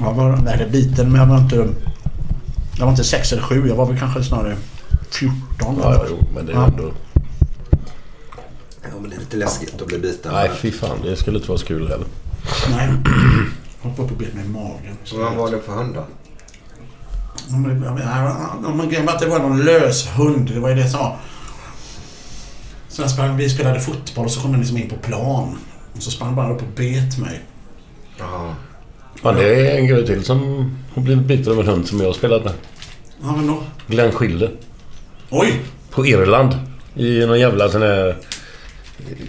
Jag var är biten men jag var inte... Jag var inte sex eller sju. Jag var väl kanske snarare 14. Ja, eller ja, något. jo, men det är Ja. ändå... Ja, men det är lite läskigt att bli biten. Nej, fy fan. Det skulle inte vara så kul heller. Nej. Jag hoppade upp och bet mig i magen. Så Vad var det för hund då? Grejen var att det var någon lös hund. Det var ju det som jag sprang, vi spelade fotboll och så kom den liksom in på plan. Och så sprang han bara upp och bet mig. Ja. Ja, det är en grej till som har blivit biten av en hund som jag har spelat med. Ja, men då... Glenn Schilder. Oj! På Irland. I någon jävla sån här...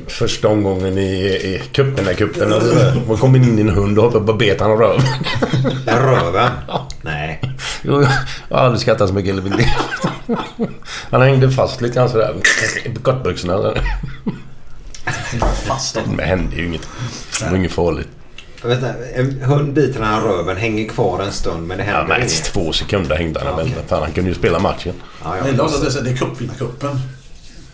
Första omgången i, i cupen, i cupen. Man kom in i en hund och hoppade på bet han röv. Den röven? Nej. Jo, Jag har aldrig skrattat så mycket i hela. Han hängde fast lite grann sådär. I kortbyxorna. Fast det hände ju inget. Det var inget farligt. Jag vet inte, en hund biter den här röven, hänger kvar en stund men det Ja, händer men inget. två sekunder hängde han. Men okej. fan, han kunde ju spela matchen. Ja, ja. det är- det är cupvinnarcupen.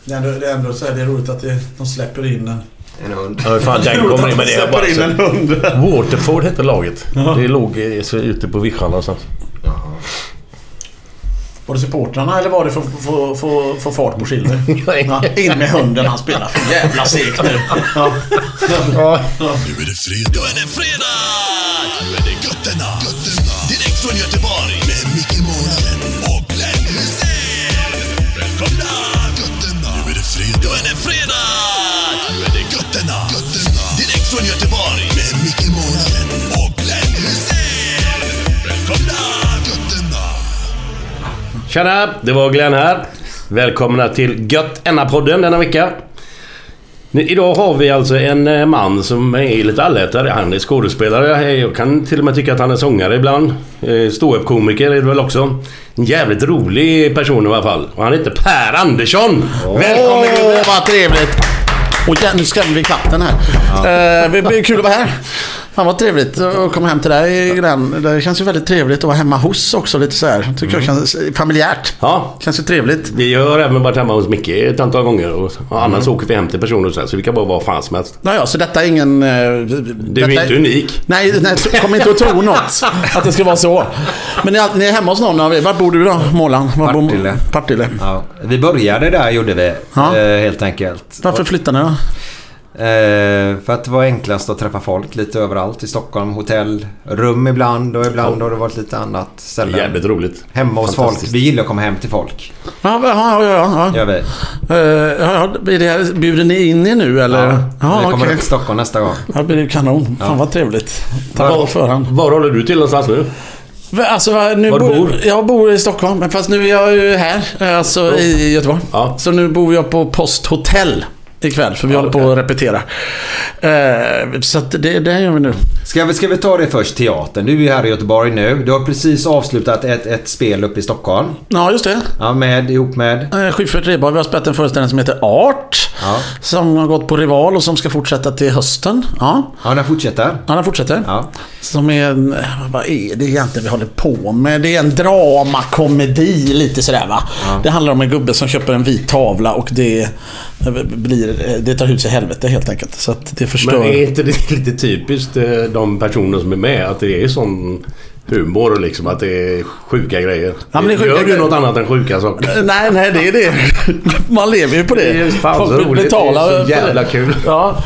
Det är ändå, det är ändå så här, det är roligt att det, de släpper in en... En hund. Ja, fan, den kommer in. Men det är bara släpper in en hund. Waterford hette laget. Det låg eh, så ute på vischan någonstans. Jaha. Var det supportrarna eller var det för att få- få få fart på Schiller? Ja, in med hunden, han spelar för jävla segt nu. Ja. Ja. Nu är det fredag. Nu är det fredag! Tjena! Det var Glenn här. Välkomna till Gött Enna-podden denna vecka. Idag har vi alltså en eh, man som är lite allätare. Han är skådespelare. Jag kan till och med tycka att han är sångare ibland. Eh, Ståuppkomiker är det väl också. En jävligt rolig person i alla fall. Och han heter Per Andersson! Välkommen Åh, gubben! vad trevligt! Och ja, nu skrämmer vi katten här. Eh, det blir kul att vara här. Fan vad trevligt att komma hem till dig Glenn. Det känns ju väldigt trevligt att vara hemma hos också lite så här. Tycker jag känns familjärt. Ja, Känns ju trevligt. vi har även varit hemma hos Micke ett antal gånger. Och, och annars åker vi hem till personer och så, här, så vi kan bara vara fan som helst. Naja, så detta är ingen... eh, Du är inte unik. Nej, nej kom inte att tro något. Att det ska vara så. Men ni, är- ni är hemma hos någon av er. Var bor du då, Målan? Var Partille. Partille. Ja, vi började där gjorde vi. Ja. Eh, helt enkelt. Varför flyttar ni då? Eh, för att det var enklast att träffa folk lite överallt i Stockholm. Hotell, rum ibland och ibland har det varit lite annat Det är ställe. jävligt roligt. Hemma hos folk. Vi gillar att komma hem till folk. Ja, ja, ja. ja, ja. Gör vi. Eh, det, bjuder ni in er nu eller? Ja, Ja, vi kommer okej. upp till Stockholm nästa gång. Ja, det blir kanon. Fan vad trevligt. Tack på förhand. Var håller du till någonstans nu? Alltså, nu Var bor, bor? Jag bor i Stockholm, men fast nu är jag ju här. eh, Alltså i Göteborg. Ja. Så nu bor jag på Post Hotel ikväll, för vi håller på att repetera. Eh, så att det, det gör vi nu. Ska vi, ska vi ta det först, teatern? Du är ju här i Göteborg nu. Du har precis avslutat ett, ett spel uppe i Stockholm. Ja, just det. Ja, med, ihop med... Eh, Schyffert Rheborg, vi har spelat en föreställning som heter Art. Ja. Som har gått på Rival och som ska fortsätta till hösten. Ja, Ja, den fortsätter. ja den fortsätter. Ja. Som är en, vad är det egentligen vi håller på med? Det är en dramakomedi lite sådär va. Det handlar om en gubbe som köper en vit tavla och det, blir, det tar ut sig i helvete helt enkelt. Så att det förstör. Men är inte det lite typiskt eh, de personer som är med? Att det är sån humor liksom att det är sjuka grejer. Ja, men det är sjuka Gör du grejer. något annat än sjuka saker? Nej, nej, det är det. Man lever ju på det. Det är fan så roligt. Det är så jävla kul. Ja,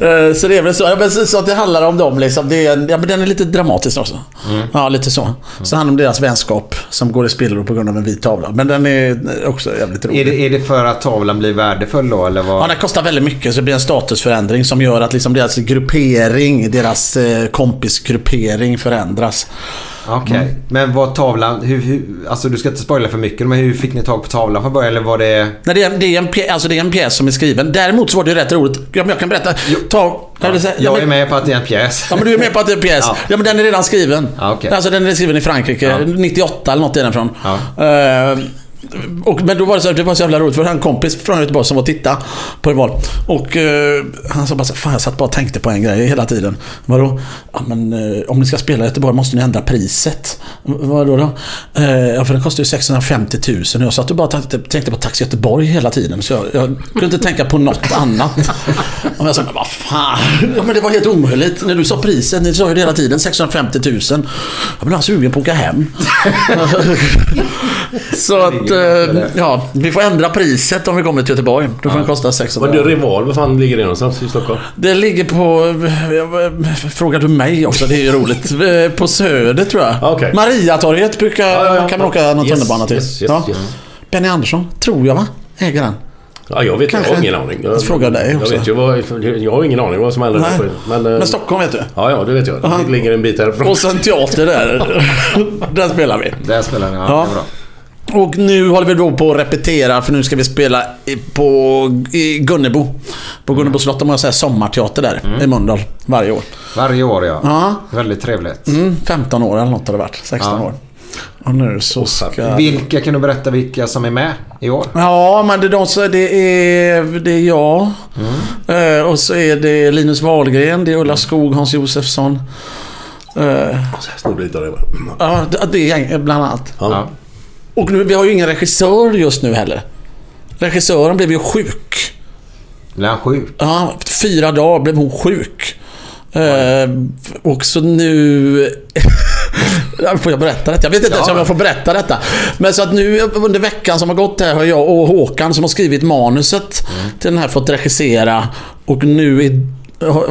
eh, så det är väl så. Ja, men så, att det handlar om dem liksom. Det är, en- ja, men den är lite dramatisk också. Mm. Ja, lite så. Så det handlar om deras vänskap som går i spillror på grund av en vit tavla. Men den är också jävligt rolig. Är det, är det för att tavlan blir värdefull då, eller vad? Ja, den kostar väldigt mycket så det blir en statusförändring som gör att liksom deras gruppering, deras eh, kompisgruppering förändras. Okej. Mm. Men vad tavlan... Hur, hur, alltså du ska inte spoila för mycket, men hur fick ni tag på tavlan från början? Eller var det... Nej, det, är, det, är en pjäs, alltså det är en pjäs som är skriven. Däremot så var det ju rätt roligt. Ja, men jag kan berätta. Ta, ja, Jag men- är med på att det är en pjäs. Ja men du är med på att det är en pjäs. Ja, Ja. men den är redan skriven. Ja, okej. Alltså den är skriven i Frankrike. Ja. 98 eller något är den från. Ja. Eh, och, men då var det, så, det var så jävla roligt för var en kompis från Göteborg som var och titta på Rival. Och eh, han sa bara så, Fan jag satt bara och tänkte på en grej hela tiden. Vadå? Ja men eh, om ni ska spela i Göteborg måste ni ändra priset. "V- Vadå då? Eh, ja för den kostar ju 650 000 och jag satt och bara tänkte, tänkte på Taxi Göteborg hela tiden. Så jag, jag kunde inte tänka på något annat. Och jag sa, men vad fan. Ja men det var helt omöjligt. När du sa priset, ni sa ju det hela tiden 650 000. Jag blev sugen på att åka hem. Så att, ja, vi får ändra priset om vi kommer till Göteborg. Då får den kosta Vad 600 du Rival, var fan ligger det någonstans i Stockholm? Det ligger på... Frågar du mig också? Det är ju roligt. Eh, På Söder tror jag. Ah, okej. Mariatorget brukar, Ja, ja, ja. kan man åka någon Yes, tunnelbana till. yes, yes, ja. yes. Benny Andersson, tror jag va? Äger den. Ja, jag vet Kanske. Jag har ingen aning. Jag frågar dig också. Jag vet ju vad... Jag har ingen aning vad som händer. Nej. Men, eh, Men Stockholm vet du. Ja, ja, det vet jag. Det ligger en bit härifrån. Och sen teater där. där spelar vi. Där spelar ni, ja. Ja. Det är bra. Och nu håller vi då på att repetera för nu ska vi spela på i Gunnebo. På Gunnebo slott. De har så sommarteater där i Mölndal varje år. Varje år ja. Ja. Väldigt trevligt. Mm, 15 år eller något har det varit. 16 Ja. år. Och nu så ska... Vilka kan du berätta vilka som är med i år? Ja, men det är, de, så det är, det är jag. Eh, och så är det Linus Wahlgren, det är Ulla Skog, Hans Josefsson. Eh, Snor lite av det. ja, det- det är bland annat. Ja. Och nu, vi har ju ingen regissör just nu heller. Regissören blev ju sjuk. Blir han sjuk? Ja, fyra dagar blev hon sjuk. Eh, och så nu... får jag berätta detta? Jag vet inte ens om jag får berätta detta. Men så att nu under veckan som har gått här har jag och Håkan som har skrivit manuset till den här fått regissera. Och nu är,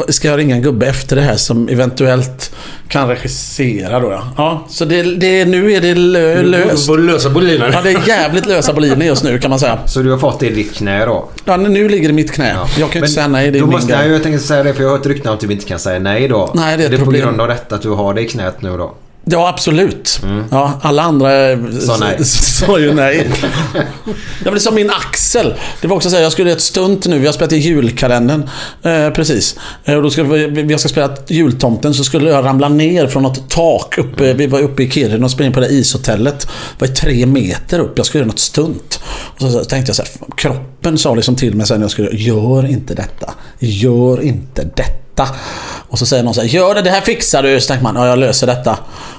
ska jag ringa en gubbe efter det här som eventuellt kan regissera då ja. ja så det, det, nu är det lö, löst. Lösa bolinen? Ja, det är jävligt lösa boliner just nu kan man säga. Så du har fått det i ditt knä då? Ja, nu ligger det i mitt knä. Jag kan ju inte säga nej, det är då måste jag, jag tänkte säga det för jag har hört rykten om att du inte kan säga nej då. Nej, det är ett det är på problem. grund av detta att du har det i knät nu då. Ja, absolut. Ja, alla andra Sa nej. sa ju nej. det är som min axel. Det var också så här, jag skulle göra ett stunt nu. Vi har spelat i julkalendern. Eh, precis. Eh, och då ska vi, vi ska spela jultomten så skulle jag ramla ner från något tak. Uppe, vi var uppe i Kiruna och spelade in på det ishotellet. Det var tre meter upp. Jag skulle göra något stunt. Och så, så tänkte jag så här, kroppen sa liksom till mig sen när jag skulle gör inte detta. Gör inte detta. Och så säger någon så här, gör det, det här fixar du. Så tänker man, ja jag löser detta.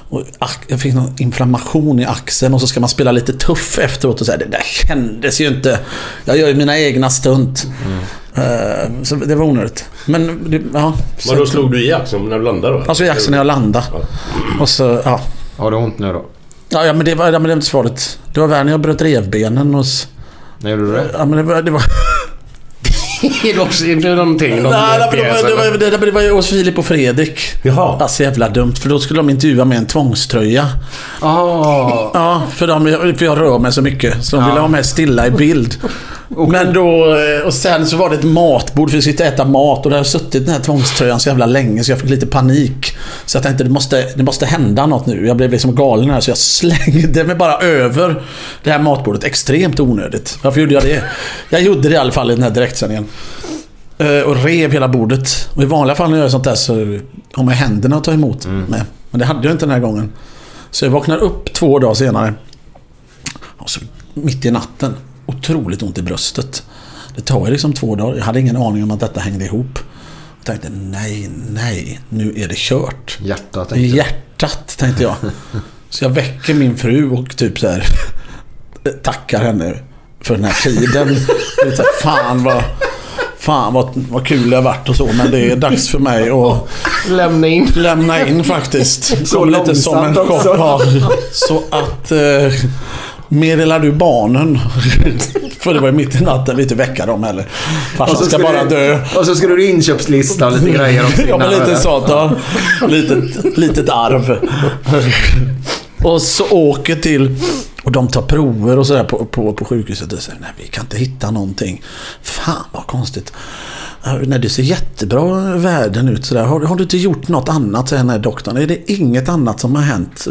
Och jag fick någon inflammation i axeln och så ska man spela lite tuff efteråt och säga, det där kändes ju inte. Jag gör ju mina egna stunt. Eh, så det var onödigt. Men, det, ja. Vad då slog du i axeln när du landade då? alltså i axeln när jag landade. Och så, ja. Har du ont nu då? Ja, ja men det var, ja, men det var inte så farligt. Det var värre när jag bröt revbenen och... s- När gjorde du det? Ja, men det var... Det var Är det också är det någonting? Någon Nej, det, pjäs, var, det, var, eller? det, det var ju hos Filip och Fredrik. Jaha. Alltså jävla dumt, för då skulle de intervjua med en tvångströja. Ah, Ja, för, de, för jag rör mig så mycket. Så de ville Ja. ha mig stilla i bild. Men då... eh, Och sen så var det ett matbord för vi och äta mat. Och där har suttit den här tvångströjan så jävla länge så jag fick lite panik. Så jag tänkte det måste, det måste hända något nu. Jag blev liksom galen här så jag slängde mig bara över det här matbordet. Extremt onödigt. Varför gjorde jag det? Jag gjorde det i alla fall i den här direktsändningen. Eh, Och rev hela bordet. Och I vanliga fall när jag gör sånt där så har man händerna att ta emot med. Men det hade jag inte den här gången. Så jag vaknar upp två dagar senare. Och så, mitt i natten. Otroligt ont i bröstet. Det tar ju liksom två dagar. Jag hade ingen aning om att detta hängde ihop. Jag tänkte nej, nej, nu är det kört. Hjärtat tänkte jag. hjärtat, tänkte jag. Så jag väcker min fru och typ så här tackar henne för den här tiden. Det är så här, fan vad, fan vad, vad kul det har varit och så. Men det är dags för mig att Lämna in. lämna in faktiskt. Så Kom lite som en chock. Så att eh, meddelar du barnen. för det var ju mitt i natten, vi inte väcka dem heller. Farsan ska bara du, dö. Och så ska du inköpslista och lite grejer också. Ja, men lite sånt. Ja. Litet, litet arv. Och så åker till... Och de tar prover och sådär på, på, på sjukhuset. Och säger nej, vi kan inte hitta någonting. Fan vad konstigt. Nej, det ser jättebra värden ut. Sådär. Har, har du inte gjort något annat? Säger den här doktorn. Är det inget annat som har hänt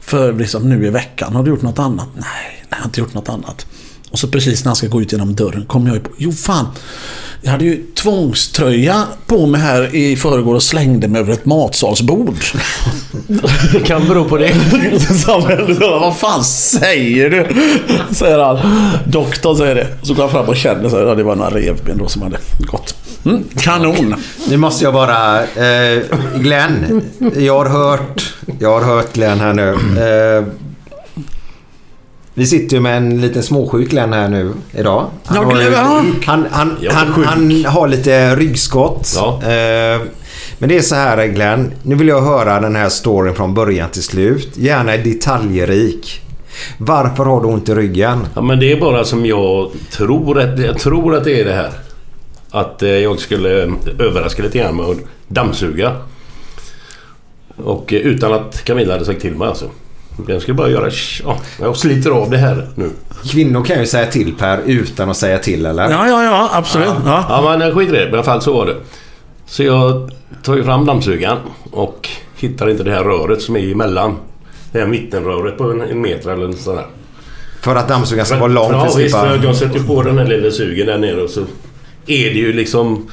för liksom, nu i veckan? Har du gjort något annat? Nej, nej, jag har inte gjort något annat. Och så precis när han ska gå ut genom dörren kommer jag ju på, jo fan, jag hade ju tvångströja på mig här i förrgår och slängde mig över ett matsalsbord. Det kan bero på det. Vad fan säger du? Säger han. Doktorn säger det. Så går han fram och känner så här, ja, det var några revben då som hade gått. Mm, kanon. Nu måste jag bara... Eh, Glenn, jag har hört... Jag har hört Glenn här nu. Eh, vi sitter ju med en liten småsjuk Glenn här nu idag. Han, har, ju- han, han, han, han har lite ryggskott. Ja. Eh, men det är så här Glenn. Nu vill jag höra den här storyn från början till slut. Gärna detaljrik. Varför har du ont i ryggen? Ja, men det är bara som jag tror att, jag tror att det är det här. Att eh, jag skulle eh, överraska lite grann med att dammsuga. Och eh, utan att Camilla hade sagt till mig alltså. Jag skulle bara göra... Ja, jag sliter av det här nu. Kvinnor kan ju säga till Per utan att säga till eller? Ja, ja, ja, absolut. Ja. Ja men skiter i det. I alla fall så var det. Så jag tar ju fram dammsugaren och hittar inte det här röret som är emellan. Det här mittenröret på en, en meter eller något sånt där. För att dammsugaren ska vara lång Ja visst, slippa... jag sätter på den här lilla sugen där nere och så är det ju liksom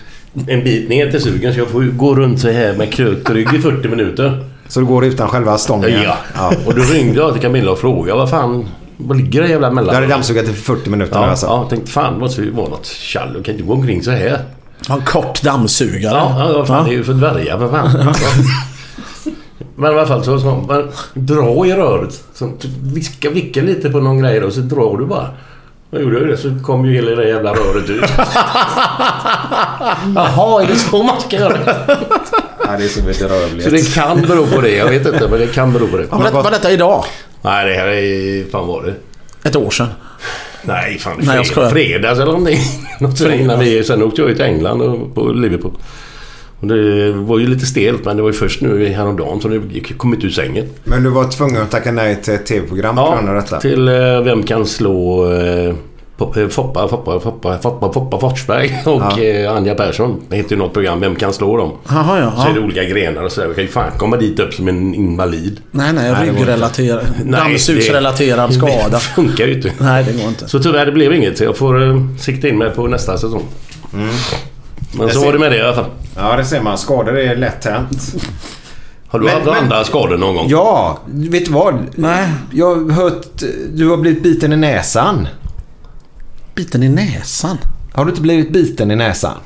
en bit ner till sugen så jag får ju gå runt så här med krökt rygg i 40 minuter. Så du går utan själva stången? Ja. ja. Och då ringde jag till Camilla och frågade vad fan, vad ligger det jävla mellan? Du hade dammsugat i 40 minuter nu Ja, alltså? ja, jag tänkte fan det måste ju vara något tjall. Jag kan inte gå omkring så här. En kort dammsugare. Ja, ja, fan, det är ju för dvärgar för fan. Men i alla fall så, så man, dra i röret. Så, typ viska, vicka lite på någon grej och så drar du bara. Jag gjorde det så kom ju hela det jävla röret ut. Jaha, är det så man ska göra? Ja, det är så bedrövligt. Så det kan bero på det. Jag vet inte, men det kan bero på det. Var, det, var detta idag? Nej, det här är... fan var det? Ett år sedan. Nej, fan Nej, jag skojar. fredag, fredags eller någonting. Något sånt innan vi, sen åkte jag ju till England och på Liverpool. Och det var ju lite stelt men det var ju först nu häromdagen som det kom ut ur sängen. Men du var tvungen att tacka nej till ett tv-program på grund av detta? till eh, Vem kan slå eh, Foppa, Foppa, Foppa, Foppa, Foppa Forsberg och Ja. eh, Anja Persson. Det heter ju något program Vem kan slå dem? Jaha, ja. Så är det olika grenar och sådär. Jag kan ju fan komma dit upp som en invalid. Nej, nej. Det Ryggrelaterad. Dammsugsrelaterad det- skada. Det funkar ju inte. Nej, det går inte. Så tyvärr, det blev inget. Så jag får eh, sikta in mig på nästa säsong. Men Jag så ser- var det med det i alla fall. Ja, det ser man. Skador är lätt hänt. Har du Men- haft men- andra skador någon gång? Ja, vet du vad? Nej. Jag har hört... Du har blivit biten i näsan. Biten i näsan. Har du inte blivit biten i näsan?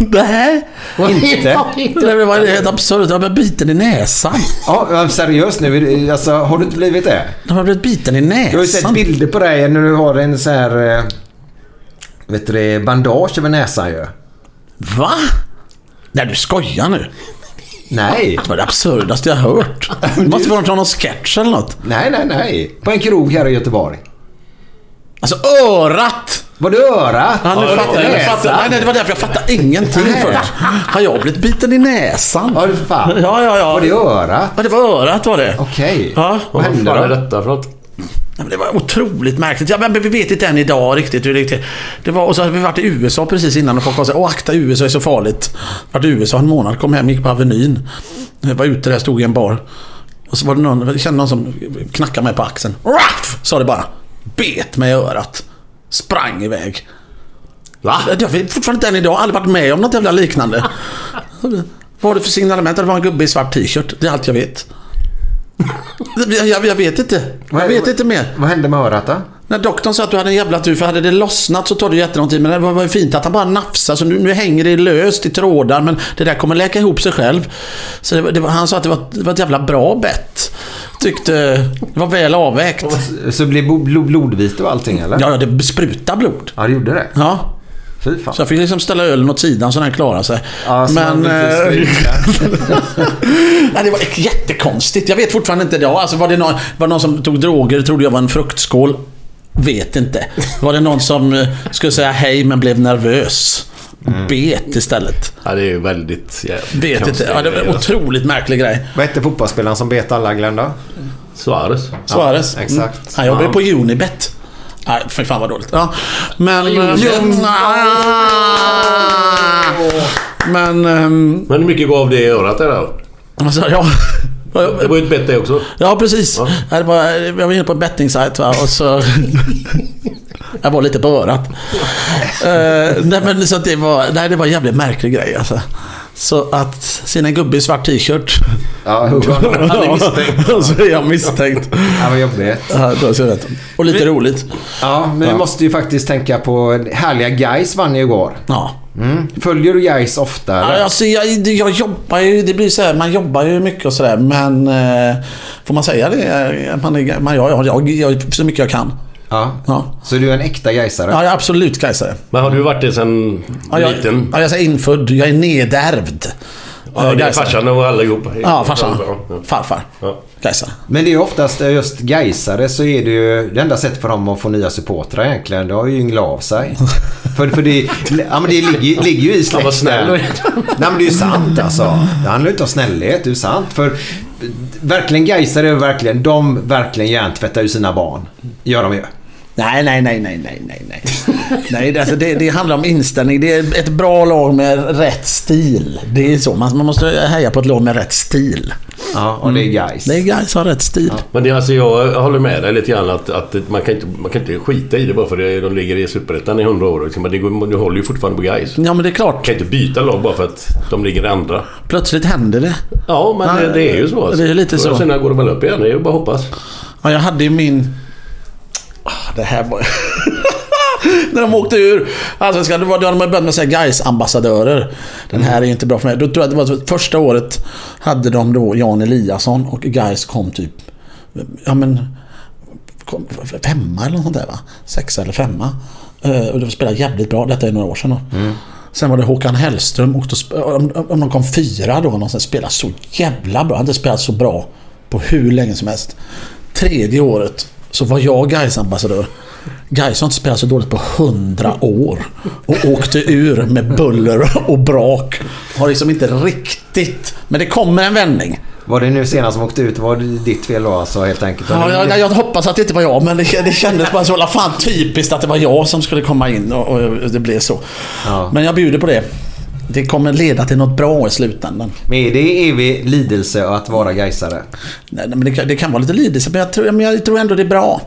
Nej. Inte? Det var helt absurt. Jag blev biten i näsan. Ja, seriöst nu. Alltså, har du inte blivit det? Jag har blivit biten i näsan. Jag har ju sett bilder på dig när du har en så här... eh, Vet du det? Bandage över näsan ju. Va? Nej, du skojar nu. Nej. Det var det absurdaste jag hört. Det måste vara någon sketch eller något. Nej, nej, nej. På en krog här i Göteborg. Alltså örat! Var det örat? Ja, nu Ja, fattar jag. fattar. Nej, nej, det var därför jag fattade ingenting Nej. först. Har jag blivit biten i näsan? Ja, för fan. Ja, ja, ja. Var det örat? Ja, det var örat var det. Okej. Ja. Vad hände är då? detta för något? Det var otroligt märkligt. Ja, men vi vet inte än idag riktigt hur det gick till. Det var, och så hade vi varit i USA precis innan och folk här, åh akta USA är så farligt. Varit i USA en månad, kom hem, gick på Avenyn. Jag var ute där, stod i en bar. Och så var det någon, jag kände någon som knackade mig på axeln. Raff! Sa det bara. Bet mig i örat. Sprang iväg. Va? Jag vet fortfarande inte än idag. Aldrig varit med om något jävla liknande. Vad var det för signalement? Det var en gubbe i svart t-shirt. Det är allt jag vet. Jag, jag, jag vet inte. Jag vet inte mer. Vad hände med örat då? När doktorn sa att du hade en jävla tur, för hade det lossnat så tar det jättelång tid. Men det var, ju fint att han bara nafsade, så nu, nu hänger det löst i trådar. Men det där kommer läka ihop sig själv. Så det, det han sa att det var, det var ett jävla bra bett. Tyckte det var väl avvägt. Så blev blo- blodvite och allting eller? Ja, ja, det besprutar blod. Ja, det gjorde det. Ja. Fy fan. Så jag fick liksom ställa ölen åt sidan så den klarade sig. Ja, så men... eh. Nej, det var jättekonstigt. Jag vet fortfarande inte idag. Alltså, var det någon, var det någon som tog droger trodde jag var en fruktskål? Vet inte. Var det någon som eh, skulle säga hej men blev nervös? Bet istället. Ja, det är ju väldigt jävligt Bet inte. Ja, det var en otroligt märklig grej. Vad hette fotbollsspelaren som bet alla Glenn då? Suarez. Suarez. Ja, exakt. Mm. Han jobbar ju på Unibet. Nej, för fan vad dåligt. Ja. Men... Unibet. Men... ehm, Men hur mycket gav det i örat där då? Alltså, ja. Det var ju ett bett det också. Ja, precis. Ja. Jag, var, jag var inne på en bettingsajt va, och så... jag var lite på örat. Eh, nej, men så att det var, nej, det var en jävligt märklig grej alltså. Så att se en gubbe i svart t-shirt. Ja. Han är misstänkt. Ja, så är jag misstänkt. Ja, vad jobbigt. Ja, då ser jag rätt. Och lite roligt. Ja, men vi måste ju faktiskt tänka på härliga Guys vann ju igår. Ja. Mm. Följer du Guys ofta eller? Ja, alltså, jag, jag jobbar ju, det blir så här, man jobbar ju mycket och sådär men eh, får man säga det? Man, är- man, jag, jag, jag, jag, så mycket jag kan. Ja. Ja, Så du är en äkta Gaisare? ja jag är absolut Gaisare. Men har du varit det sen Ja, jag, liten? ja, jag är infödd. Jag är nedärvd. Ja, det är farsan och allihop. Ja, farsan. Farfar. Ja. Men det är ju oftast just Gaisare så är det ju det enda sättet för dem att få nya supportrar egentligen. Det har ju ynglat av sig. för, för det, ja, men det ligger, ligger ju i Han var släkten. snäll. Nej men det är ju sant alltså. Det handlar ju inte om snällhet, det är ju sant. För verkligen Gaisare är verkligen, de verkligen hjärntvättar ju sina barn. Gör de ju. Nej, nej, nej, nej, nej, nej, nej. nej det, alltså, det, det handlar om inställning. Det är ett bra lag med rätt stil. Det är så. Man, man måste heja på ett lag med rätt stil. Ja, och det är Gais. Det är guys har rätt stil. Men det, alltså, jag håller med dig lite grann att, att man, kan inte, man kan inte skita i det bara för att de ligger i Superettan i 100 år. Liksom. Men det går, du håller ju fortfarande på guys. Ja, men det är klart. kan inte byta lag bara för att de ligger i andra. Plötsligt händer det. Ja, men Nej, det, det är ju så. Alltså. det är lite så. Sen går det väl upp igen. Det är ju bara att hoppas. Ja, jag hade ju min... Det här var... När de åkte ur. Alltså, var, då hade man börjat med att säga guys ambassadörer Den här är inte bra för mig. Då tror jag det var första året hade de då Jan Eliasson och guys kom typ... Ja men... Femma eller något sånt där va? Sexa eller femma. Eh, och de spelade jävligt bra. Detta är några år sedan då. Sen var det Håkan Hellström. Och då, om, om de kom fyra då någonstans. Spelade så jävla bra. Han hade spelat så bra på hur länge som helst. Tredje året så var jag Gais ambassadör Gais har inte spelat så dåligt på hundra år. Och åkte ur med buller och brak. Har liksom inte riktigt... Men det kommer en vändning. Var det nu senast som åkte ut? Var det ditt fel då alltså helt enkelt? Ja, jag, jag hoppas att det inte var jag, men det, det kändes bara så fan typiskt att det var jag som skulle komma in och, och det blev så. Ja. Men jag bjuder på det. Det kommer leda till något bra i slutändan. Men är det evig lidelse att vara Gaisare? Nej, men det, det kan vara lite lidelse, men jag tror, men jag tror ändå det är bra.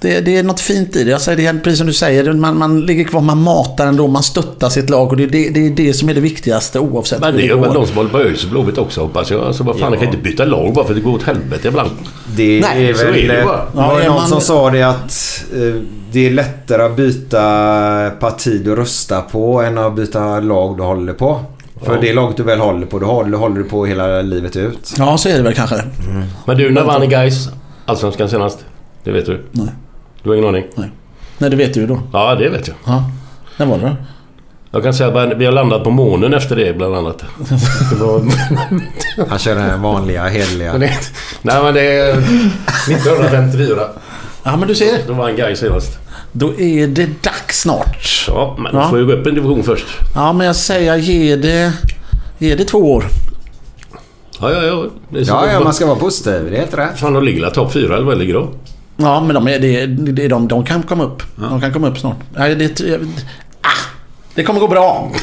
Det, det är något fint i det. Jag säger det, är precis som du säger, man, man ligger kvar, man matar ändå, man stöttar sitt lag och det, det, det är det som är det viktigaste oavsett Men det det är väl de som håller på ÖIS Blåvitt också hoppas jag. Alltså vad fan, Ja. jag kan inte byta lag bara för att det går åt helvete ibland. Det Nej, är så väl... är det bara. Det var Ja, är någon man- som sa det att eh, det är lättare att byta parti du röstar på än att byta lag du håller på. För Ja. det laget du väl håller på, det håller, håller du på hela livet ut. Ja, så är det väl kanske. Men du, när vann Gais Allsvenskan senast? Det vet du? Nej. Du har ingen aning? Nej, det vet du ju då. Ja, det vet jag. Ja. När var det då? Jag kan säga att vi har landat på månen efter det bland annat. Det var... Han kör den vanliga, hederliga. Nej men det är 1954. Ja, men du ser. Då vann Gais senast. Då är det dags snart. Ja, men Ja. du får ju gå upp en division först. Ja, men jag säger ge det... Ge det två år. Ja, ja, ja. Ja, ja, man ska vara positiv. Det är helt rätt. Fan, de ligger topp fyra eller vad ligger de? Ja, men de, är, det, det, de, de kan komma upp. De kan komma upp snart. Nej, det, ah, det kommer gå bra.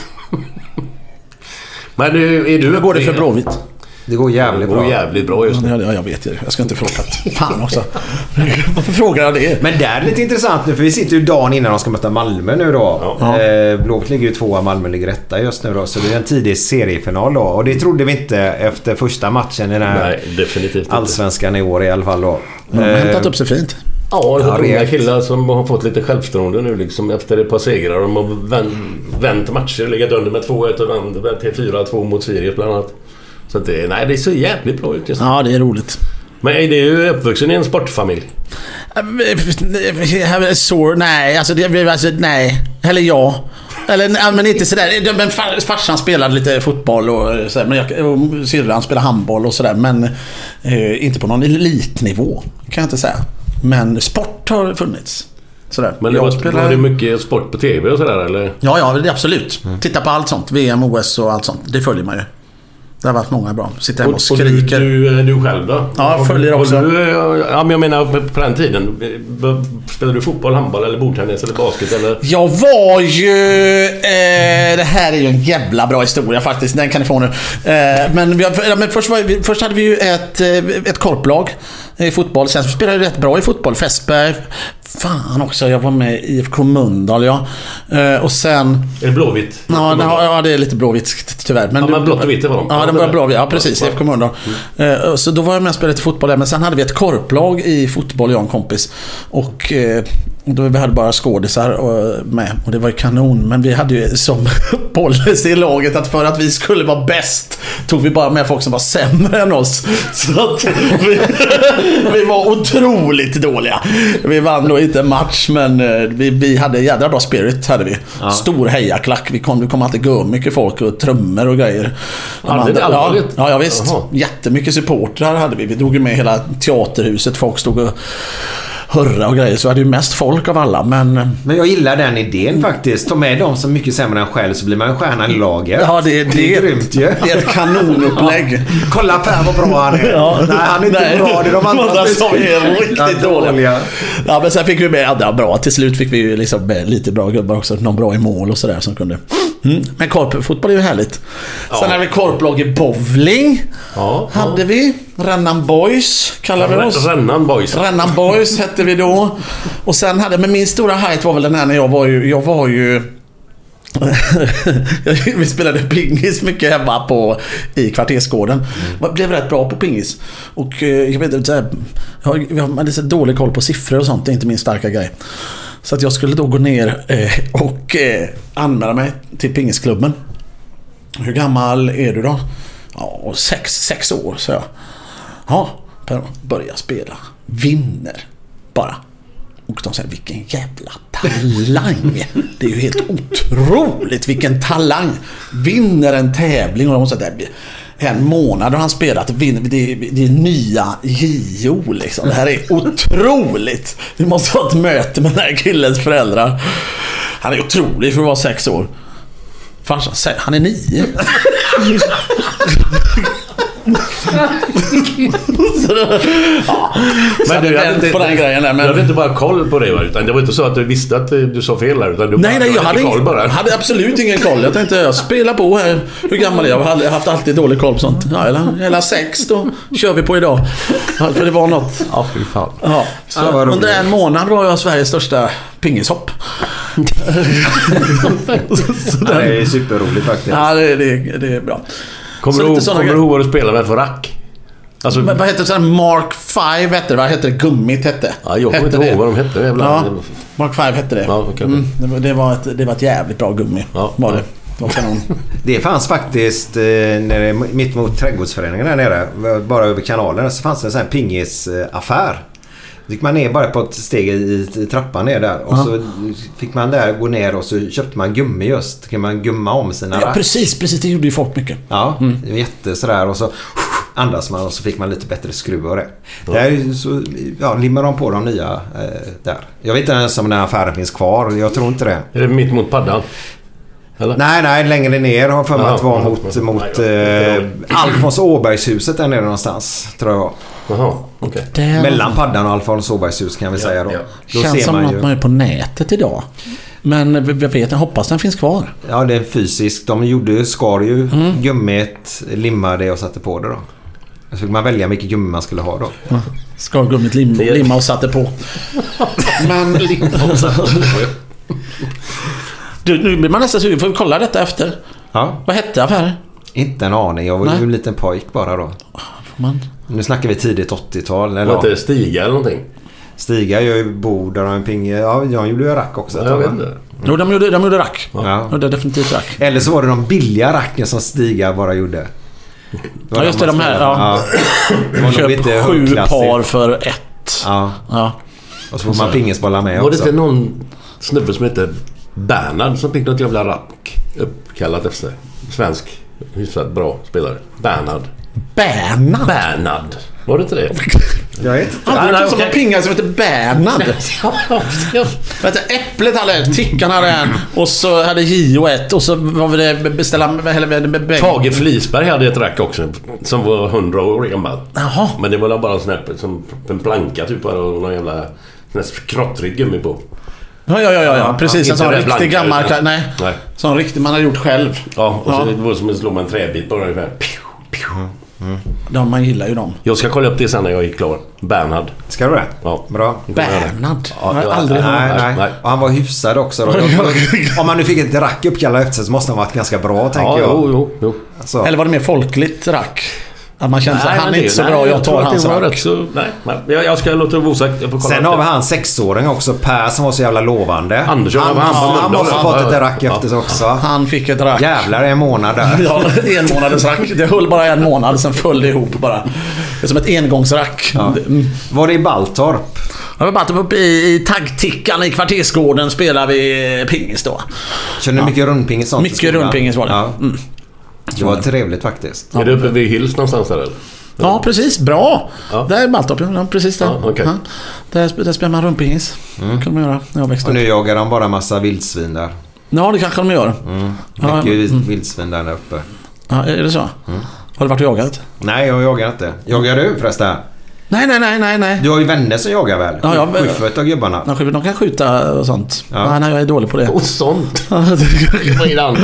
Men är du Hur går det för Blåvitt? Det går Det jävligt går bra. jävligt bra just nu. Ja, jag vet ju. Jag ska inte fråga. Fan också. Varför frågar jag det? Men där är det lite intressant nu för vi sitter ju dagen innan de ska möta Malmö nu då. Ja. Eh, Blåvitt ligger ju tvåa, Malmö ligger etta just nu då. Så det är en tidig seriefinal då. Och det trodde vi inte efter första matchen i den här Nej, definitivt inte. allsvenskan i år i alla fall då. De har Eh, hämtat upp sig fint. Ja, det är unga killar som har fått lite självförtroende nu liksom efter ett par segrar. De har vänt, vänt matcher, legat under med 2-1 och vänt till 4-2 mot Sirius bland annat. Så att det, nej, det ser jävligt bra ut just nu. Ja, det är roligt. Men är ju uppvuxen i en sportfamilj. Så, nej, alltså, det, alltså nej. Eller ja. Eller nej, men inte sådär. Men far, farsan spelade lite fotboll och sådär. Men jag, och syrran spelade handboll och sådär. Men eh, inte på någon elitnivå. Kan jag inte säga. Men sport har funnits. Sådär. Men det var, spelar- var det mycket sport på TV och sådär eller? Ja, ja, absolut. Titta på allt sånt. VM, OS och allt sånt. Det följer man ju. Det har varit många bra. Sitter hemma och du, skriker. du, du själv då? Ja, jag följer också. Du, ja, men jag menar på den tiden. Spelar du fotboll, handboll eller bordtennis eller basket eller? Jag var ju... Eh, det här är ju en jävla bra historia faktiskt. Den kan ni få nu. Eh, men vi, men först, var, först hade vi ju ett, eh, ett korplag i fotboll. Sen spelade vi rätt bra i fotboll. Fässberg. Fan också, jag var med i IFK Mölndal ja. Eh, och sen... Är det Blåvitt? Ja, det, ja, det är lite blåvitt tyvärr. Ja, men blått och vitt var de. Ja, det det var där. blå. Ja, precis. IFK Mölndal. Eh, Så då var jag med och spelade fotboll där. Men sen hade vi ett korplag i fotboll, jag och en kompis. Och eh, då vi hade bara skådisar och- med. Och det var ju kanon. Men vi hade ju som policy i laget att för att vi skulle vara bäst tog vi bara med folk som var sämre än oss. Så att vi, vi var otroligt dåliga. Vi vann då inte en match men eh, vi, vi hade jädra bra spirit. Hade vi. Stor hejaklack. Vi kom, vi kom alltid gå mycket folk och trummor och grejer. De Hade ni allvarligt? Ja, ja visst. Jaha. Jättemycket supportrar hade vi. Vi drog ju med hela teaterhuset. Folk stod och hurra och grejer. Så hade ju mest folk av alla. Men eh, Men jag gillar den idén faktiskt. Ta med dem som mycket sämre än själv så blir man en stjärna i laget. ja, det, det, Det är grymt ju. Det är ett kanonupplägg. Kolla Per vad bra han är. Ja. Nej, han är inte Nej. bra. Det är de andra som är riktigt Ja, dåliga. Ja, men sen fick vi med andra bra. Till slut fick vi ju liksom lite bra gubbar också. Någon bra i mål och sådär som kunde... Mm. Men korpfotboll är ju härligt. Sen hade vi korplag i bowling. Ja. Hade vi. Rännan Boys kallade vi oss. Rännan Boys. Rännan Boys hette vi då. Och sen hade, men min stora height var väl den här när jag var ju, jag var ju vi spelade pingis mycket hemma på, i kvartersgården. Jag blev rätt bra på pingis. Och eh, jag vet inte, jag har, hade så dålig koll på siffror och sånt. Det är inte min starka grej. Så att jag skulle då gå ner eh, och eh, anmäla mig till pingisklubben. Hur gammal är du då? Ja, sex, sex år, så jag. Ja, Per, börjar spela. Vinner. Bara. Och de säger vilken jävla talang. Det är ju helt otroligt vilken talang. Vinner en tävling och de måste säga en månad har han spelat. Det, är, det är nya JO liksom. Det här är otroligt. Vi måste ha ett möte med den här killens föräldrar. Han är otrolig för att vara sex år. Farsan säger han är nio. Då, ja. Men du hade inte, på den grejen där. du hade Men... inte bara koll på det va? Utan det var inte så att du visste att du sa fel där. Utan du Nej, bara, nej, jag hade, koll bara. hade absolut ingen koll. Jag tänkte, jag spelar på här. Hur gammal är jag? Jag har haft alltid dålig koll på sånt. Ja, eller, eller sex, då kör vi på idag. För det var något. Ja, fy fan. Ja, under en månad var jag Sveriges största pingishopp. Ja, det är superroligt faktiskt. Ja, det, det, det är bra. Kommer Så du, kommer du ihåg vad du spelade med för rack? Alltså, Men vad hette det? Mark 5 hette det, Vad hette det? Gummit hette. ja, jag kommer inte det. ihåg vad de hette. Ja, Mark 5 hette det. Ja, okej. Mm, det, var, det, var ett, det var ett jävligt bra gummi. Ja. Var det. Det kanon. Det fanns faktiskt eh, nere, mitt mot trädgårdsföreningen där nere. Bara över kanalen så fanns det en sån här pingisaffär. Gick man ner bara på ett steg i, i trappan ner där. Och så fick man där gå ner och så köpte man gummi just. Så kan man gumma om sina Ja, rack. precis, precis. Det gjorde ju folk mycket. Ja, det var jätte sådär och så andas man och så fick man lite bättre skruv och det. Där så ja, limmar de på de nya eh, där. Jag vet inte ens om den här affären finns kvar. Jag tror inte det. Är det mitt mot paddan? Eller? Nej, nej, längre ner har för mig att vara mot, jaha. mot eh, Alfons Åbergshuset där nere någonstans. Tror jag. Jaha, okej. Det Mellan Paddan och Alfons Åbergshus kan vi säga då. ja. Då känns ser som man att ju. man är på nätet idag. Men jag vet, jag hoppas den finns kvar. Ja, det är fysiskt. De gjorde, skar ju Mm. gummit, limmade och satte på det då. Så fick man välja vilket gummi man skulle ha då. Skalgummit lim, Det- limma och satte på. Men... du, nu blir man nästan sugen. Får vi kolla detta efter? Ja, Vad hette affären? inte en aning. Jag var Nej. ju en liten pojk bara då. Får man... Nu snackar vi tidigt 80-tal. Eller Var inte ja. det Stiga eller någonting? Stiga gör ju bord och en ping. Ja, jag gjorde ju rack också. Ja, jag vet inte. Jo, de gjorde, de gjorde rack. Ja. Gjorde definitivt rack. Eller så var det de billiga racken som Stiga bara gjorde. var Ja, just det. De här. Ja. Nog Köp sju par för ett. Ja. Ja. Och så får man pingisbollar med Var det också. inte någon snubbe som hette Bernhard som fick något jävla rack uppkallat efter sig? Svensk, hyfsat bra spelare. Bernhard. Bernhard. Bernhard. Var det inte det? Jag vet inte. Nej, hört som en pingare som heter Bernhard. Du, Äpplet hade en, Tickan hade en och så hade Gio ett och så var det beställa... Eller, Tage Flisberg hade ett rack också som var 100 år gammal. Jaha. Men det var bara en sån här som en planka typ och någon jävla sån här knottrigt gummi på. Ja, ja, ja, ja, ja. precis. En sån riktig blanka, gammal... utan- Nej. Nej. Sån riktig man hade gjort själv. Ja, och så Ja. det var som att slå med en träbit bara ungefär. Piu, piu. De, man gillar ju dem. Jag ska kolla upp det sen när jag är klar. Bernhard. Ska du det? Ja. Bra. Bernhard. Ja, jag har aldrig hört. Nej, Nej, nej. Och han var hyfsad också. Då. Om man nu fick ett rack uppkallat efter sig så måste han varit ganska bra, tänker Ja, jag. jo, jo, jo. Så. Eller var det mer folkligt rack? Att man kände att han är inte så nej, bra, jag tror tar att hans rack. så, nej, nej, jag, jag ska låta det vara osagt. Jag Sen har vi han sexåring också, Per, som var så jävla lovande. Andersson, han, han- han, han- måste ha ja, fått ja, ett ja. rack Ja. efter sig också. Han fick ett rack. Jävlar, en månad där. Ja, en månaders rack. Det höll bara en månad, sen föll det ihop bara. Det är som ett engångsrack. Mm. Var det i Baltorp? Jag var bara uppe i, i taggtickan i kvartersgården spelar vi pingis då. Kände du mycket rundpingis sånt Mycket rundpingis var det. Ja. Mm. Det var trevligt faktiskt. Är det uppe vid Hills någonstans där eller? Ja, precis. Bra! Ja. Där är Baltorp. Ja, precis där. Ja, okej. Där, där spelar man rundpingis. Mm. kunde man göra när jag växte Och upp. nu jagar de bara massa vildsvin där. Ja, det kanske de gör. Ja, Mycket mm. vildsvin där uppe. Ja, är det så? Mm. Har du varit och jagat? Nej, jag jagar inte. Jagar du förresten? Nej, nej, nej, nej, nej. Du har ju vänner som jagar väl? Ja, jag- Schyffert och gubbarna. De skjuter- De kan skjuta och sånt. Ja. Nej, nej, jag är dålig på det. Och sånt. Vad är det andra?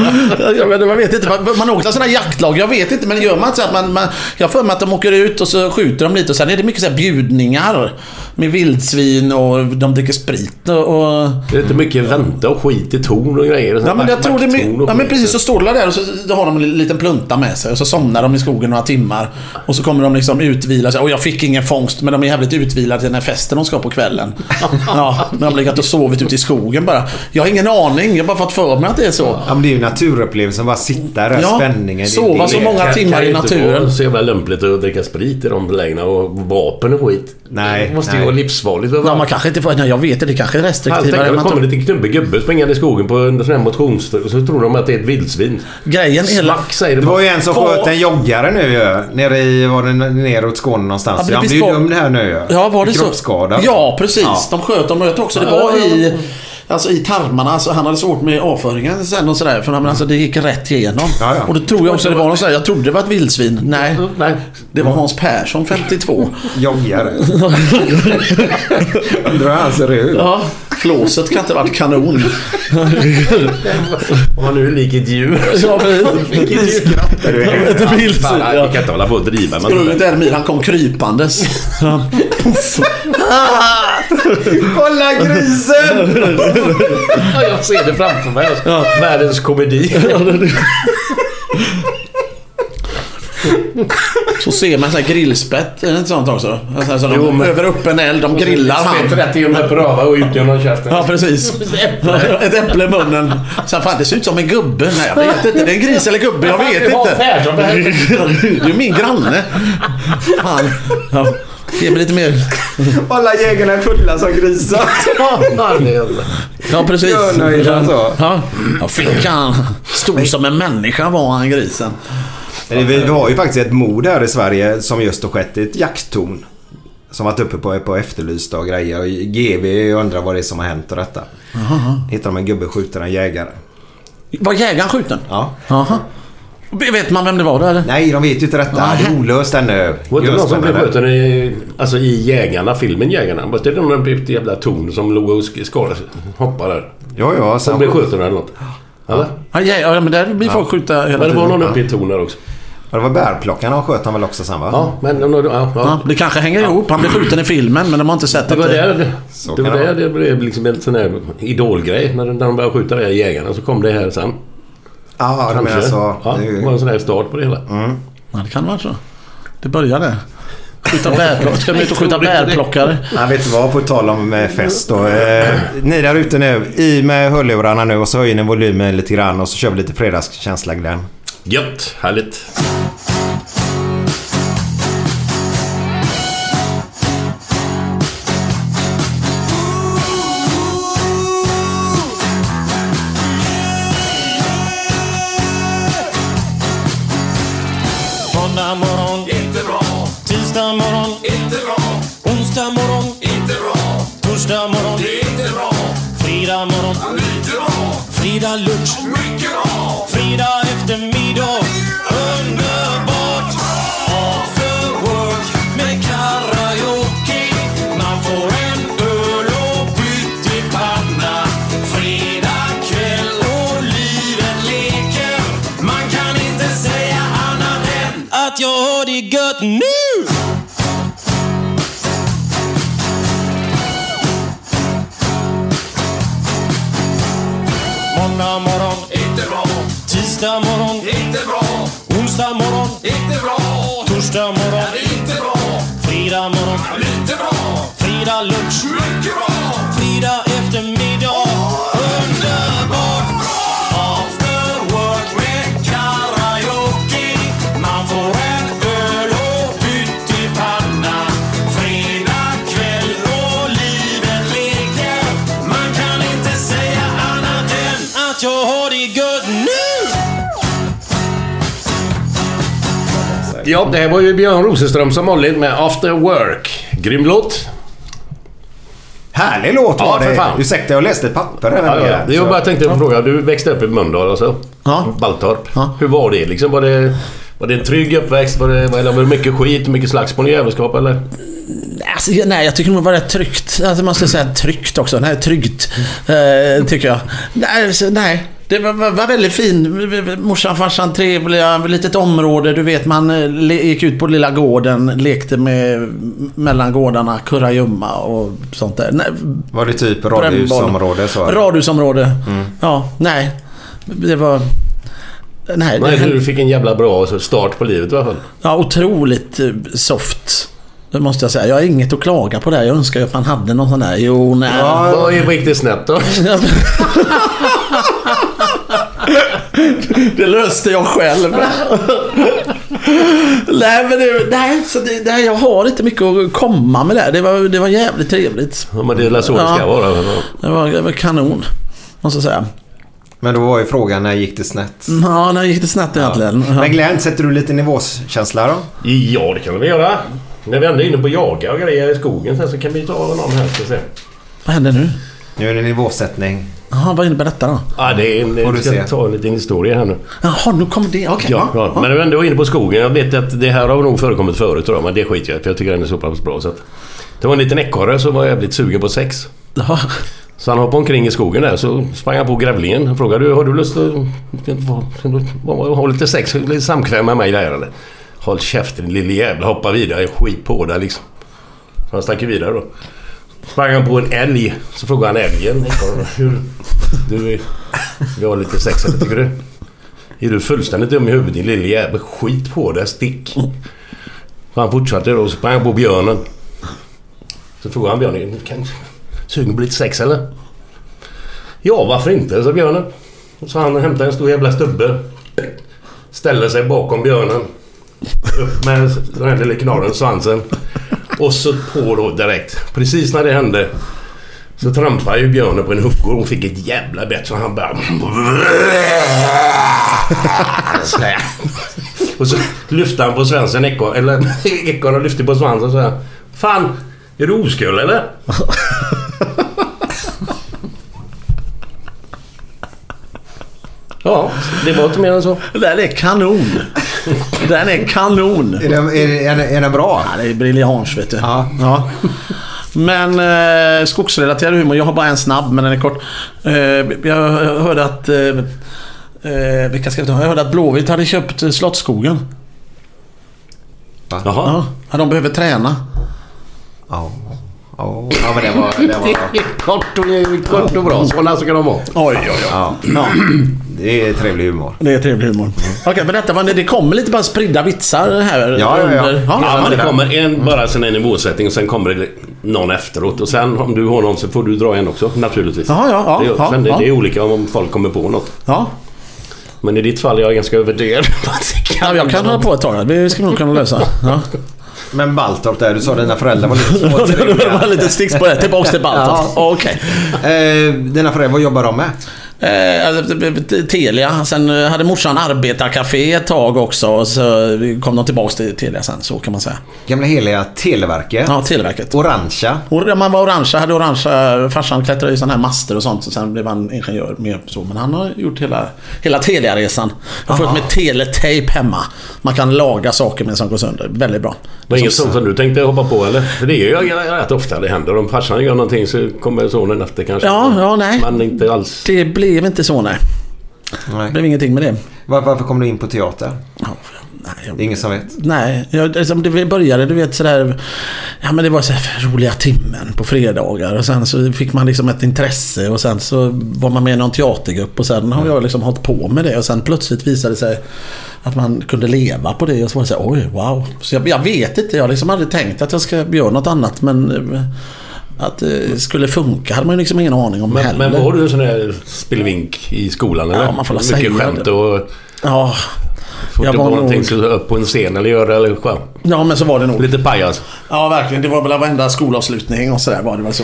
jag, vet, jag vet inte. Man, man åker sådana jaktlag. Jag vet inte. Men gör man så att man, man... Jag har för mig att de åker ut och så skjuter de lite och sen är det mycket så här bjudningar. Med vildsvin och de dricker sprit och... och Det är inte mycket vänta och skit i ton och grejer. Ja men jag tror det är och Ja men precis, så står de där och så har de en liten plunta med sig och så somnar de i skogen några timmar. Och så kommer de liksom utvila sig. Och jag fick ingen fångst men de är jävligt utvilade till den här festen de ska på kvällen. Ja, men de har legat och sovit ute i skogen bara. Jag har ingen aning, jag har bara fått för mig att det är så. Ja, men det är ju naturupplevelsen. Bara sitta där, Ja, spänningen. Det- sova det, så många Kan- timmar kan i ju inte naturen. vara så jävla lämpligt att dricka sprit i de lägena och vapen och skit. Nej, Det måste ju nej. vara livsfarligt. Ja, man kanske inte får... Nej, jag vet inte, det kanske är restriktivare. man det kommer lite knubbig gubbe springande i skogen på en sån här motionsdag och så tror de att det är ett vildsvin. Grejen är... Smack säger det Det var ju en som sköt en joggare nu ju. Nere i, var det neråt Skåne någonstans. Ja, han blev ju var- dömd här nu. Ja, var det så? Kroppsskada. Ja, precis. Ja. De sköt dem. Och jag tror också det var i... Alltså i tarmarna, alltså han hade svårt med avföringen sen och sådär. För men alltså, det gick rätt igenom. Ja, ja. Och då tror jag också det var någon sån här, jag trodde det var ett vildsvin. Nej, Nej. det var Hans Persson, 52. Joggare. Undrar hur han ser ut. Ja, flåset kan inte ha varit kanon. Om man nu är lik ett djur. Ja. Ett vildsvin. Fan, Ja. Vi kan inte hålla på och driva med Sprungit en mil, han kom krypandes. Puff. Kolla grisen! Ja, jag ser det framför mig. Ja. Världens komedi. Så ser man så här grillspett, är det inte sånt också? Alltså, så de, Jo, men- Över upp en eld, de grillar han. Spett rätt i på röva och ut genom käften. Ja, precis. Ett äpple i munnen. Sen fan, det ser ut som en gubbe. Nej, jag vet inte. Det är en gris eller gubbe. Jag vet Ja, inte. Det är min granne. Fan. Ja. Ge mig lite mer. Alla jägarna är fulla som grisar. Ja, precis. Görnöjda så. Ja, ja fick han. Stor som en människa var han grisen. Vi, vi har ju faktiskt ett mord här i Sverige som just har skett i ett jakttorn. Som varit uppe på, på Efterlysta och grejer. Och GV undrar vad det är som har hänt och detta. Hittar de en gubbe skjuter en jägare. Var jägaren skjuten? Ja. Jaha. Vet man vem det var då eller? Nej, de vet ju inte detta. Det är olöst ännu. Var det någon som blev skjuten i, alltså i Jägarna, filmen Jägarna? Var det någon i ett jävla torn som låg och skadade hoppade där? Ja, ja. Som blev skjuten eller något? Eller? Ja, ja, ja men där blir folk skjuta hela Men det var någon uppe i ett torn där också. Och det var bärplockarna och sköt han väl också sen va? Ja, men... Ja, ja. Ja, det kanske hänger ihop. Han blev skjuten i filmen men de har inte sett Det att var där Så det, var det där det blev liksom en sån här idolgrej. När, när de började skjuta de här jägarna så kom det här sen. Ja, du menar så. Ja, det det var en sån här start på det hela. Ja, det kan vara så. Det började. Skjuta bärplockare. Ska de ut och skjuta bärplockare? Ja, vet du vad? På tal om eh, fest då. Eh, ni där ute nu, i med hörlurarna nu och så höjer ni volymen lite grann och så kör vi lite fredagskänsla Glenn. Gött! Härligt! Torsdag morgon, inte bra. Fredag morgon, lite bra. Fredag lunch, mycket bra. Ja, det här var ju Björn Rosenström som vanligt med After Work. Grym låt. Härlig låt Ja, var för det. fan. Ursäkta, jag läste ett papper här. Ja, ja. nere, Jag så- bara tänkte fråga. Du växte upp i Mölndal alltså? Ja. Baltorp. Ja. Hur var det liksom? Var det, var det en trygg uppväxt? Var det, var det mycket skit? Mycket slagsmål och jävelskap eller? Alltså, nej, jag tycker nog det var rätt tryggt. Alltså, man ska säga tryggt också. Nej, tryggt. Eh, tycker jag. Nej, alltså, nej. Det var, var, var väldigt fin. Morsan, farsan, trevliga. Litet område. Du vet, man eh, le, gick ut på lilla gården. Lekte med mellan gårdarna. Kurragömma och sånt där. Nej, Var det typ radhusområde så? Radhusområde. Ja, nej. Det var... Nej, det, Nej, du fick en jävla bra start på livet i alla fall. Ja, otroligt eh, soft. Det måste jag säga. Jag har inget att klaga på där. Jag önskar ju att man hade någon sån där. Jo, nej. Vad var ju riktigt snett då? det löste jag själv. nej, men det, nej, så det, nej, jag har inte mycket att komma med där. Det var, det var jävligt trevligt. Ja, men det är så det ska Ja. vara. Det var, det var kanon. Måste jag säga. Men då var ju frågan, när gick det snett? Ja, när gick det snett egentligen? Ja. Men Glenn, sätter du lite nivåkänsla då? Ja, det kan vi göra. När vi ändå är inne på jaga och grejer i skogen sen så kan vi ta någon här ska se. Vad händer nu? Nu är det nivåsättning. Jaha, vad innebär detta då? Ja, det är en... Får du Vi ska se. ta en liten historia här nu. Jaha, nu kommer det. Okej. Ja, ja. Men när vi ändå är inne på skogen. Jag vet att det här har nog förekommit förut tror jag, men det skiter jag i, för jag tycker den är så pass bra. Så att, det var en liten ekorre som var jävligt sugen på sex. Ja. Så han hoppade omkring i skogen där så sprang han på grävlingen och frågade du, har du lust att ha lite sex, lite samkväm med mig där eller? Håll käften lille jävla, hoppa vidare, skit på dig liksom. Så han stack ju vidare då. Sprang han på en älg, så frågade han älgen, hur... Du, vi har lite sex eller tycker du? Är du fullständigt dum i huvudet din lille jävel? Skit på dig, stick. Så han fortsatte då och sprang han på björnen. Så frågade han björnen, kan, sugen på lite sex eller? Ja, varför inte? sa björnen. Så han hämtade en stor jävla stubbe. Ställer sig bakom björnen. Upp med den här lilla knorren, svansen. Och så på då direkt. Precis när det hände så trampade ju björnen på en huggorm och fick ett jävla bett så han bara... Så. Och så lyfte han på svansen ekorren, eller ekorren lyfte på svansen och här. Fan, är du oskuld eller? Ja, det var inte mer än så. Det där är kanon. Den är kanon. Är den, är, den- är den bra? Ja, det är briljans vet du. Ja. Ja. Men eh, skogsrelaterad humor, jag har bara en snabb men den är kort. Eh, jag hörde att... Eh, eh, vilka ska vi ta? Jag hörde att Blåvitt hade köpt eh, Slottsskogen. Va? Jaha. Ja, de behöver träna. Ja. Ja, men det var... Det var kort, och, kort och bra. Sådana ska de vara. Oj, oj, oj. ja. Ja, Det är trevlig humor. det är trevlig humor. Okej, men detta var, det kommer lite bara spridda vitsar här. Ja, ja, ja. under- Ja, ja, men det kommer en bara sen en nivåsättning och sen kommer det någon efteråt. Och sen om du har någon så får du dra en också naturligtvis. Ja, ja, ja, det, sen det, ja. det är olika om folk kommer på något. ja. Men i ditt fall är jag ganska övertygad ja, jag kan hålla på ett tag. Det ska vi nog kunna lösa. Ja. Men Baltorp där, du sa dina föräldrar var lite det var småtrevliga. lite stickspår där. Tillbaks till Baltorp. Okej. Eh, dina föräldrar, vad jobbar de med? Eh, alltså, Telia. Sen eh, hade morsan arbetarcafé ett tag också. Och så kom de tillbaks till Telia sen, så kan man säga. Gamla heliga Televerket. Ja, Televerket. Orangea. Och man var orangea, hade orangea... Farsan klättrade i sådana här master och sånt. Och sen blev han ingenjör mer så. Men han har gjort hela, hela Telia-resan. Jag har fått med teletejp hemma. Man kan laga saker med som går sönder. Väldigt bra. var inget sånt som du tänkte hoppa på eller? För det är ju rätt ofta det händer. Om farsan gör någonting så kommer sonen efter kanske. Ja, ja, nej. Men inte alls. Det blev inte så, nej. Det Nej. blev ingenting med det. Var, varför kom du in på teater? Ja, nej, jag- Det är ingen som vet. Nej, jag, liksom, det började du vet sådär... Ja men det var så här roliga timmen på fredagar och sen så fick man liksom ett intresse och sen så var man med i någon teatergrupp och sen har jag liksom hållit på med det och sen plötsligt visade det sig att man kunde leva på det och så var det så här, oj wow. Så jag, jag vet inte, jag har liksom aldrig tänkt att jag ska göra något annat men eh, att det skulle funka hade man ju liksom ingen aning om Men, heller. men var du en sån där spillvink i skolan eller? Ja, man får väl Mycket säga skämt det. och... Ja, Fort Jag var var någonting nog- så upp på en scen eller göra eller skämt. ja men så var det nog. Lite pajas. Ja, verkligen. Det var väl varenda skolavslutning och sådär var det väl så.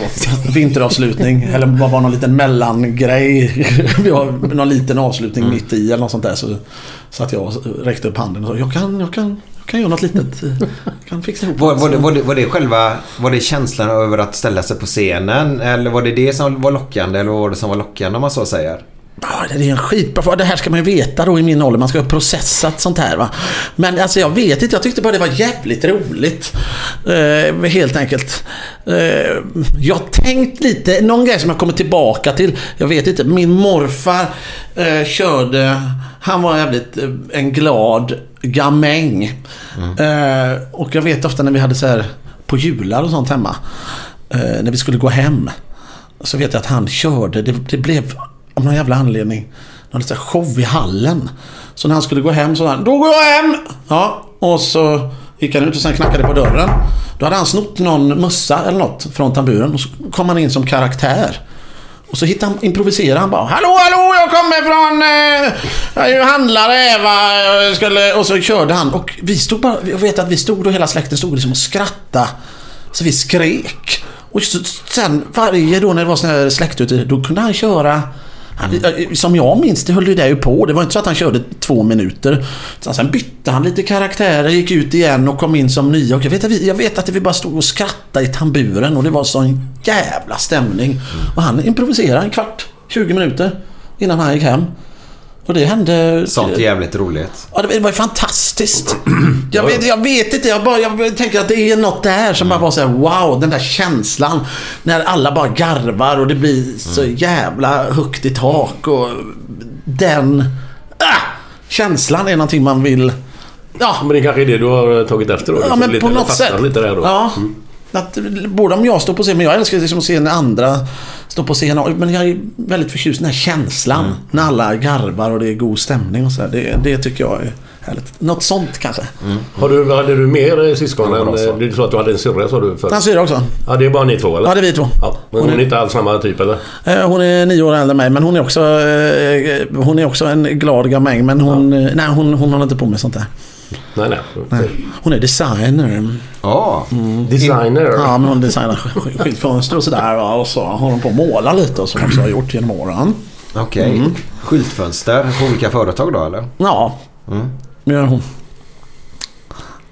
Vinteravslutning. Eller vad var någon liten mellangrej. Vi har någon liten avslutning mitt i eller något sånt där. Så, så att jag räckte upp handen och sa jag kan, jag kan, kan göra något litet. Kan fixa ihop Var, något." var, det, var, det, var det själva... Var det känslan över att ställa sig på scenen? Eller var det det som var lockande? Eller vad var det som var lockande om man så säger? Ja, det är en skitbra fråga. Det här ska man ju veta då i min ålder. Man ska ha processat sånt här va. Men alltså jag vet inte. Jag tyckte bara det var jävligt roligt. Eh, helt enkelt. Eh, jag har tänkt lite. Någon grej som jag kommer tillbaka till. Jag vet inte. Min morfar eh, körde. Han var jävligt eh, en glad gamäng. Eh, och jag vet ofta när vi hade så här på jular och sånt hemma. Eh, när vi skulle gå hem. Så vet jag att han körde. Det, det blev av någon jävla anledning någon liten show i hallen. Så när han skulle gå hem så sa han Då går jag hem! Ja, och så gick han ut och sen knackade på dörren. Då hade han snott någon mössa eller något från tamburen och så kom han in som karaktär. Och så hittade han, improviserade han bara Hallå hallå jag kommer från... Eh, jag är ju handlare här, va. Jag skulle... Och så körde han och vi stod bara... Jag vet att vi stod och hela släkten stod liksom och skrattade. Så vi skrek. Och så, sen varje då när det var sån här släktute då kunde han köra han, som jag minns det höll det där ju på. Det var inte så att han körde två minuter. Sen, sen bytte han lite karaktärer, gick ut igen och kom in som nya. Och jag, vet, att vi- jag vet att vi bara stod och skrattade i tamburen och det var sån jävla stämning. Och han improviserade en kvart, 20 minuter innan han gick hem. Och det hände... Sånt jävligt roligt. Ja, det var ju fantastiskt. Jag vet, jag vet inte, jag, bara, jag tänker att det är något där som bara var så här: wow, den där känslan. När alla bara garvar och det blir så jävla högt i tak och den... Ah, känslan är någonting man vill... Ja, Men det kanske är det du har tagit efter då? Ja får men lite, på något sätt. lite där då. Ja. Att, både om jag står på scen, men jag älskar liksom att se när andra står på scen. Men jag är väldigt förtjust i den här känslan. När alla garvar och det är god stämning och så här. Det, det tycker jag är härligt. Något sånt kanske. Har du, hade du mer eh, syskon Ja, än... bra eh. Du sa att du hade en syrra sa du förut. Han syr också. Ja, det är bara ni två eller? Ja, det är vi två. Ja, men hon är inte alls samma typ eller? Eh, Hon är nio år äldre än mig, men hon är också, hon är också en glad gamäng. Men hon, eh, nej, hon, hon håller inte på med sånt där. Nej, nej. Nej. Hon är designer. Ja. Designer. Ja, men hon designar sk- skyltfönster och sådär. Och så håller hon på att måla lite som hon också har gjort genom åren. Okej. Skyltfönster på olika företag då eller? Ja, Mm. det gör hon.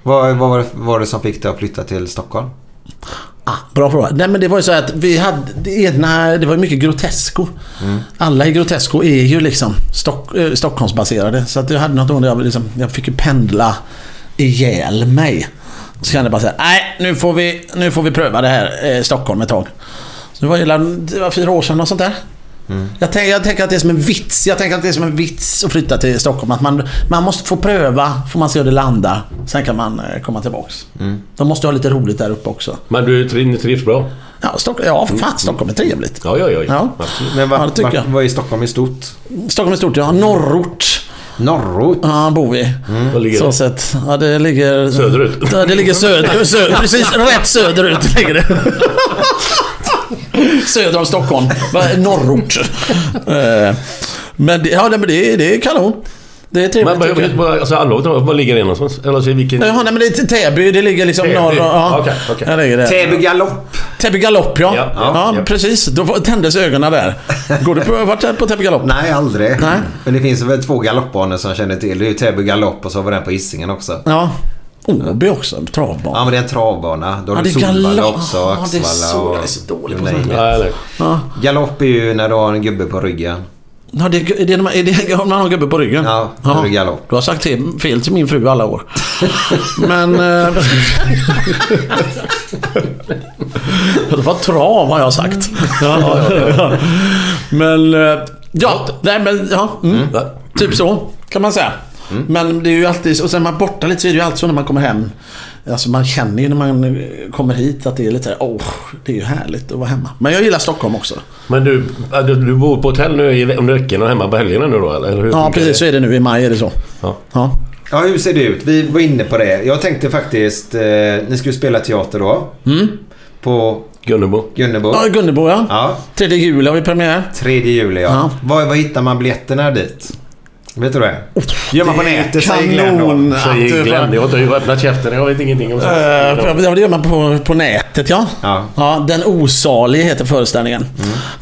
Vad, vad var, det, var det som fick dig att flytta till Stockholm? Ah, bra fråga. Nej men det var ju så att vi hade det ena, det var ju mycket Grotesco. Alla i Grotesco är ju liksom Stock, eh, Stockholmsbaserade. Så att jag hade något år där jag, liksom, jag fick ju pendla ihjäl mig. Så kände jag bara såhär, nej nu får vi, nu får vi pröva det här eh, Stockholm ett tag. Så det var, det var fyra år sedan och sånt där. Jag, tänker, jag tänker att det är som en vits. Jag tänker att det är som en vits att flytta till Stockholm. Att man, man måste få pröva, får man se hur det landar. Sen kan man eh, komma tillbaks. De måste ha lite roligt där uppe också. Men du tri- trivs bra? Ja, Stockholm, ja för fan. Stockholm är trevligt. Ja, ja, ja. Ja. Absolut. Men Ja, vad, det tycker vad, är Stockholm i stort? Stockholm är stort, ja. Norrort. Norrort? Ja, bor vi. Var ligger Så det? sett. Ja, det ligger... Söderut? Ja, det ligger söder, söder, precis rätt söderut ligger det. Söder om Stockholm. Norrort. Eh, Men det, ja, men det, är- det är kanon. Det är trevligt Men vad- vad- alltså allvarligt var ligger det någonstans? Eller alltså, vilken... Jaha, nej men det är Täby. Det ligger liksom norr... Ja, okej. Där ligger det. Täby galopp. Täby galopp, ja. Ja, Ja, ja, ja. precis. Då tändes ögonen där. Går du på, varit där på Täby galopp? Nej, aldrig. Nej. Men det finns väl två galoppbanor som jag känner till. Det är ju Täby galopp och så vi den på Hisingen också. Ja. Åby också, en travbana. Ja, men det är en travbana. Då har Ja, du det är Solvalla också, Ja, det är Axvalla så- och... jag är så dålig på sånt. Ja. Galopp är ju när du har en gubbe på ryggen. Ja, det, är det, är det, är det man har en gubbe på ryggen? Ja, då är det galopp. Du har sagt till, fel till min fru alla år. Men... Eh, det var trav har jag sagt. Ja, ja, ja. Men... eh, Ja, nej men... Ja, mm. Ja. Typ så kan man säga. Men det är ju alltid... Och sen man borta lite så är det ju alltid så när man kommer hem. Alltså man känner ju när man kommer hit att det är lite såhär, åh, det är ju härligt att vara hemma. Men jag gillar Stockholm också. Men du, du, du bor på hotell nu i- under veckan och hemma på helgerna nu då eller? eller hur Ja, precis så det? är det nu. I maj är det så. Ja. Ja. Ja, hur ser det ut? Vi var inne på det. Jag tänkte faktiskt... Eh, ni skulle spela teater då. På Gunnebo. Gunnebo. Ja, Gunnebo ja. Ja, 3 juli har vi premiär. 3 juli ja. Ja. Var, var hittar man biljetterna dit? Vet du det? Gör man på nätet säger Glenn då. Säger Glenn. Jag har inte öppnat käften. Jag vet ingenting om Eh, sånt. Ja, det gör man på, på nätet ja. Ja. Den osalige heter föreställningen.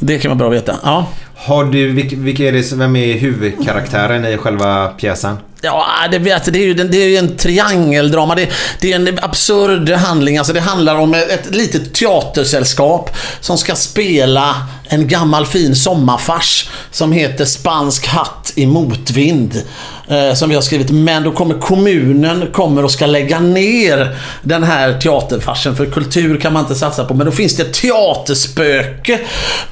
Det kan vara bra att veta. Ja. Har du, vilka, vilka är det, vem är huvudkaraktären i själva pjäsen? Ja, det, vet, det, är ju, det är ju en triangeldrama. Det, det är en absurd handling. Alltså det handlar om ett, ett litet teatersällskap som ska spela en gammal fin sommarfars som heter Spansk hatt i motvind. Eh, som vi har skrivit. Men då kommer kommunen kommer och ska lägga ner den här teaterfarsen. För kultur kan man inte satsa på. Men då finns det ett teaterspöke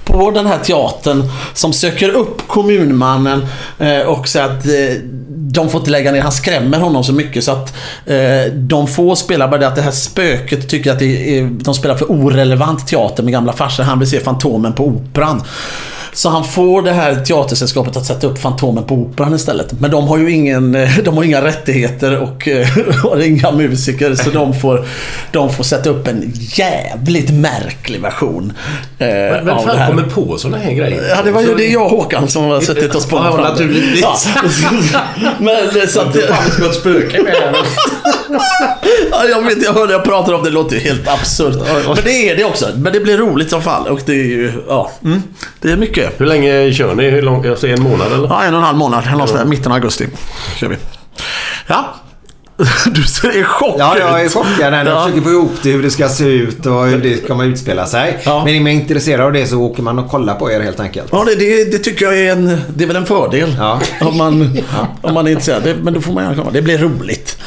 på den här teatern som söker upp kommunmannen eh, och säger att eh, de får inte lägga ner. Han skrämmer honom så mycket så att eh, de får spela bara det att det här spöket tycker att det är, de spelar för orelevant teater med gamla farsor. Han vill se Fantomen på Operan. Så han får det här teatersällskapet att sätta upp Fantomen på Operan istället. Men de har ju ingen, eh, de har inga rättigheter och eh, har inga musiker så de får, de får sätta upp en jävligt märklig version eh, Men vem fan kommer på såna här grejer? Ja, det var ju det jag och Håkan som har suttit och spånat Ja, fram det. naturligtvis. Ja. Men eh, så att... Fan, vi ska ha ett spöke med här. Ja, jag vet, jag hörde jag pratar om det, det låter ju helt absurt. Men det är det också. Men det blir roligt som fall. Och det är ju, ja. Mm, det är mycket. Hur länge kör ni? Hur lång, jag säger en månad eller? Ja, en och en halv månad. Någonstans mitten av augusti. Kör vi. Ja. Du ser i chock Ja, jag är chockad. Jag Ja. försöker få ihop det, hur det ska se ut och hur det kommer utspela sig. Ja. Men är man intresserad av det så åker man och kollar på er helt enkelt. Ja, det, det, det tycker jag är en, det är väl en fördel. Ja. Om, man, om man är intresserad. Men då får man gärna komma. Det blir roligt.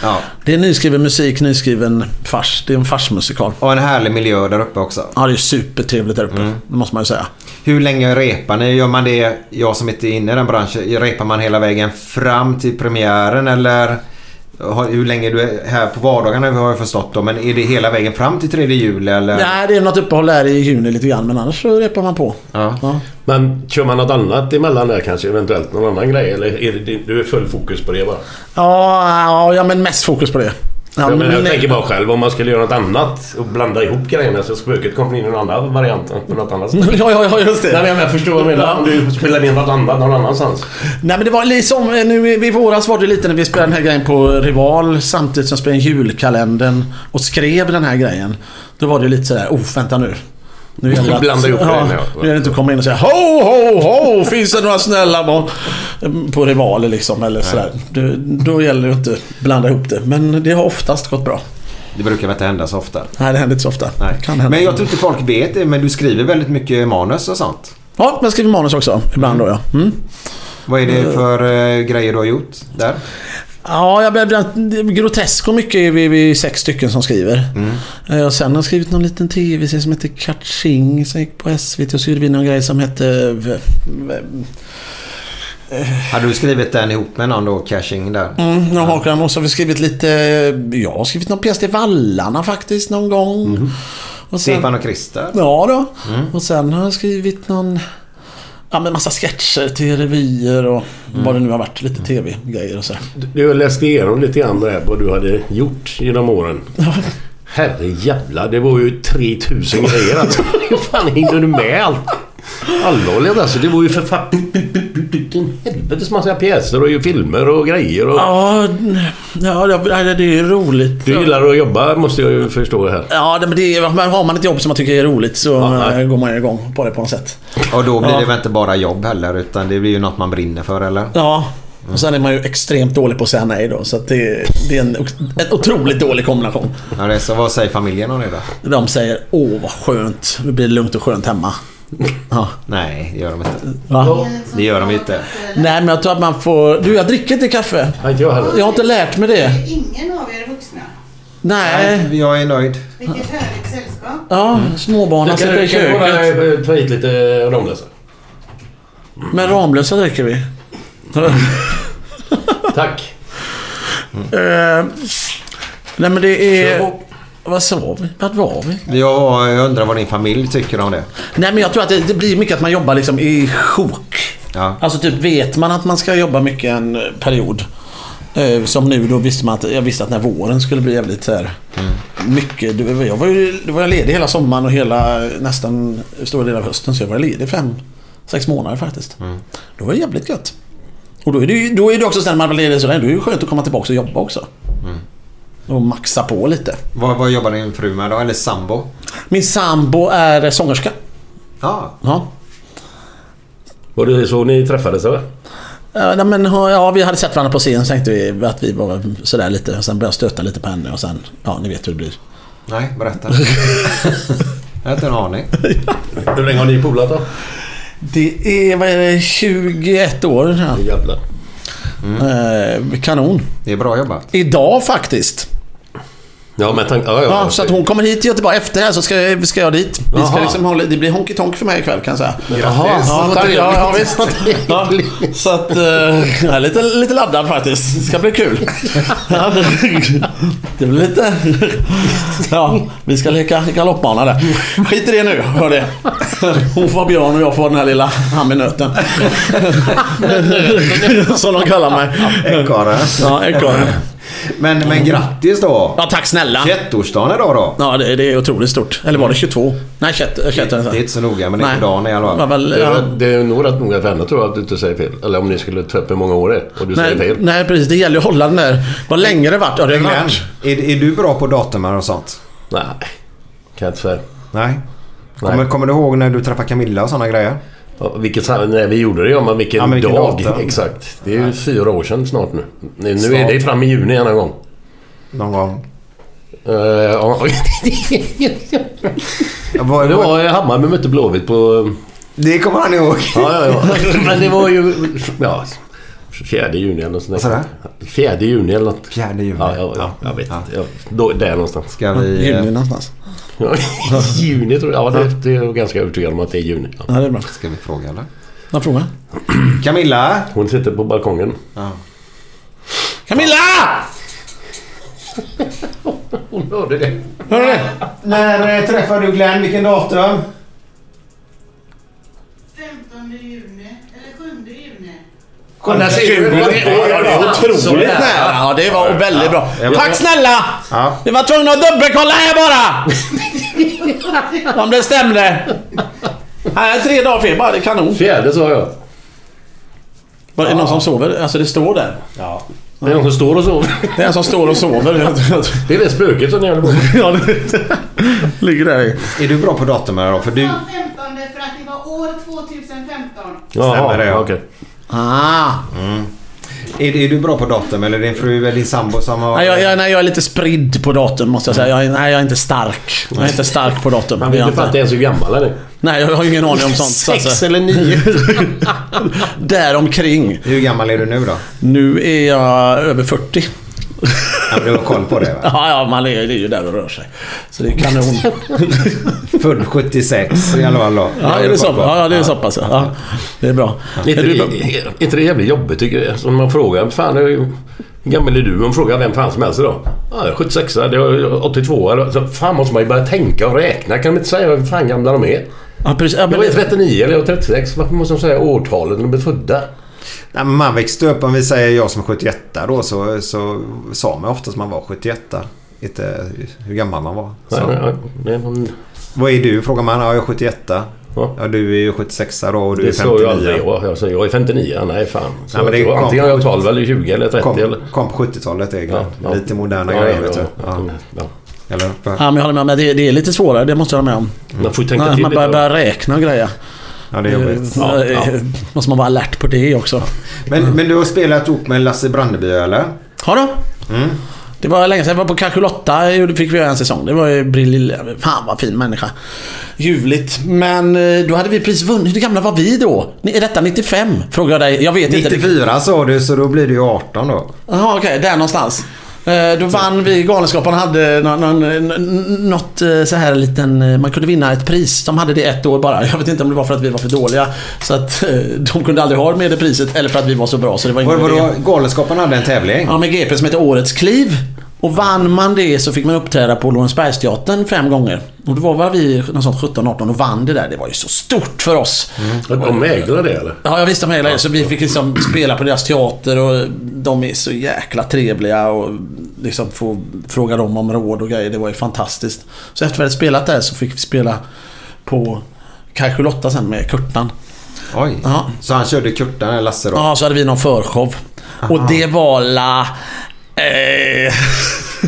Det är nyskriven musik, nyskriven fars. Det är en farsmusikal. Och en härlig miljö där uppe också. Ja, det är supertrevligt där uppe. Mm. Det måste man ju säga. Hur länge repar ni? Gör man det, jag som inte är inne i den branschen, repar man hela vägen fram till premiären eller hur länge du är här på vardagarna har jag förstått då, men är det hela vägen fram till 3 juli eller? Nej, det är något uppehåll där i juni lite grann. Men annars så repar man på. Ja. Ja. Men kör man något annat emellan där kanske? Eventuellt någon annan grej? Eller är det, du är full fokus på det bara? Ja, ja, men mest fokus på det. Ja, men jag tänker bara själv om man skulle göra något annat och blanda ihop grejerna så spöket kommer in i någon annan variant på något annat sätt. Ja, ja, ja, just det. Nej men jag förstår vad du menar. Om du spelar in något annat någon annanstans. Nej men det var liksom, nu i våras var det lite när vi spelade den här grejen på Rival samtidigt som spelade julkalendern och skrev den här grejen. Då var det lite sådär, oh vänta nu. Nu gäller det att, Blanda ihop ja, ja. Nu gäller det inte att komma in och säga ho, ho, ho, finns det några snälla på, på Rival liksom eller sådär. Då, då gäller det inte att blanda ihop det. Men det har oftast gått bra. Det brukar väl inte hända så ofta. Nej, det händer inte så ofta. Nej. Men jag tror inte folk vet det, men du skriver väldigt mycket manus och sånt. Ja, jag skriver manus också. Ibland då ja. Mm. Vad är det för eh, grejer du har gjort där? Ja, jag blev grotesk och mycket är vi, vi är sex stycken som skriver. Eh, Och sen har jag skrivit någon liten tv-serie som heter Catching som gick på SVT och så gjorde vi någon grej som hette... v- Hade du skrivit den ihop med någon då, Cashing där? Mm, någon hakar och så har vi skrivit lite... Jag har skrivit någon pjäs till Vallarna faktiskt någon gång. Och sen, Stefan och Christer? Ja då. Och sen har jag skrivit någon... Ja men massa sketcher till revyer och vad det nu har varit. Lite tv-grejer och så. Du har läst igenom lite grann där vad du hade gjort genom åren. Herre jävla, det var ju 3000 grejer alltså. Hur fan hängde du med allt? Allvarligt alltså. Det var ju för fan... En helvetes massa pjäser och ju filmer och grejer. Och... Ja, ja det, är roligt. Du gillar att jobba måste jag ju förstå här. Ja, men det har man ett jobb som man tycker är roligt så Ja, eh, går man igång på det på något sätt. Och då blir Ja. det väl inte bara jobb heller utan det blir ju något man brinner för eller? Ja. Och sen är man ju extremt dålig på att säga nej då. Så att det, det är en, en otroligt dålig kombination. Ja, det är så vad säger familjen om det då? De säger åh vad skönt. Det blir lugnt och skönt hemma. Ja. Nej, det gör de inte. Va? Det gör de inte. Nej men jag tror att man får... Du jag dricker inte kaffe. Ja, inte jag heller. Jag har inte lärt mig det. Ingen av er vuxna. Nej. Jag är nöjd. Vilket härligt sällskap. Ja, småbarnen Kan sitter i du kan du köket. eh, ta hit lite Ramlösa? Men Ramlösa dricker vi. Tack. Eh, nej men det är... Så- Vad sa vi? Vart var vi? Jag, jag undrar vad din familj tycker om det. Nej men jag tror att det, det blir mycket att man jobbar liksom i sjok. Ja. Alltså typ vet man att man ska jobba mycket en period. Eh, som nu då visste man att jag visste att när våren skulle bli jävligt så här, Mycket. du- Jag var ju då var jag ledig hela sommaren och hela nästan stora delar av hösten. Så jag var ledig fem, sex månader faktiskt. Då var det jävligt gött. Och då är det, då är det också sen när man var ledig sådär. Då är det ju skönt att komma tillbaka och jobba också. Och maxa på lite. Vad, vad jobbar din fru med då? Eller sambo? Min sambo är sångerska. Ja. Ja. Var det så ni träffades eller? Ja, nej, men, ja, vi hade sett varandra på scen så tänkte vi att vi var sådär lite. Och sen började jag stöta lite på henne och sen, ja ni vet hur det blir. Nej, berätta. jag har inte en aning. Hur länge har ni polat då? Det är, vad är det, 21 år. Ja. Jävlar. Eh, kanon. Det är bra jobbat. Idag faktiskt. Ja, men tank... Ja, ja, Ja, så att hon kommer hit till Göteborg efter det här så ska, jag- ska jag dit. Vi ska liksom hålla, det blir honky tonk för mig ikväll kan jag säga. Jaha, Ja, tack. Ja, ja, visst. Ja, så att... eh, jag är lite, lite laddad faktiskt. Det ska bli kul. Ja, det blir lite... Ja, vi ska leka galoppbana där. Skit i det nu, hör det. Hon får vara björn och jag får vara den här lilla hamminöten. Som de kallar mig. Ekorre. Ja, ekorre. Men, men grattis då! Ja, tack snälla. 21-årsdagen idag då. Ja, det, det är otroligt stort. Eller var det 22? Nej, 21. 21 Det är inte så noga men det är Nej. på dagen i alla fall. väl, ja. är, det är nog rätt noga henne tror jag att du inte säger fel. Eller om ni skulle ta upp hur många år det är och du säger Nej, fel. nej, precis. Det gäller att hålla den där. Vad länge det varit. Ja, det varit. är, är du bra på datumar och sånt? Nej, kan jag inte säga. Nej. Kommer, kommer du ihåg när du träffade Camilla och sådana grejer? Vilket, när vi gjorde det, ja men vilken, Ja, men vilken dag. datum? Exakt. Det är ju fyra år sedan snart nu. Nu nu är Snart. det fram i juni en gång. Någon gång? Uh, ja. Det var Hammarby mötte Blåvitt på... det kommer han ihåg. Ja, ja, ja. Men det var ju... Ja, fjärde juni eller något sånt sa Fjärde juni eller något. Fjärde juni. Ja, ja, ja, jag vet Ja. inte. Ja, då, där någonstans. Ska vi... Juni eh, någonstans. Ja, juni tror jag. Ja, det, det är jag ganska övertygad om att det är juni. Ja. Ja, det är bra. Ska vi fråga eller? Någon fråga? Camilla! Hon sitter på balkongen. Ja. Camilla! Hon hörde det. Hör du det? När eh, träffade du Glenn? Vilken datum? 15 juni, eller 7 juni. Kolla? Ja, det är otroligt nära. Ja, det var väldigt bra. Tack snälla! Ja. Vi var tvungna att dubbelkolla här bara! Om det stämde. Nej, tre dagar fel bara. Det är kanon. Fjärde sa jag. Var det någon som sover? Alltså det står där. Det är någon som står och sover. Det är en som står och sover. Det är det spöket som ni håller på med. Ja, det ligger där i. Är du bra på datumar då? För du... Det var 15 för att det var år 2015. Stämmer det, ja. okej. Ah. Är, är du bra på datum eller din fru eller din sambo som har... Nej, jag, jag, nej, jag är lite spridd på datum måste jag säga. Jag är, nej, jag är inte stark. Jag är inte stark på datum. Är vet inte inte. ens hur gammal han är. Nej, jag har ingen aning om sånt. Sex Alltså. eller nio? Däromkring. Hur gammal är du nu då? Nu är jag över 40. Ja, men du har koll på det va? Ja, ja, man är, är ju där och rör sig. Så det är kanon. Född 76 i alla fall då. Ja, är det så, ja, det är så pass. Ja. Ja, det är bra. Inte, Är inte det jävligt jobbigt tycker jag? Som man frågar, fan hur gammal är du? Man frågar vem fan som helst idag. Ja, jag är 76, det är 82. eller- Så fan måste man ju börja tänka och räkna. Kan de inte säga hur fan gamla de är? ja, precis. Ja, Jag men, är 39 eller jag är 36. Varför måste de säga årtalet när de är födda? Nej, men man växte upp, om vi säger jag som är 71 då, så, så sa man oftast man var 71. Inte hur gammal man var. Nej, Så. nej, nej, det någon- Vad är du? Frågar man. Ja, jag är 71. Ja. Ja, du är ju 76 då och du Det är sa jag aldrig 59. jag. Jag sa jag är 59. Nej, fan. Så Nej, men det jag, kom- antingen är jag 12 eller 20 eller 30 Kom, eller... kom på 70-talet egentligen. Ja, ja. Lite moderna Ja, grejer ja, vet du. ja, Ja. ja, ja. Eller? ja, men jag håller med. Men det, det är lite svårare, det måste jag hålla med om. Man får ju tänka Nej, till man börjar, börjar räkna och grejer. Ja, det är jobbigt. Ja, ja. Måste man vara alert på det också. Men, men du har spelat ihop med Lasse Brandeby eller? Ja då. Det var länge sedan. Jag var på Calculotta. Det fick vi göra en säsong. Det var ju briljant. Fan vad fin människa. Ljuvligt. Men eh, då hade vi precis vunnit. Hur gamla var vi då? Är detta 95? Frågar jag dig. Jag vet inte. 94 sa du så då blir du ju 18 då. Jaha, okej. där någonstans. Eh, Då vann vi, Galenskaparna hade någon, någon, n- något eh, så här liten, eh, man kunde vinna ett pris. De hade det ett år bara. Jag vet inte om det var för att vi var för dåliga. Så att de kunde aldrig ha med det priset eller för att vi var så bra så det var ingen vadå? Galenskaparna hade en tävling? Ja, med GP som heter Årets kliv. Och vann man det så fick man uppträda på Lorensbergsteatern fem gånger. Och då var väl vi någon sån 17-18 och vann det där. Det var ju så stort för oss. De ägde det eller? Ja, jag visste om hela det. Så vi fick liksom spela på deras teater och de är så jäkla trevliga och liksom få fråga dem om råd och grejer. Det var ju fantastiskt. Så efter vi hade spelat där så fick vi spela på Kaj Lotta sen med Kurtan. Oj. Ja. Så han körde Kurtan eller Lasse då? Ja, så hade vi någon förshow. Och det var la... Eh,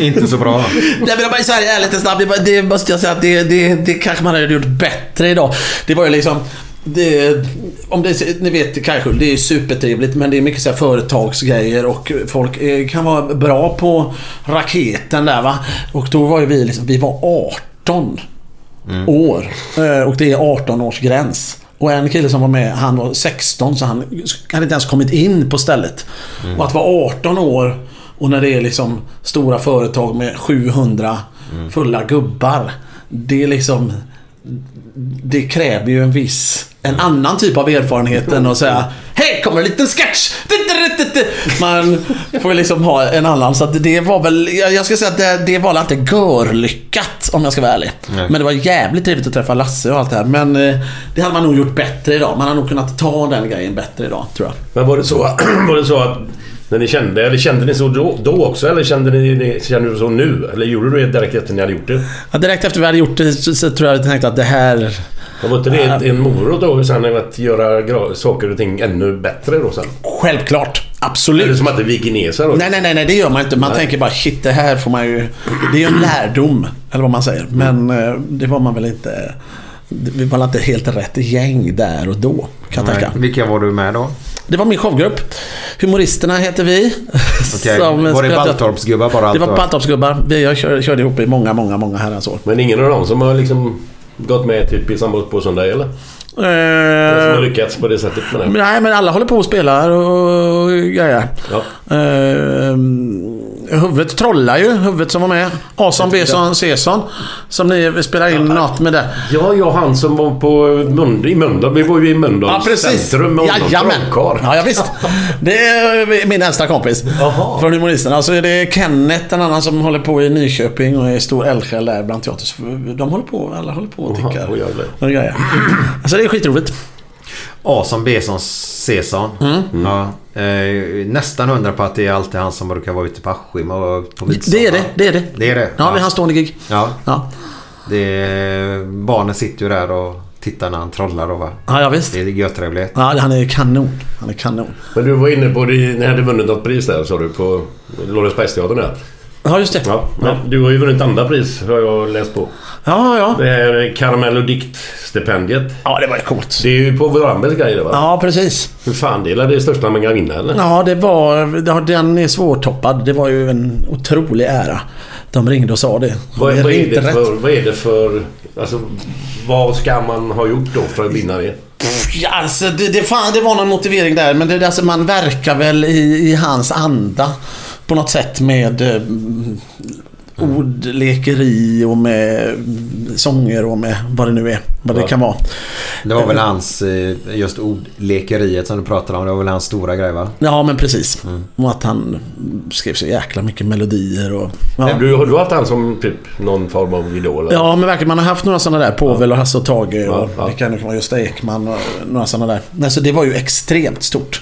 Inte så bra. Nej men om jag säger ärligt och snabbt, det, måste jag säga att det, det, det kanske man hade gjort bättre idag. Det var ju liksom... Det, om det, ni vet kanske, det är supertrevligt men det är mycket så här företagsgrejer och folk kan vara bra på raketen där va. Och då var ju vi liksom, vi var 18 år. Eh, Och det är 18 års gräns. Och en kille som var med, han var 16 så han hade inte ens kommit in på stället. Och att vara 18 år och när det är liksom stora företag med 700 fulla gubbar. Det är liksom... Det kräver ju en viss... En annan typ av erfarenhet än att säga Hej, kommer en liten sketch! Man får ju liksom ha en annan. Så att det var väl... Jag ska säga att det, det var väl inte görlyckat om jag ska vara ärlig. Nej. Men det var jävligt trevligt att träffa Lasse och allt det här. Men eh, det hade man nog gjort bättre idag. Man hade nog kunnat ta den grejen bättre idag, tror jag. Men var det så, var det så att när ni kände, eller kände ni så då, då också eller kände ni, ni kände du så nu? Eller gjorde du det direkt efter ni hade gjort det? Ja, direkt efter vi hade gjort det så, så tror jag att jag tänkte att det här... Var inte det ett- en morot då sen att göra saker och ting ännu bättre då sen? Självklart. Är Absolut. det som att det viker ner sig då? Nej, nej, nej, nej, det gör man inte. Man tänker bara shit, det här får man ju... Det är ju en lärdom, eller vad man säger. Men eh, det var man väl inte... Vi var inte helt rätt gäng där och då, kan jag Nej. tänka. Vilka var du med då? Det var min showgrupp. Humoristerna heter vi. Som Var det Baltorpsgubbar bara? Det var Baltorpsgubbar. Vi jag körde, ihop i många, många, många herrans år. Men ingen av dem som har liksom gått med typ i samma båt som dig eller? Som har Eh, lyckats på det sättet med det? nej, men alla håller på och spelar och grejer. Ja. Uh, huvudet trollar ju, huvudet som var med. Ason, Beson, Seson. Som ni spelar in något med det. Ja, jag han som var på Mund, i Mölndal. Vi var ju i Mölndals Ja, precis. centrum med honom. Jajamän. Ja, ja, visst. Det är min äldsta kompis. Jaha. Från humoristerna. Så är det Kenneth, en annan som håller på i Nyköping och är stor eldsjäl där bland teaters. De håller på, alla håller på och tickar. Och grejer. Alltså det är skitroligt. A som B som Cesar. Mm. Ja, eh, nästan hundra på att det är alltid han som brukar vara ute på Askim och på midsommar. Det är det, det är det. Det är det? Ja, det är hans stående gig. Ja, Ja, det är, barnen sitter ju där och tittar när han trollar då va. ja, ja visst. Det är görtrevligt. Ja, han är kanon. Han är kanon. Men du var inne på ni hade vunnit något pris där sa du på Lorensbergsteatern där. Ja, just det. Ja, men du har ju vunnit andra pris har jag läst på. Ja, ja. Det här Karamell och diktstipendiet. Ja, det var ju coolt. Det är ju Povel Ramels grej det va? Ja, precis. Hur fan det är det största man kan vinna eller? Ja, det var... ja, Den är svårtoppad. Det var ju en otrolig ära. De ringde och sa det. Vad, vad, är det för, vad är det för... Alltså, vad ska man ha gjort då för att vinna det? Ja, alltså, det, det, fan, det var någon motivering där. Men det, alltså, man verkar väl i, i hans anda. På något sätt med eh, ordlekeri och med mm, sånger och med vad det nu är. Vad det kan vara. Det var väl hans, eh, just ordlekeriet som du pratade om. Det var väl hans stora grej va? Ja, men precis. Och att han skrev så jäkla mycket melodier och... Ja. Du, har du haft han som typ någon form av idol? eller? Ja, men verkligen. Man har haft några sådana där. Povel och Hasse och Tage och Ja, ja. vilka nu kan vara. Gösta Ekman och några sådana där. Nej, så det var ju extremt stort.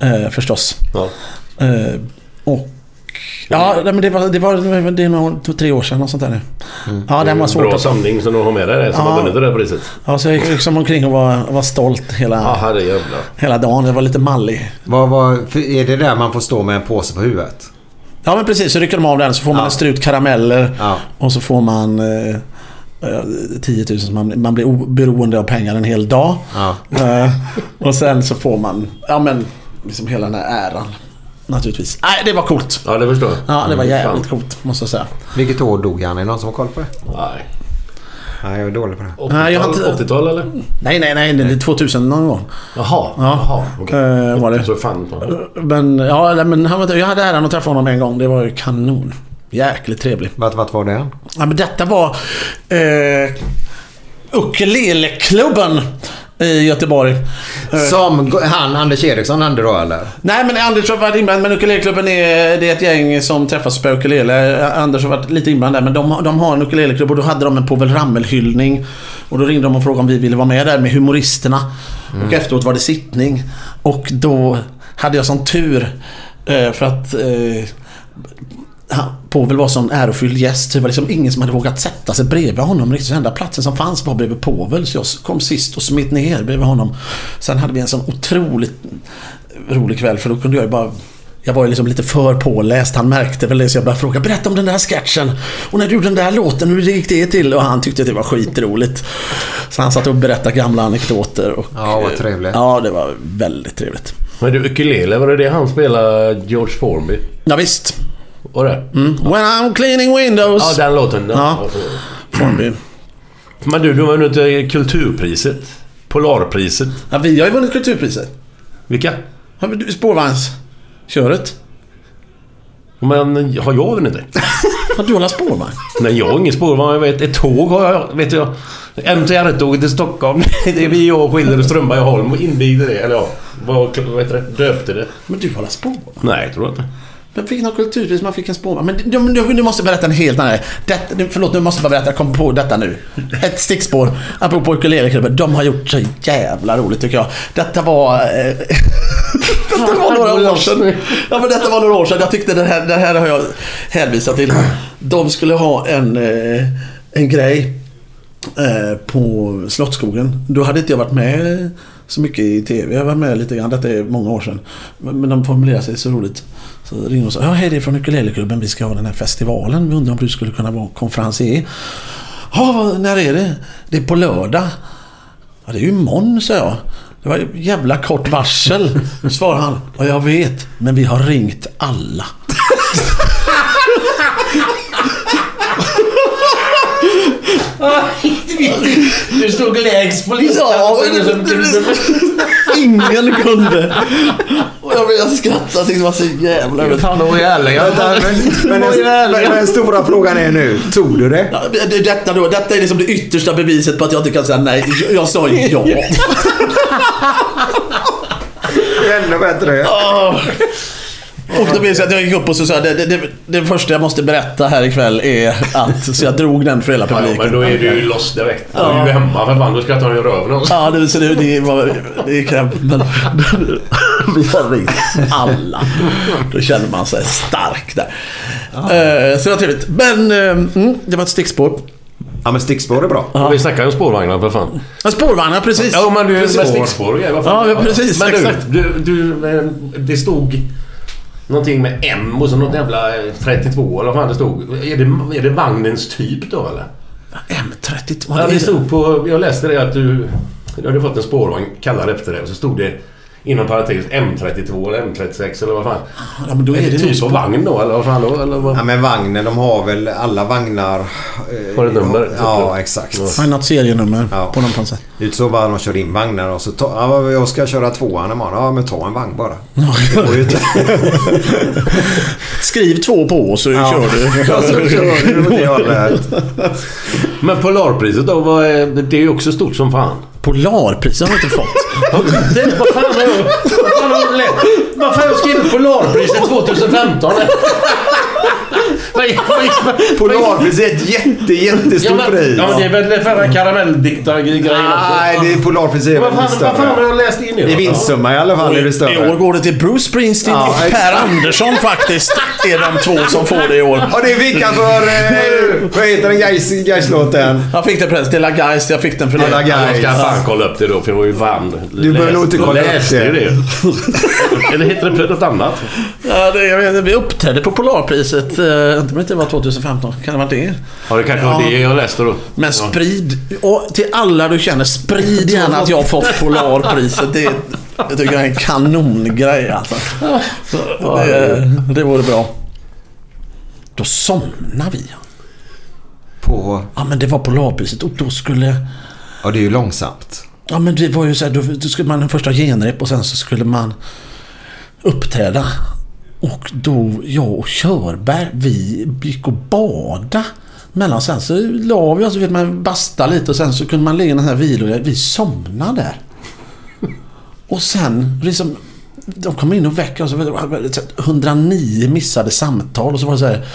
Eh, förstås. Ja. Eh, och... Ja, men det var, det var det är nog tre år sedan och sånt där nu. Ja, den var svårt Bra att... samling som du har med dig som Ja. har vunnit det där priset. Ja, så jag gick liksom omkring och var, var stolt hela, Ja, herrejävlar. hela dagen. Jag var lite mallig. Vad, vad, är det där man får stå med en påse på huvudet? Ja, men precis. Så rycker de av den så får man Ja. en strut karameller. Ja. Och så får man eh, eh, 10 000. så Man, man blir o- beroende av pengar en hel dag. Ja. Eh, och sen så får man, ja men, liksom hela den här äran. Naturligtvis. Nej, det var coolt. Ja, det förstår jag. Ja, det var Mm, jävligt fan. coolt måste jag säga. Vilket år dog han? Är det någon som har koll på det? Nej. Nej, jag är dålig på det. 80-tal, Nej, jag har inte- 80-tal eller? Nej, nej, nej. Det är 2000 någon gång. Jaha. Jaha. Okej. Eh, var det. Så fan på. Men, ja, men han, var- jag hade äran att träffa honom en gång. Det var ju kanon. Jäkligt trevlig. Vart, vart var det? Ja, men detta var eh, Ukuleleklubben i Göteborg. Som han, Anders Eriksson hade då eller? Nej men Anders har varit inblandad. Men Ukuleleklubben är, det är ett gäng som träffas på ukulele. Anders har varit lite inblandad där. Men de, de har en ukuleleklubb och då hade de en Povel Ramel-hyllning. Och då ringde de och frågade om vi ville vara med där med humoristerna. Och efteråt var det sittning. Och då hade jag sån tur. Eh, för att eh, Povel var sån ärofylld gäst. Det var liksom ingen som hade vågat sätta sig bredvid honom. Riktigt så enda platsen som fanns var bredvid Povel. Så jag kom sist och smitt ner bredvid honom. Sen hade vi en sån otroligt rolig kväll för då kunde jag ju bara jag var ju liksom lite för påläst. Han märkte väl det så jag började fråga Berätta om den där sketchen. Och när du gjorde den där låten, hur gick det till? Och han tyckte att det var skitroligt. Så han satt och berättade gamla anekdoter. Och, Ja, vad trevligt. Ja, det var väldigt trevligt. Men du, ukulele, var det det han spelade George Formby? Ja, visst. Var det? Mm. When I'm cleaning windows. Ja, den låten. Den. Ja. Formby. Men du, du har vunnit eh, Kulturpriset. Polarpriset. Ja, vi har ju vunnit Kulturpriset. Vilka? Har vi- Spårvagnsköret. Men har jag vunnit det? Har du hållit spårvagn? Nej, jag har ingen spårvagn. Jag vet, ett tåg har jag, vet jag. MTR-tåget till Stockholm. Det är vi, jag, Schiller och Strömberg och Holm och invigde det. Eller ja, vad, vad heter det? Döpte det. Men du håller spårvagn? Nej, tror jag inte. Man fick något kulturpris, man fick en spårvagn. Men du, du, du måste berätta en helt annan. Det, förlåt, nu måste jag bara berätta. Jag kom på detta nu. Ett stickspår, apropå ukuleleklubben. De har gjort så jävla roligt tycker jag. Detta var... Eh, detta var några år sedan. Ja, men detta var några år sedan. Jag tyckte det här, det här har jag hänvisat till. De skulle ha en, eh, en grej eh, på Slottsskogen. Då hade inte jag varit med så mycket i TV. Jag var med lite grann. Detta är många år sedan. Men, men de formulerade sig så roligt. Ringde de och sa, ja hej det är från Ukuleleklubben. Vi ska ha den här festivalen. Vi undrar om du skulle kunna vara konferencier. Ja, när är det? Det är på lördag. Ja, det är ju imorgon, sa jag. Det var jävla kort varsel. Då svarade han, ja jag vet, men vi har ringt alla. Du stod lägst på listan. Ja, ingen kunde. Och jag, jag skrattade. Jag tyckte det var så jävla... Fan, de var ärliga. Men, men, den, stora frågan är nu, tog du det? Ja, det- Detta, då, detta är liksom det yttersta beviset på att jag inte kan säga nej. Jag, jag sa ja. Ännu bättre. Ah. Och då minns jag att jag gick upp och så sa det, det, det, det första jag måste berätta här ikväll är att... Så jag drog den för hela Ja, publiken. men då är du ju loss direkt. Du är ju hemma för fan. Då ska jag ta dig i röven också. Ja, det, så det, det var... Det gick hem. Men vi har ringt alla. Då känner man sig stark där. Eh, så det var trevligt. Men eh, mm, det var ett stickspår. Ja, men stickspår är bra. Ja. Vi snackar ju om spårvagnar för fan. Ja, spårvagnar, precis. Ja, men du Precis. med stickspår och grejer. Ja, ja, precis, Men exakt. du, du, du, eh, det stod någonting med M och så något jävla eh, 32 eller vad fan det stod. Är det, är det vagnens typ då eller? M32? Ja, det stod på... Jag läste det att du... Du hade fått en spårvagn kallad efter det och så stod det inom parentes M32 eller M36 eller vad fan. Ja, men då är är det det typ av vagn då eller vad fan då? Eller vad? Ja, men vagnen, de har väl alla vagnar... eh, Har ett nummer? Ja, exakt. Har något serienummer Ja. på någon på sätt. Det är inte så bara de kör in vagnar och så ta, ja, jag ska köra tvåan imorgon. Ja, men ta en vagn bara. Skriv två på så Ja. kör du. Ja, så kör du. Men Polarpriset då? Vad är, det är ju också stort som fan. Polarpriset har jag inte fått. Det, vad fan har jag... Vad fan har jag läst? Varför har jag skrivit Polarpriset 2015? Vad är- vad är- Polarpris är ett jätte, jättestort Ja, men, pris. ja, men det är väl förra karamelldiktar-grejen också. Nej, det är Polarpris är Vad väl fan, vad fan har större. jag läst in i I vinstsumma i alla fall är det I år större. går det till Bruce Springsteen Ja, och Per. Andersson faktiskt. är de två som får det i år. Ja, det är vickan för... Vad heter den Gais- Gais-låten? Jag fick den precis till La Geist. Jag fick den för det. La Ja, Jag ska Gais. fan kolla upp det då, för jag var ju van. Du behöver nog inte kolla upp det. det. Eller heter det något annat? Ja, det, jag vet, vi uppträdde på Polarpriset. eh, Jag vet inte, det var 2015. Kan det vara det? Ja, det kanske var Ja. det jag läste då. Men sprid, och till alla du känner, sprid gärna att jag har fått Polarpriset. Det, det tycker jag är en kanongrej alltså. Så Det, det vore bra. Då somnar vi. På... Ja men det var Polarpriset och då skulle... Ja, det är ju långsamt. Ja men det var ju så här, då, då skulle man först ha genrep och sen så skulle man uppträda. Och då, jag och Körberg, vi gick och bada. Mellan sen så la vi oss, vet man, basta lite och sen så kunde man ligga i den här vilor. Vi somnade där. Och sen liksom, de kom in och väckte oss. och det var 109 missade samtal och så var det så här.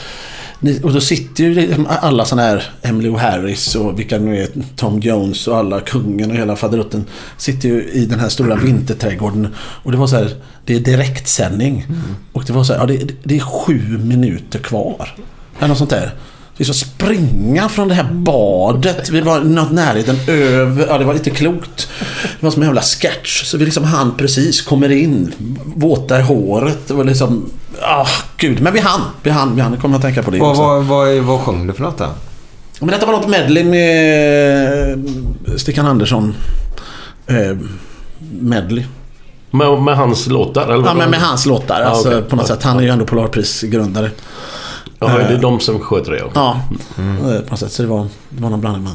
Och då sitter ju liksom alla sådana här Emily Harris och vilka nu är Tom Jones och alla kungen och hela faderutten sitter ju i den här stora vinterträdgården. Och det var så här, det är direktsändning. Och det var så här, ja, det, det är sju minuter kvar. Eller något sånt där. Vi ska springa från det här badet. Vi var något närheten över. Ja, det var lite klokt. Det var som en jävla sketch. Så vi liksom hann precis, kommer in. Våta i håret. Det var liksom... Ah, gud. Men vi hann. Vi hann. Vi hann. Jag kommer att tänka på det Vad, också. vad, vad, vad sjöng du för något då? Men detta var något medley med Stickan Andersson. Eh, medley. Med, med hans låtar? Eller Ja, men med hans låtar. Alltså, okej. på något sätt. Han är ju ändå Polarprisgrundare. Ja, det är de som sköter det. ja. Eh, på något sätt. Så det var, det var någon blandning med.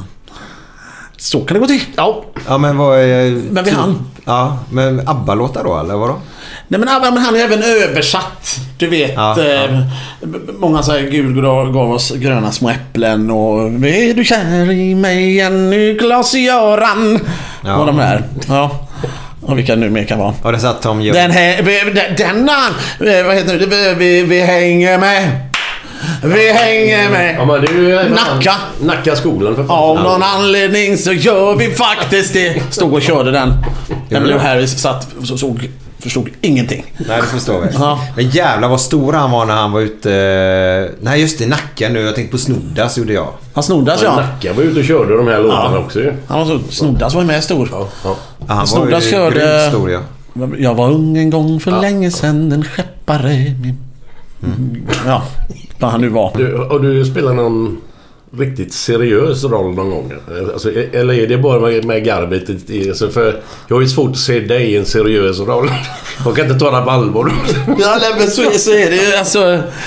Så kan det gå till. Ja. Ja, men vad är... Men vi hann. Ja, men ABBA-låtar då, eller vadå? Nej men, Abba, men han är även översatt. Du vet, Ja, eh, många säger Gud gav oss gröna små äpplen och Är du kär i mig ännu Klas-Göran? Ja. Och de där. Ja. Och vilka nu mer kan vara. Och det satt Tom Jones. Den här, den- den han, eh, vad heter det, vi, vi, vi hänger med. Vi hänger med. Ja, men ju... Nacka. Nacka skolan för fan. Av någon anledning så gör vi faktiskt det. Stod och körde den. Emily Harris satt och såg, förstod ingenting. Nej, det förstår vi. Ja. Men jävlar vad stor han var när han var ute... Nej, just det. Nacka nu. Jag tänkte på Snoddas gjorde jag. Han snoddas ja. Nacka var ute och körde de här låtarna Ja. också ju. Han var så, snoddas var ju med stor. Ja, ja. Ja, han var Snoddas ju körde... grymt stor ja. Jag var ung en gång för länge sedan, en skeppare. Min... Ja, vad han nu var. Du, och du spelar någon riktigt seriös roll någon gång? Alltså, eller är det bara med, med i- Alltså, för jag har ju svårt att se dig i en seriös roll. Jag kan inte ta det på allvar. Ja, nej, men så, så är det ju. Alltså,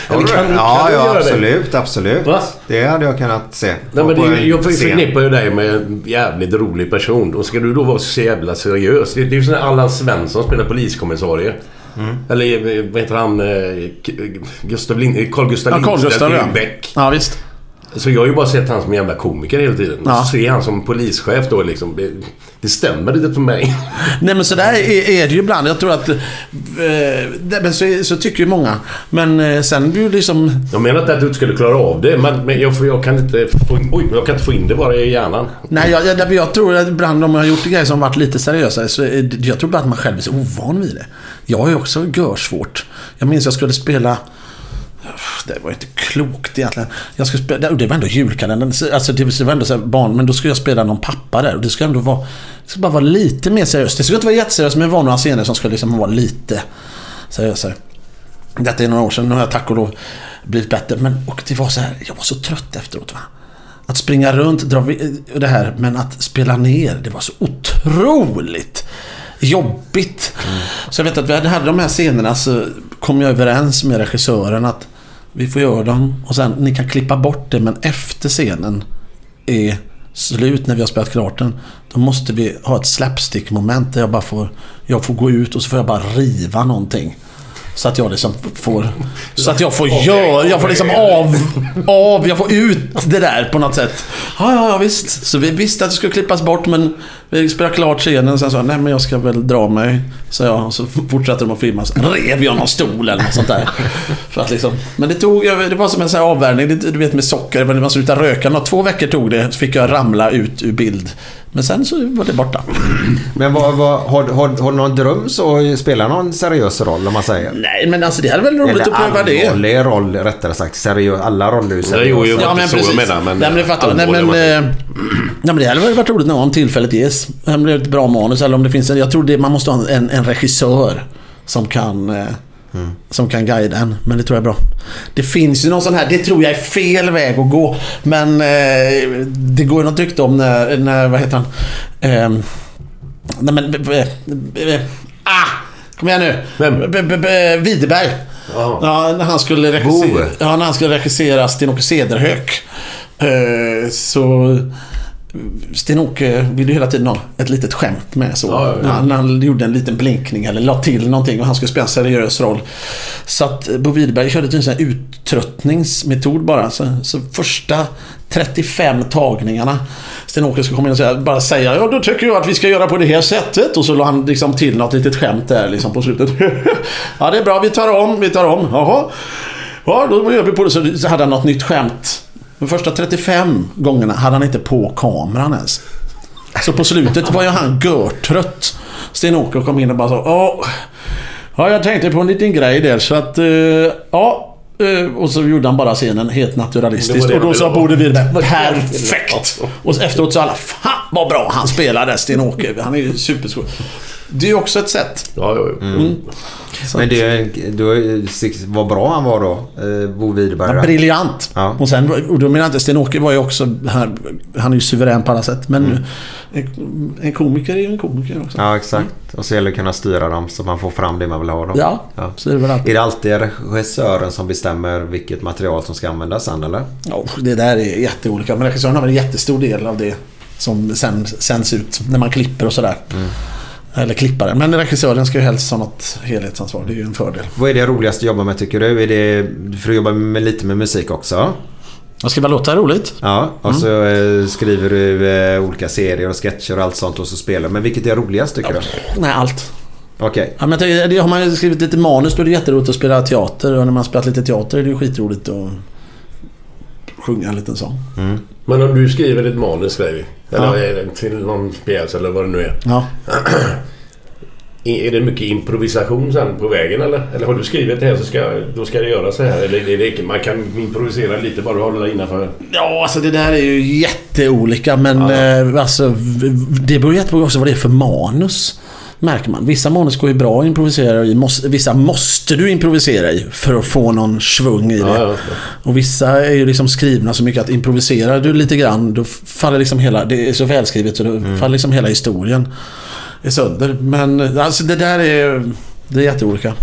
kan- Ja, kan du ja göra det? absolut. Absolut. Va? Det hade jag kunnat se. Nej, men det, jag förknippar ju dig med en jävligt rolig person. Och ska du då vara så jävla seriös? Det, det är ju som när Allan Svensson spelar poliskommissarie. Mm. Eller eh, vad heter han? eh, Gustav Lind, Carl Gustav Ja, Carl Gustav, ja. Beck. Ja, visst. Så jag har ju bara sett han som en jävla komiker hela tiden. Ja. Så ser han som polischef då liksom. Det, det stämmer inte för mig. Nej men sådär är, är det ju ibland. Jag tror att... Eh, men så, är- så tycker ju många. Men eh, sen är ju liksom... Jag menar inte att du inte skulle klara av det, men, men jag, jag, kan inte få, oj, jag kan inte få in det bara i hjärnan. Nej, jag, jag, jag tror att ibland om jag har gjort grejer som varit lite seriösare så är jag tror bara att man själv är så ovan vid det. Jag ju också görsvårt. Jag minns jag skulle spela... Det var inte klokt egentligen. Jag skulle spela, det var ändå julkalendern. Alltså det var ändå så barn, men då skulle jag spela någon pappa där. Och det skulle ändå vara... Det skulle bara vara lite mer seriöst. Det skulle inte vara jätteseriöst, men det var några scener som skulle liksom vara lite seriösare. Detta är några år sedan. Nu har jag tack och lov blivit bättre. Men och det var så här, jag var så trött efteråt. Va? Att springa runt, dra det här, men att spela ner, det var så otroligt jobbigt. Så jag vet att vi hade de här scenerna så kom jag överens med regissören att vi får göra dem och sen ni kan klippa bort det men efter scenen är slut när vi har spelat klart den. Då måste vi ha ett slapstick-moment där jag bara får, jag får gå ut och så får jag bara riva någonting. Så att jag liksom får... Så att jag får göra... Jag får liksom av... av jag får ut det där på något sätt. Ja, ja, ja visst. Så vi visste att det skulle klippas bort men vi spelade klart scenen sen sa jag, nej men jag ska väl dra mig. Så jag, så fortsatte de att filma. Så rev jag någon stol eller något sånt där. För att liksom, men det tog... Det var som en sån här avvärjning. Du vet med socker. Man slutade röka. Nå, två veckor tog det. Så fick jag ramla ut ur bild. Men sen så var det borta. Men vad, vad, har, har, har du någon dröm så att spela någon seriös roll om man säger? Nej men alltså det hade väl roligt Eller att pröva det. allvarlig roll rättare sagt. Seriös, alla roller är ju seriösa. jo, jo. Ja, men precis. menar, men nej, men det fattar. Nej, men, eh, nej, men det hade väl varit roligt någon om tillfället ges. Om det är ett bra manus eller om det finns en... Jag tror det, man måste ha en, en regissör som kan... Eh, Som kan guida en. Men det tror jag är bra. Det finns ju någon sån här, det tror jag är fel väg att gå. Men eh, det går ju något rykte om när, när vad heter han? Eh, nej men... b- ah! Kom igen nu. Vem? B- b- b- Widerberg. Ja. Ja, när han skulle regissera, Bo. ja, när han skulle regissera Sten-Åke Cederhök. Eh, så Sten-Åke ville hela tiden ha ett litet skämt med. Så. Ja, ja, ja. När, han, gjorde en liten blinkning eller la till någonting och han skulle spela en seriös roll. Så att Bo Widerberg körde en sån här uttröttningsmetod bara. Så, så första 35 tagningarna Sten-Åke skulle komma in och säga, bara säga ja då tycker jag att vi ska göra på det här sättet. Och så la han liksom till något litet skämt där liksom på slutet. ja det är bra, vi tar om, vi tar om. Jaha. Ja, då gör vi på det. Så hade han något nytt skämt. De första 35 gångerna hade han inte på kameran ens. Så på slutet var ju han görtrött. Sten-Åke kom in och bara Åh, Ja, jag tänkte på en liten grej där så att... eh, ja. eh, och så gjorde han bara scenen helt naturalistiskt. det Och då sa ville ha. Bo Widerberg perfekt! Och efteråt sa alla Fan vad bra han spelade Sten-Åke. Han är ju superskoj. Det är ju också ett sätt. Ja, ja, ja. Mm. Så Men det, du, vad bra han var då, eh, Bo Widerberg. Ja, briljant. Ja. Och, sen, och då menar jag inte, Sten-Åke var ju också här, han är ju suverän på alla sätt. Men en, en komiker är ju en komiker också. Ja, exakt. Och så gäller det att kunna styra dem så man får fram det man vill ha. Då. Ja, så är det väl alltid. Är det alltid regissören som bestämmer vilket material som ska användas sen eller? Ja, det där är jätteolika. Men regissören har väl en jättestor del av det som sen sänds ut när man klipper och sådär. Eller klipparen. Men regissören ska ju helst ha något helhetsansvar. Det är ju en fördel. Vad är det roligaste att jobba med tycker du? Är det, för du jobbar med lite med musik också. Att skriva låtar är roligt. Ja, och Mm. så eh, skriver du eh, olika serier och sketcher och allt sånt och så spelar Men vilket är roligast tycker du? Nej, allt. Okej. Ja, men tänker, det har man skrivit lite manus då är det jätteroligt att spela teater. Och när man spelat lite teater är det ju skitroligt att sjunga en liten sång. Men om du skriver ett manus, säger vi. Eller Ja. är det till någon pjäs eller vad det nu är. Ja. Är det mycket improvisation sen på vägen eller? Eller har du skrivit det här så ska, då ska det göra så här? Eller är det, man kan improvisera lite bara du håller dig innanför? Ja, alltså det där är ju jätteolika men eh, alltså, det beror jättepå också vad det är för manus. Märker man. Vissa manus går ju bra att improvisera i. Måste, vissa måste du improvisera i för att få någon svung i det. Ja, ja, Och vissa är ju liksom skrivna så mycket att improviserar du lite grann då faller liksom hela... Det är så välskrivet så då Mm. faller liksom hela historien är sönder. Men alltså det där är... Det är jätteolika.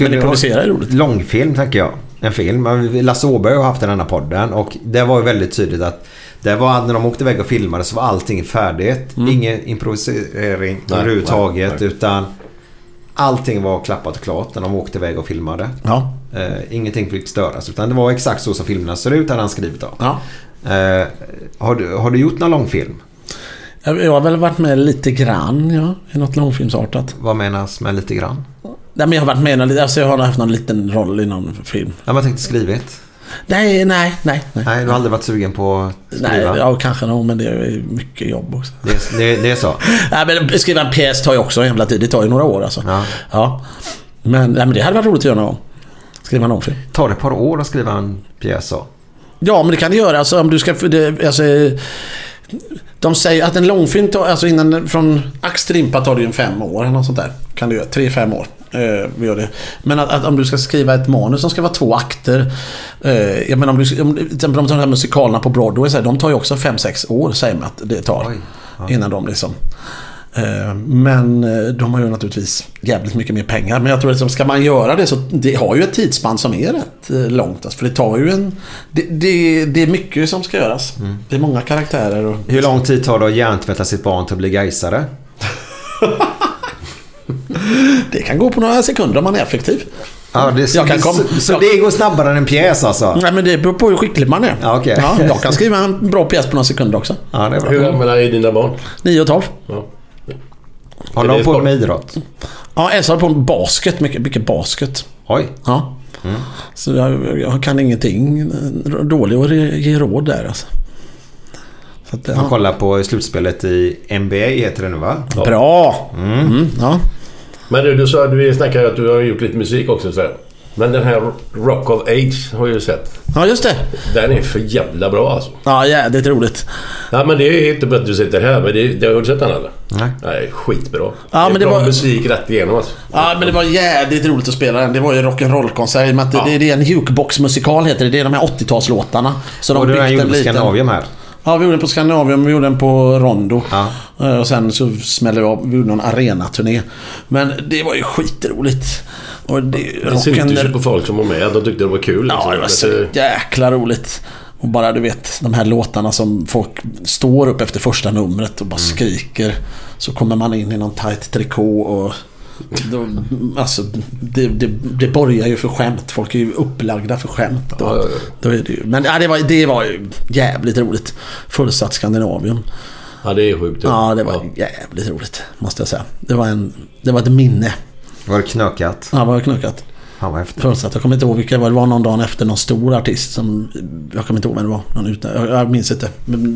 men improvisera är roligt. Långfilm tänker jag. En film. Lasse Åberg har haft den här podden och det var ju väldigt tydligt att det var när de åkte iväg och filmade så var allting färdigt. Ingen improvisering Nej, överhuvudtaget nej, nej. utan allting var klappat och klart när de åkte iväg och filmade. Ja. Eh, ingenting fick störas utan det var exakt så som filmerna ser ut hade han skrivit av. Ja. Eh, har, du, har du gjort någon långfilm? Jag jag har väl varit med lite grann, ja. I något långfilmsartat. Vad menas med lite grann? Nej, men jag har varit med alltså jag har haft någon liten roll i någon film. Ja, man tänkte skrivit. Nej, nej, nej. Nej, Nej, du har aldrig varit sugen på att nej skriva? ja, kanske nog, men det är mycket jobb också. Det, det, det är så? Nej, men skriva en pjäs tar ju också en jävla tid. Det tar ju några år alltså. Ja. Ja. Men, nej, men det hade varit roligt att göra någon gång. Skriva en långfilm. Tar det ett par år att skriva en pjäs så? Ja, men det kan det göra. Alltså, om du ska... Det, alltså, de säger att en långfilm tar, alltså innan, från ax till limpa tar det ju en fem år eller något sånt där. Kan du göra. Tre, fem år. Eh, vi gör det. Men att, att om du ska skriva ett manus som ska vara två akter. Eh, jag menar om du, om, till exempel de här musikalerna på Broadway, så här, de tar ju också fem, sex år säger man att det tar. Innan de liksom... Eh, Men eh, de har ju naturligtvis jävligt mycket mer pengar. Men jag tror att liksom, ska man göra det så det har ju ett tidsspann som är rätt långt. Alltså, för det tar ju en... Det, det, det är mycket som ska göras. Det är många karaktärer och... Hur lång tid tar det att hjärntvätta sitt barn till att bli gaisare? Det kan gå på några sekunder om man är effektiv. Ja, det, Jag kan kom- så, så jag- det går snabbare än en pjäs alltså? Nej men det beror på hur skicklig man är. Ja, okej. Ja, jag kan skriva en bra pjäs på några sekunder också. Ja, det är bra. Hur gamla är dina barn? 9 och 12. Ja. Har de på med idrott? Ja, Elsa håller på med basket. Mycket, mycket basket. Oj. Ja. Så jag, jag kan ingenting dålig att ge- råd där alltså. Så att, Man ja. kollar på slutspelet i NBA heter det nu va? Bra! Mm, ja. Men du, du sa vi snackade att du har gjort lite musik också. Så här. Men den här Rock of Age har jag ju sett. ja, just det. Den är för jävla bra alltså. Ja, jävligt roligt. Ja men det är inte bara att du sitter här. Men det, det har du sett den eller? Nej. Nej, skitbra. Ja, det är men det bra var- musik rätt igenom alltså. Ja, men det var jävligt roligt att spela den. Det var ju rock'n'roll-konsert. i och med att det, Ja. det, det är en jukebox-musikal heter det. Det är de här 80-talslåtarna. Så Och de du har byggt gjort en liten... Skandinavium här? Ja, vi gjorde den på Skandinavium, vi gjorde den på Rondo. Ja. Eh, Och sen så smällde vi av, vi gjorde någon arenaturné. Men det var ju skitroligt. Och det, Det syntes ju på folk som var med. De tyckte det var kul. ja, liksom. det var så jäkla roligt. Och bara du vet, de här låtarna som folk står upp efter första numret och bara skriker. Så kommer man in i någon tight trikå och... Då, alltså, det, det, det borgar ju för skämt. Folk är ju upplagda för skämt. Då, Ja, ja, ja. Då är det ju, men ja, det, var, det var ju jävligt roligt. Fullsatt Skandinavium. Ja, det är sjukt. Ja, det var jävligt roligt. Måste jag säga. Det var, en, det var ett minne. Var det knökat? Ja, det var knökat. Fan vad häftigt. Fullsatt. Jag kommer inte ihåg vilka det var. Det var någon dag efter någon stor artist som... Jag kommer inte ihåg vem det var. Någon ute, jag, jag minns inte.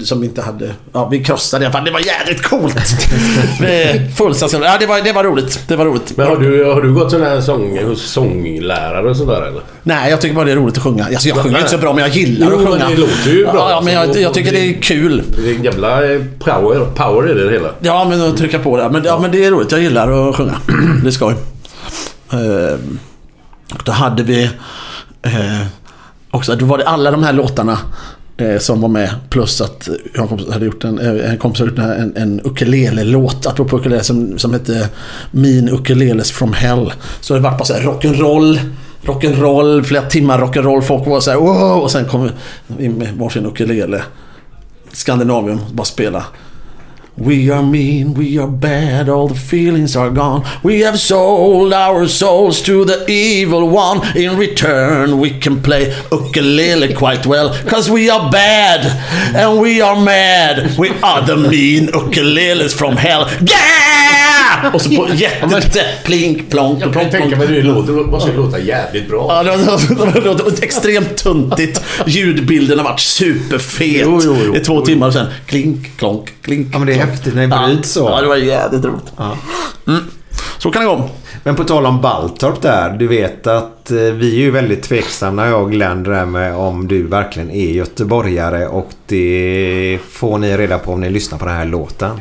Som inte hade... Ja, vi krossade i alla fall. Det var jävligt coolt! Det- Fullsatt. Ja, det var, det var roligt. Det var roligt. Men har du, har du gått sån här sång, hos sånglärare och sådär eller? Nej, jag tycker bara det är roligt att sjunga. Alltså, jag sjunger inte så bra, men jag gillar Jo, att sjunga. det låter ju bra, Ja, men jag, alltså. jag tycker det är kul. Det är jävla eh, power, power i det hela. Ja, men att trycka på det. Men, ja, men det är roligt. Jag gillar att sjunga. Det är skoj. Ehm, och då hade vi eh, också, då var det alla de här låtarna eh, som var med. Plus att jag en kompis hade gjort en, eh, en kompis hade gjort en, en ukulele-låt, apropå ukulele, som, som hette Min ukuleles from hell. Så det var bara så här rock'n'roll. Rock'n'roll, flera timmar rock'n'roll. Folk var såhär wow! Och sen kom vi in med varsin ukulele. Skandinavium, bara spela. We are mean, we are bad, all the feelings are gone. We have sold our souls to the evil one. In return, we can play ukulele quite well. Cause we are bad and we are mad. We are the mean ukuleles from hell. Yeah! Och så på jätte... Plink, plonk, Jag kan plonk, tänka plonk. mig det låter, måste ju låta jävligt bra. Ja, det var, det var extremt tuntigt. Ljudbilden har varit superfet Jo, jo, jo. i två timmar sen. Klink, klonk, klink. Ja, men det är häftigt när det bryts så. Ja, det var jävligt roligt. Mm. Så kan det gå. Men på tal om Baltorp där. Du vet att eh, vi är ju väldigt tveksamma jag och Glenn det där med om du verkligen är göteborgare och det får ni reda på om ni lyssnar på den här låten.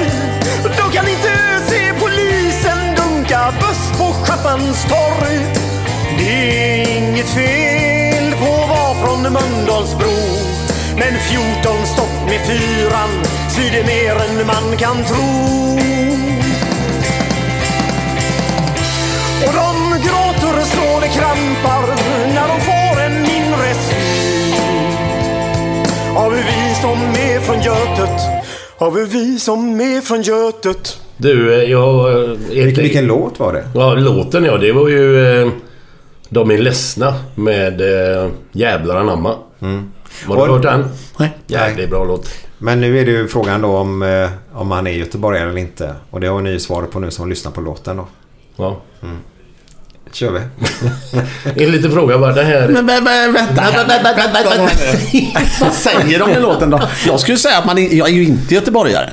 På Schappans torg. Det är inget fel på att vara från Mölndalsbro. Men 14 stopp med fyran svider mer än man kan tro. Och de gråter så det krampar när de får en inre syn av hur vi som är från Götet, av hur vi som är från Götet. Du, jag... eh, Vilken, vilken låt var det? Ja, låten ja. Det var ju... eh, De är ledsna med eh, Jävlar anamma. Mm. Har du Och- hört den? Nej. Jävligt bra låt. Men nu är det ju frågan då om, eh, om han är göteborgare eller inte. Och det har ni ju svaret på nu som lyssnar på låten då. Ja. Mm. Kör vi. En liten fråga bara. Det här... Men, men, men vänta. Vad säger de i låten då? Jag skulle säga att man är, jag är ju inte göteborgare.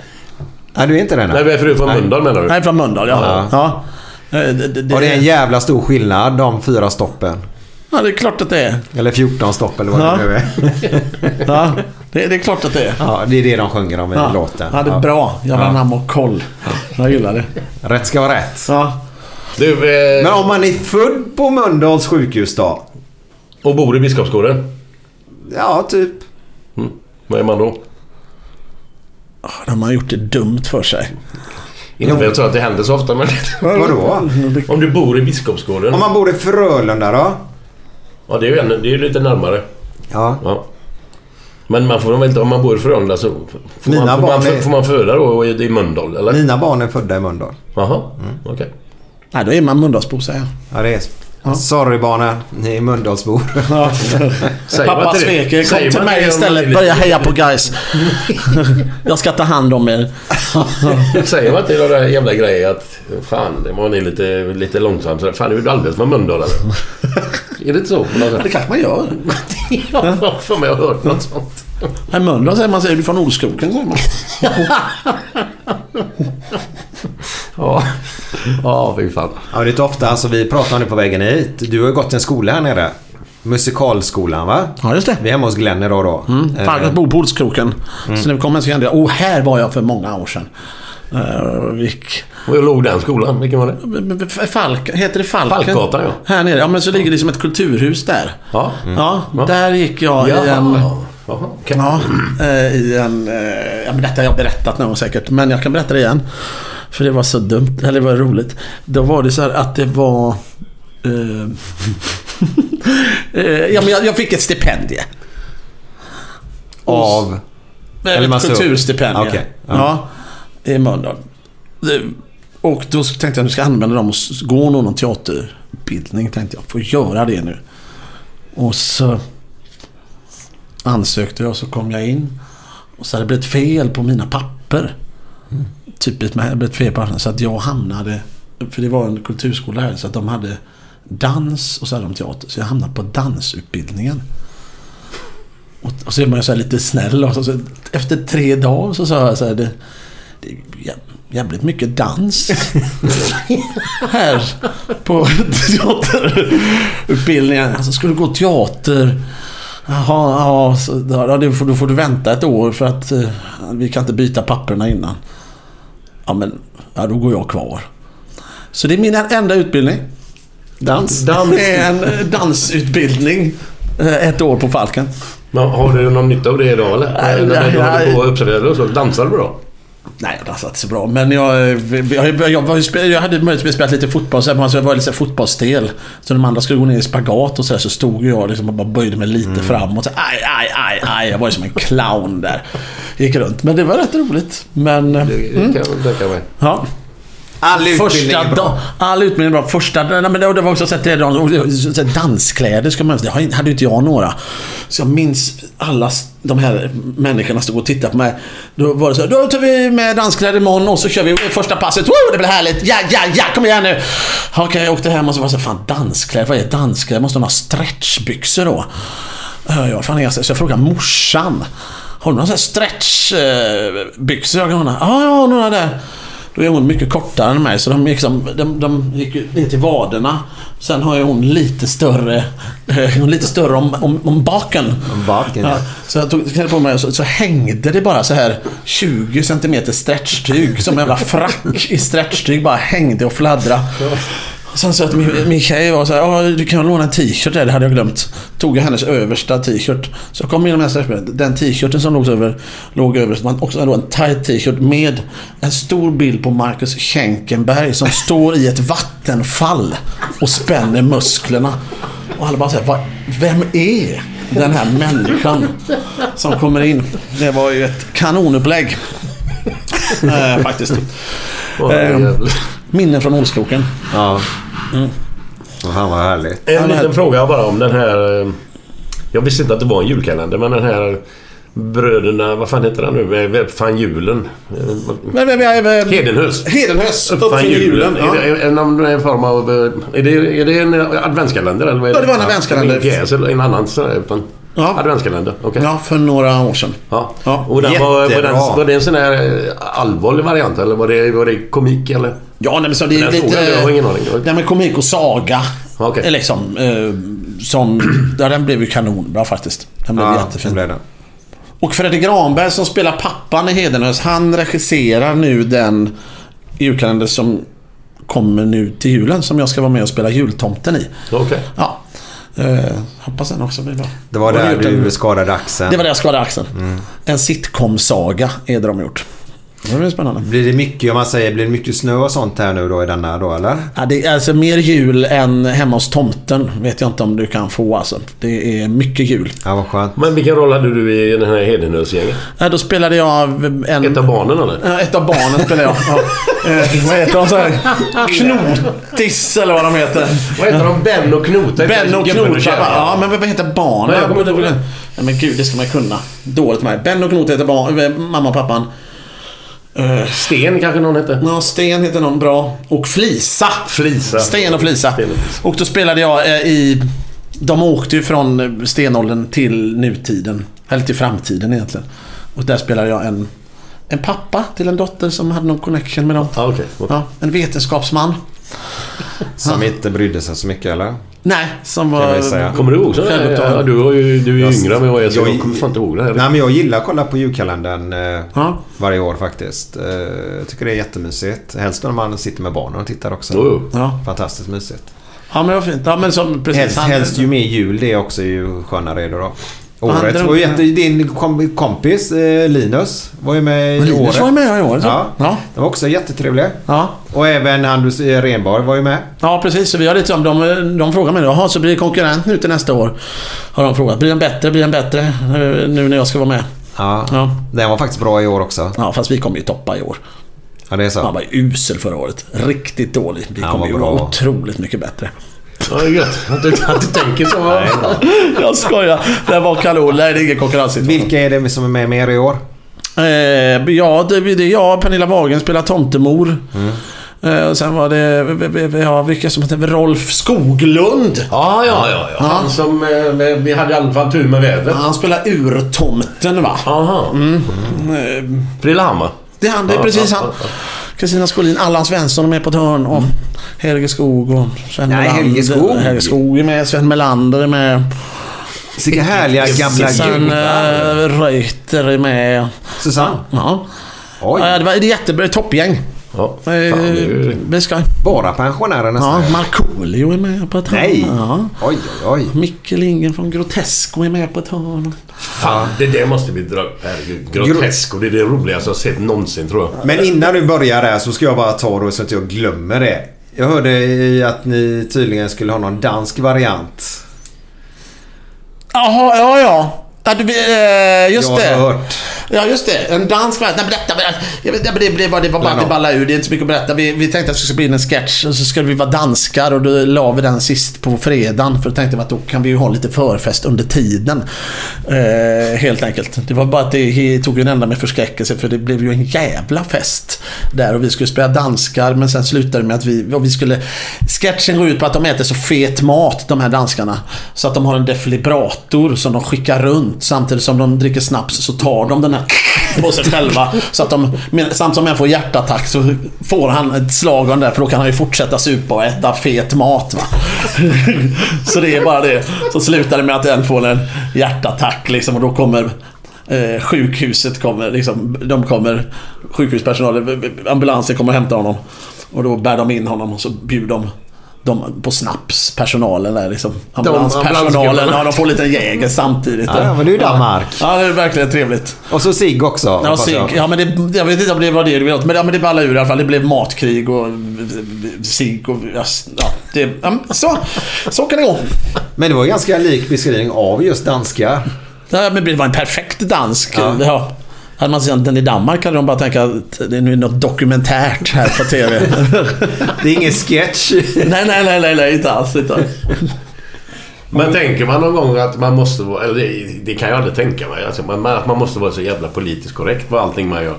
Nej, du är inte det? Nej, men är du från Mölndal menar du? Nej, från Mölndal ja. Ja. ja. Det, det, Och det är en jävla stor skillnad de fyra stoppen. ja, det är klart att det är. Eller 14 stopp eller vad Ja. det nu är. Ja, det, det är klart att det är. Ja, det är det de sjunger om i Ja, låten. ja det är bra. Jävla Ja. namn och koll. Jag gillar det. Rätt ska vara rätt. Ja. Du, eh, Men om man är född på Mölndals sjukhus då? och bor i Biskopsgården? Ja, typ. Vad är man då? De har gjort det dumt för sig. Inte för jag tror att det händer så ofta men... Vadå? Om du bor i Biskopsgården. Om man bor i Frölunda då? Ja, det är ju, en, det är ju lite närmare. Ja. Men man får väl inte, om man bor i Frölunda så... Får Mina man, får, man, barn är- får man föda då i, i Mölndal eller? Mina barn är födda i Mölndal. Jaha, okej. Nej, då är man Mölndalsbo säger jag. Ja, det är... Sorry barnen, ni är Mölndalsbor. Man Pappa Säger kom till mig istället. Börja heja på guys. Jag ska ta hand om er. Säger man inte i de där jävla grejer att fan, det var ni lite, lite långsamt. Fan, är du alldeles med Mölndal eller? är det inte så? Det kanske man gör. Jag har för mig att hört något sånt. Nej, Mölndal säger man, säger du från Olskogen säger man. Ja, ja fy fan. Ja, det är ofta. Alltså, vi pratar om det på vägen hit. Du har ju gått i en skola här nere. Musikalskolan va? Ja, just det. Vi är hemma hos Glenn idag då. Mm. Farkat bor på Olskroken. Så när vi kom så kände jag, åh här var jag för många år sedan. Uh, gick... Och jag låg den skolan. Vilken var det? Falk, heter det Falken? Falkgatan, ja. Här nere. Ja, men så ligger det som ett kulturhus där. Ja. Ja, där gick jag i Jaha. en... Jaha, okej. Ja, eh, i en... eh, Ja, men detta har jag berättat någon säkert. Men jag kan berätta det igen. För det var så dumt. Eller det var roligt. Då var det så här att det var... eh, ja, men jag, jag fick ett stipendie. Av? Eller Ett kulturstipendium. Okej, Ja. I Mölndal. Och då tänkte jag att du ska använda dem och gå någon teaterutbildning. Tänkte jag. Får göra det nu. Och så ansökte jag och så kom jag in. Och så hade det blivit fel på mina papper. Typiskt med det blivit fel på papperna. Så att jag hamnade... För det var en kulturskola här. Så att de hade dans och så hade de teater. Så jag hamnade på dansutbildningen. Och, och så är man ju så här lite snäll. Och så, så, efter tre dagar så sa jag så här. Det, det jä- jävligt mycket dans. här på teaterutbildningen. Alltså ska du gå teater? Jaha, ja, så, ja det får, då får du vänta ett år för att eh, vi kan inte byta papperna innan. Ja men, ja då går jag kvar. Så det är min enda utbildning. Dans. Dans. Det är en eh, dansutbildning. eh, Ett år på Falken. Men har du någon nytta av det idag eller? Nej, När nej, du håller på och uppträder och så. Dansar du bra? Nej, jag dansade inte så bra. Men jag, jag, jag, jag hade möjligtvis spelat lite fotboll, så jag var lite fotbollsstel. Så när de andra skulle gå ner i spagat och så, där, så stod jag liksom och bara böjde mig lite framåt. Så, aj, aj, aj, aj. Jag var ju som en clown där. Gick runt. Men det var rätt roligt. Men... Det, det kan jag tänka mig. Ja. All utbildning är bra. All utbildning är bra. Första... Nej, men det, det var också så det, de- danskläder ska man Det har- hade ju inte jag några. Så jag minns alla de här människorna stod och tittade på mig. Då var det så här, då tar vi med danskläder imorgon och så kör vi första passet. Woo, det blir härligt. Ja, ja, ja, kom igen nu. Okej, jag åkte hem och så var det så fan danskläder, vad är danskläder? Måste ha några stretchbyxor då. Ja, fan, jag, så jag frågade morsan. Har du några sådana här stretchbyxor jag kan ha? Ja, jag har några där. Då är hon mycket kortare än mig så de gick, som, de, de gick ju ner till vaderna. Sen har ju hon lite större, eh, hon lite större om, om, om baken. Om baken, ja. Så jag tog på mig och så, så hängde det bara så här 20 cm stretchtyg. Som en jävla frack i stretchtyg bara hängde och fladdrade. Sen så att min, min tjej var så här, "Ja, du kan låna en t-shirt där, det hade jag glömt. Tog jag hennes översta t-shirt. Så jag kom in med den den t-shirten som låg över, låg över, man också då en tight t-shirt med en stor bild på Marcus Schenkenberg som står i ett vattenfall och spänner musklerna. Och alla bara säger, vem är den här människan som kommer in? Det var ju ett kanonupplägg. eh, faktiskt. Eh, minnen från Olskroken. Ja. Mm. Han var härligt. En liten fråga bara om den här... eh, Jag visste inte att det var en julkalender, men den här Bröderna... Vad fan heter den nu? Uppfann julen. Eh, Men, men, men, men, Hedenhös. Hedenhös. Uppfann julen. Är Ja. det är någon en form av... eh, Är det, är det en adventskalender? Eller vad är Ja, det var en adventskalender. En pjäs eller en annan utan Ja. Adventskalender, okej. ja, för några år sedan. Ja. Ja. Och den var, var, den, var det en sån här eh, allvarlig variant eller var det, var det komik eller? Ja, nej, men så det är Den lite... jag har ingen aning. Nej, men komik och saga. Okej. Är Liksom, eh, som, ja, den blev ju kanonbra faktiskt. Den blev Ja, jättefin. blev det. Och Fredrik Granberg som spelar pappan i Hedenhös, han regisserar nu den julkalender som kommer nu till julen som jag ska vara med och spela jultomten i. Okej. Ja. Eh, hoppas den också blir bra. Det var där du en- skadade axeln. Det var där jag skadade axeln. En sitcom-saga är det de gjort. Det blir spännande. Blir det mycket, om man säger, blir det mycket snö och sånt här nu då i denna då eller? Ja, det är alltså mer jul än hemma hos tomten. Vet jag inte om du kan få alltså. Det är mycket jul. Ja, vad skönt. Men vilken roll hade du i den här Hedenhös-gänget? Ja, då spelade jag en... Ett av barnen eller? Ja, ett av barnen spelade jag. Ja. Eh, vad heter de? Så här? Knotis eller vad de heter. Vad heter de? Ben och Knota? Ben och Knota. Ja, men vad heter barnen? Nej, jag kommer inte ihåg det. Nej, men gud, det ska man kunna. Dåligt med mig. Ben och Knota heter barn, eh, mamma och pappan. Eh, Sten kanske någon hette? Ja, Sten heter någon bra. Och Flisa. Flisa. Sten och Flisa. Sten och då spelade jag eh, i... De åkte ju från eh, stenåldern till nutiden. Eller till framtiden egentligen. Och där spelade jag en, en pappa till en dotter som hade någon connection med dem. Ja, okej. Ja, en vetenskapsman. Som inte brydde sig så mycket eller? Nej, som var... Kommer du ihåg så? Självupptagen. Ja, du, har ju, du är ju Jag- yngre än vad jag är så jag- jag kommer fan inte ihåg det här. Nej men jag gillar att kolla på julkalendern eh, Ja. varje år faktiskt. Eh, jag tycker det är jättemysigt. Helst när man sitter med barnen och tittar också. Ja. Fantastiskt mysigt. ja, men var fint. Ja, men som precis. Helst, helst ju mer jul det är också ju skönare är det då. Året var ju jätte, din kom, kompis eh, Linus var ju med i Linus året. var ju med i året. Ja. Ja. Den var också jättetrevlig. Ja. Och även eh, Renborg var ju med. Ja, precis. Så vi har lite om de, de frågar mig jaha, så blir det konkurrent nu till nästa år? Har de frågat. Blir den bättre? Blir den bättre? eh, Nu när jag ska vara med? Ja. Ja. Den var faktiskt bra i år också. Ja, fast vi kommer ju toppa i år. Ja det är så. Han var usel förra året. Riktigt dålig. Vi Han kommer ju vara otroligt mycket bättre. Ja, det är gött. Att du, att du tänker så. Nej. Jag skojar. Det var kanon. Nej, det är ingen konkurrens. Vilka är det som är med mer i år? Eh, ja, det, det är jag. Pernilla Wagen spelar tomtemor. Eh, och sen var det, v- v- v- ja, vilka som heter Rolf Skoglund. Ja, ja, ja. ja. Han som... eh, Vi hade i alla fall tur med vädret. Han spelar urtomten va? Aha. Eh, Frillhammar. Det är han, det är precis han. Kristina Skolin, Allan Svensson är med på ett hörn och Helge Skog och Sven Nej, Melander. Helge Skog. Helge Skog är med, Sven Melander är med. Vilka härliga gamla Sen gubbar. äh, Reuter är med. Susanne. Ja. Oj. Ja, det var det är jättebra, toppgäng. Ja. Fan, det är Eh, ju... Vi ska... Bara pensionärer nästan. Ja, Markoolio är med på ett hörn. Nej. Ja. Oj, oj, oj. Micke Lindgren från Grotesco är med på ett hörn. Fan, det där måste vi dra upp. Herregud. Grotesco. Det är det roligaste jag har sett någonsin tror jag. Men innan du börjar där så ska jag bara ta då så att jag glömmer det. Jag hörde att ni tydligen skulle ha någon dansk variant. Jaha, ja, ja. Ja, du, eh, just jag det. har hört. Ja, just det. En dansk variant. Nej, berätta. berätta. Jag vet, det, blev bara, det var bara att det ballade ur. Det är inte så mycket att berätta. Vi, vi tänkte att det skulle bli en sketch och så skulle vi vara danskar och då la vi den sist på fredagen. För då tänkte vi att då kan vi ju ha lite förfest under tiden. Eh, helt enkelt. Det var bara att det tog en ända med förskräckelse för det blev ju en jävla fest där och vi skulle spela danskar men sen slutade det med att vi, och vi skulle... Sketchen går ut på att de äter så fet mat, de här danskarna. Så att de har en defibrillator som de skickar runt. Samtidigt som de dricker snaps så tar de den här på sig själva. Så att de, samt samtidigt som en får hjärtattack så får han ett slag av den där för då kan han ju fortsätta supa och äta fet mat. Va? Så det är bara det. Så slutar det med att en får en hjärtattack liksom och då kommer Eh, sjukhuset kommer, liksom, de kommer, sjukhuspersonalen, ambulansen kommer och hämtar honom. Och då bär de in honom och så bjuder de de på snaps, personalen där liksom. Ambulanspersonalen. Ja, de får lite jäger samtidigt. Ja, ja, men det är ju Danmark. Ja, det är verkligen trevligt. Och så Sigg också. Ja, sig, ja men det, jag vet inte om det var det du ville men, ja, men det ballade ur i alla fall. Det blev matkrig och sig och... Ja, det, så, så kan det gå. Men det var en ganska lik beskrivning av just danska. Ja, men det var en perfekt dansk. Ja. Ja. Hade man sett den i Danmark hade de bara tänkt att det är nu något dokumentärt här på TV. Det är ingen sketch. nej, nej, nej, nej, nej, inte alls. Inte alls. Men tänker man någon gång att man måste vara... Eller det, det kan jag aldrig tänka mig. Alltså, man, att man måste vara så jävla politiskt korrekt på allting man gör.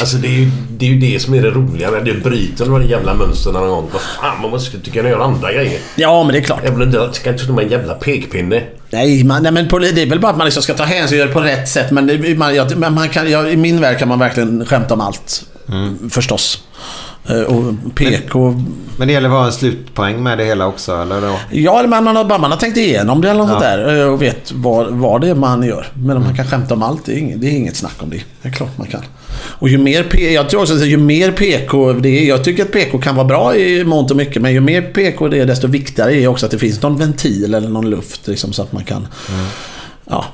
Alltså det är, ju, det är ju det som är det roliga. När det bryter några jävla mönster någon gång. Vad fan, man måste tycka göra andra grejer. Ja, men det är klart. Jävla, det ska inte stå med en jävla pekpinne. Nej, man, nej men på, det är väl bara att man liksom ska ta hänsyn och göra det på rätt sätt. Men, det, man, jag, man kan, jag, i min värld kan man verkligen skämta om allt. Förstås. Eh, Och PK... Men det gäller att ha en slutpoäng med det hela också, eller? Då? Ja, men man har, bara man har tänkt igenom det eller något Ja. där eh, och vet vad, vad det är man gör. Men om man kan skämta om allt, det är, inget, det är inget snack om det. Det är klart man kan. Och ju mer, P- jag tror också att ju mer PK det är, jag tycker att PK kan vara bra i mångt och mycket, men ju mer PK det är desto viktigare är också att det finns någon ventil eller någon luft liksom, så att man kan... Ja.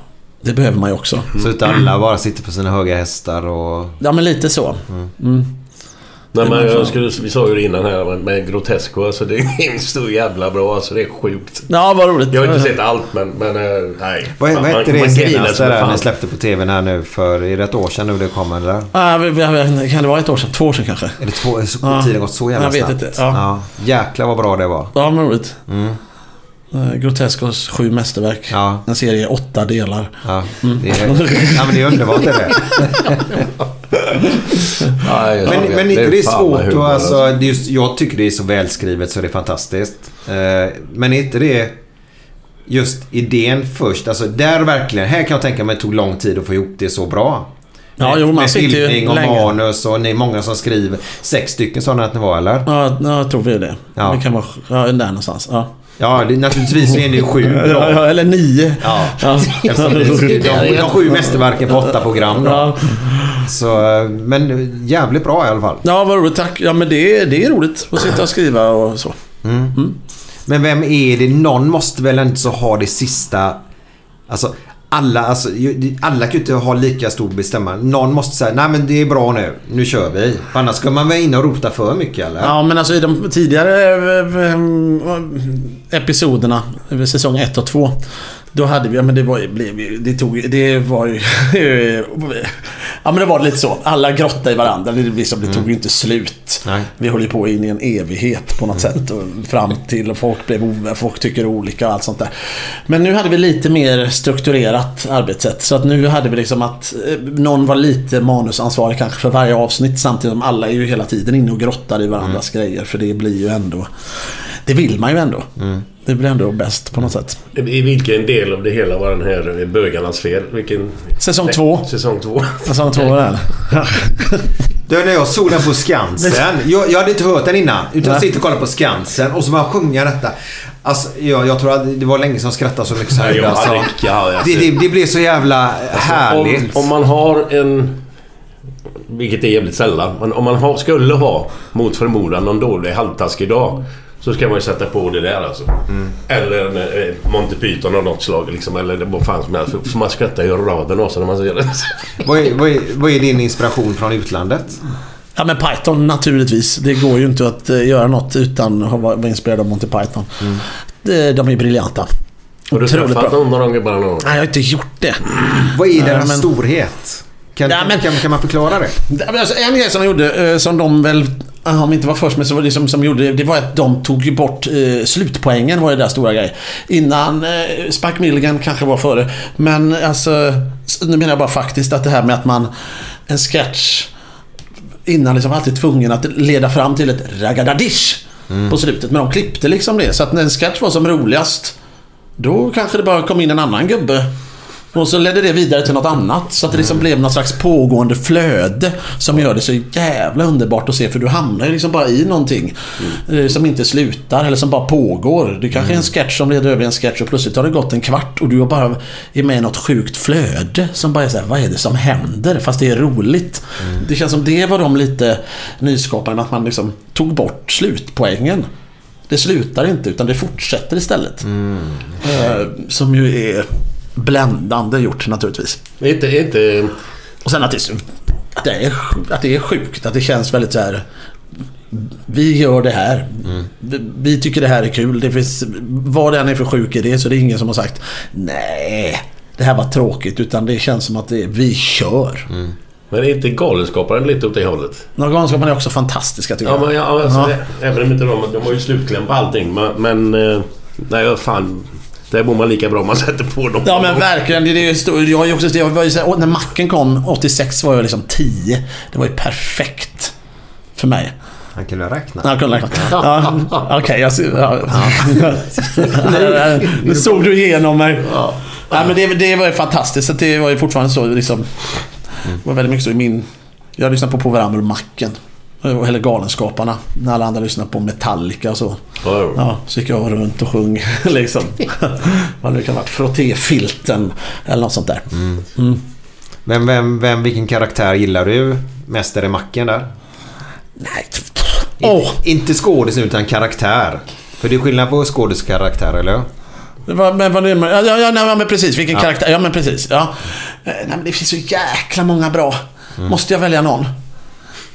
Det behöver man ju också. Så att alla bara sitter på sina höga hästar och... Ja, men lite så. Mm. Nej, men jag skulle, vi sa ju det innan här med, med Grotesco. Alltså det är så jävla bra. Alltså det är sjukt. Ja, vad roligt. Jag har inte sett allt men, men eh, nej. Vad, vad hette det man senaste där ni släppte på TVn här nu för... Är det ett år sedan nu det kom eller? Ja, kan det vara ett år sedan? Två år sedan kanske? Är det två? Så, Ja. Tiden gått så jävla Jag vet snabbt. inte, ja. Jäklar vad bra det var. Ja, men roligt. Mm. Eh, Grotescos sju mästerverk. Ja. En serie i åtta delar. Ja, Mm. det är, ja men det är underbart det är. Ja, Men, vet. men inte det är svårt och alltså, är just, Jag tycker det är så välskrivet så det är fantastiskt. Eh, men är inte det just idén först? Alltså där verkligen, här kan jag tänka mig det tog lång tid att få ihop det så bra. Ja, med, jo, man med filmning och länge. manus och ni är många som skriver. Sex stycken sa ni att ni var eller? Ja, ja, jag tror vi är det. Ja. Det kan vara ja, där någonstans. Ja. Ja, det, naturligtvis är ni ju sju Ja, bra. ja, eller nio. Ja, Ja. det är de, de sju mästerverken på åtta program då. Ja. Så, men jävligt bra i alla fall. Ja, vad roligt. Tack. Ja, men det, det är roligt att sitta och skriva och så. Men vem är det? Någon måste väl inte så ha det sista... Alltså alla, alltså, alla kan ju inte ha lika stor bestämmande. Någon måste säga nej men det är bra nu. Nu kör vi. För annars ska man vara inne och rota för mycket eller? Ja, men alltså i de tidigare eh, eh, episoderna, eh, säsong 1 och 2. Då hade vi, ja men det var blev det tog det var ju... Ja men det var lite så. Alla grottade i varandra. Det, liksom, det tog ju inte slut. Nej. Vi höll ju på in i en evighet på något sätt. Och fram till och folk blev folk tycker olika och allt sånt där. Men nu hade vi lite mer strukturerat arbetssätt. Så att nu hade vi liksom att eh, någon var lite manusansvarig kanske för varje avsnitt. Samtidigt som alla är ju hela tiden inne och grottar i varandras grejer. För det blir ju ändå... Det vill man ju ändå. Det blir ändå bäst på något sätt. I vilken del av det hela var den här bögarnas fel? Vilken... Säsong Nej, två. Säsong två. Säsong två var det. Du, när jag såg den på Skansen. Jag, jag hade inte hört den innan. Utan jag sitter och kollar på Skansen och så bara sjunga detta. Alltså, jag, jag tror att det var länge som jag skrattade så mycket så här. Alltså. det, det, det blev så jävla härligt. Om, om man har en... Vilket är jävligt sällan. Men om man har, skulle ha, mot förmodan, någon dålig halvtaskig dag. Så ska man ju sätta på det där alltså. Mm. Eller en, eh, Monty Python av något slag liksom. Eller vad fan som helst. För man skrattar ju raden av sig när man ser det. Vad, är, vad, är, vad är din inspiration från utlandet? Ja men Python naturligtvis. Det går ju inte att eh, göra något utan att vara inspirerad av Monty Python. Det, de är briljanta. Har du Otroligt träffat någon någon gång bara någon gång? Nej, jag har inte gjort det. Vad är deras men- storhet? Kan, Ja, men- kan, kan man förklara det? Alltså, en grej som de gjorde, eh, som de väl, ah, om inte var först med, så var det som, som gjorde, det var att de tog ju bort eh, slutpoängen var ju där stora grej. Innan eh, Spike Milligan kanske var före. Men alltså, nu menar jag bara faktiskt att det här med att man, en sketch innan liksom alltid tvungen att leda fram till ett ragadadish på slutet. Men de klippte liksom det. Så att när en sketch var som roligast, då kanske det bara kom in en annan gubbe. Och så ledde det vidare till något annat. Så att det liksom blev något slags pågående flöde. Som gör det så jävla underbart att se. För du hamnar liksom bara i någonting. eh, Som inte slutar eller som bara pågår. Det kanske är en sketch som leder över en sketch och plötsligt har det gått en kvart och du har bara är med i något sjukt flöde. Som bara är såhär, vad är det som händer? Fast det är roligt. Det känns som det var de lite nyskapande. Att man liksom tog bort slutpoängen. Det slutar inte utan det fortsätter istället. Eh, som ju är bländande gjort naturligtvis. Inte, inte... Och sen att det, det, är, att det är sjukt. Att det känns väldigt så här. Vi gör det här. Vi, vi tycker det här är kul. Det finns, vad det än är för sjuk idé så det är ingen som har sagt Nej, det här var tråkigt. Utan det känns som att det är, vi kör. Men är inte Galenskaparen lite åt det hållet? Galenskaparna är också fantastiska tycker Ja, jag. men, ja, alltså, Ja. Det, även om inte de, de har ju slutkläm på allting. Men... men eh, nej, fan. Där bor man lika bra om man sätter på dem. Ja men verkligen. Det, är stor, jag, har ju också, jag var ju, så här- när macken kom 86 var jag liksom 10. Det var ju perfekt. För mig. Han kunde räkna. Ja, jag kunde räkna. Ja, Okej, jag ser... Ja. Nu- såg du igenom mig. Nej, men det, det var ju fantastiskt. Så det var ju fortfarande så liksom... Det var väldigt mycket så i min... Jag lyssnade på Povel och Macken. Eller Galenskaparna. När alla andra lyssnade på Metallica och så. Ja. Ja, så gick jag runt och sjöng liksom. Vad det kan ha varit. Frottéfilten eller något sånt där. Mm. Vem, vem, vem, vilken karaktär gillar du mest? Är det Macken där? Nej. Inte, inte skådis utan karaktär. För det är skillnad på skådiskaraktär, eller Men vad det ja, ja, ja, men precis. Vilken Ja. karaktär. Ja, men precis. Ja. Eh, Nej, men det finns så jäkla många bra. Mm. Måste jag välja någon?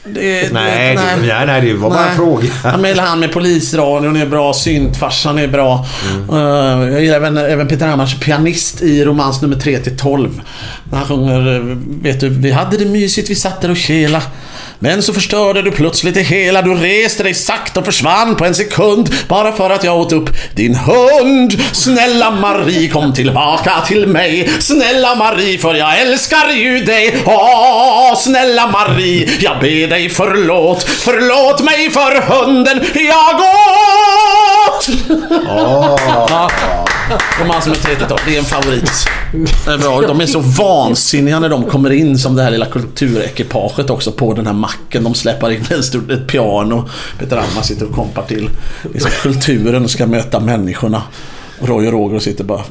Det, Nej, det- nej, nej, det var bara en fråga. Ja, men han med polisradion är bra, syntfarsan är bra. Mm. Eh, jag gillar även, även Peter Hammars pianist i romans nummer 3 till 12. När han sjunger, eh, vet du, vi hade det mysigt, vi satt där och kela. Men så förstörde du plötsligt det hela. Du reste dig sakta och försvann på en sekund. Bara för att jag åt upp din hund. Snälla Marie, kom tillbaka till mig. Snälla Marie, för jag älskar ju dig. Åh, snälla Marie, jag ber dig förlåt. Förlåt mig för hunden jag åt. Ja. Romans nummer 32, det är en favorit. Det är bra. De är så vansinniga när de kommer in som det här lilla kulturekipaget också på den här macken. De släpar in ett, stort, ett piano. Peter Alma sitter och kompar till. Liksom, kulturen ska möta människorna. Roy och Roger sitter bara...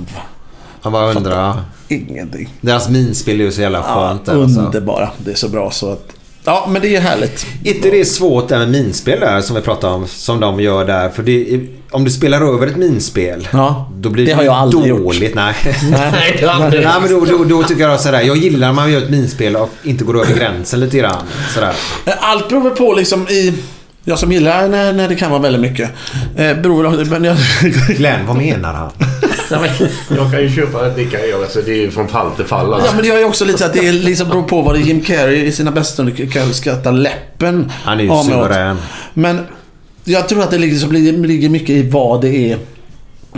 Han bara undrar. Ingenting. Deras minspel är ju så jävla Ja, skönt. där, alltså. underbara. Det är så bra så att... Ja, men det är härligt. inte det är svårt där med minspel där som vi pratade om. Som de gör där. För det är, om du spelar över ett minspel. Ja, då blir det det, har jag aldrig dåligt. gjort. Nej. Nej, det har Nej, men då, då, då tycker jag sådär. Jag gillar när man gör ett minspel och inte går över gränsen lite grann. Sådär. Allt beror på liksom i... Jag som gillar när, när det kan vara väldigt mycket. Eh, beror väl men jag, Glenn, vad menar han? Jag kan ju köpa, det kan jag göra. Så det är ju från fall till fall. Ja Alltså. men det är ju också lite så att det är liksom beror på vad det är Jim Carrey i sina bästa stunder kan skratta läppen Han är ju suverän. Men jag tror att det ligger, så blir, ligger mycket i vad det är.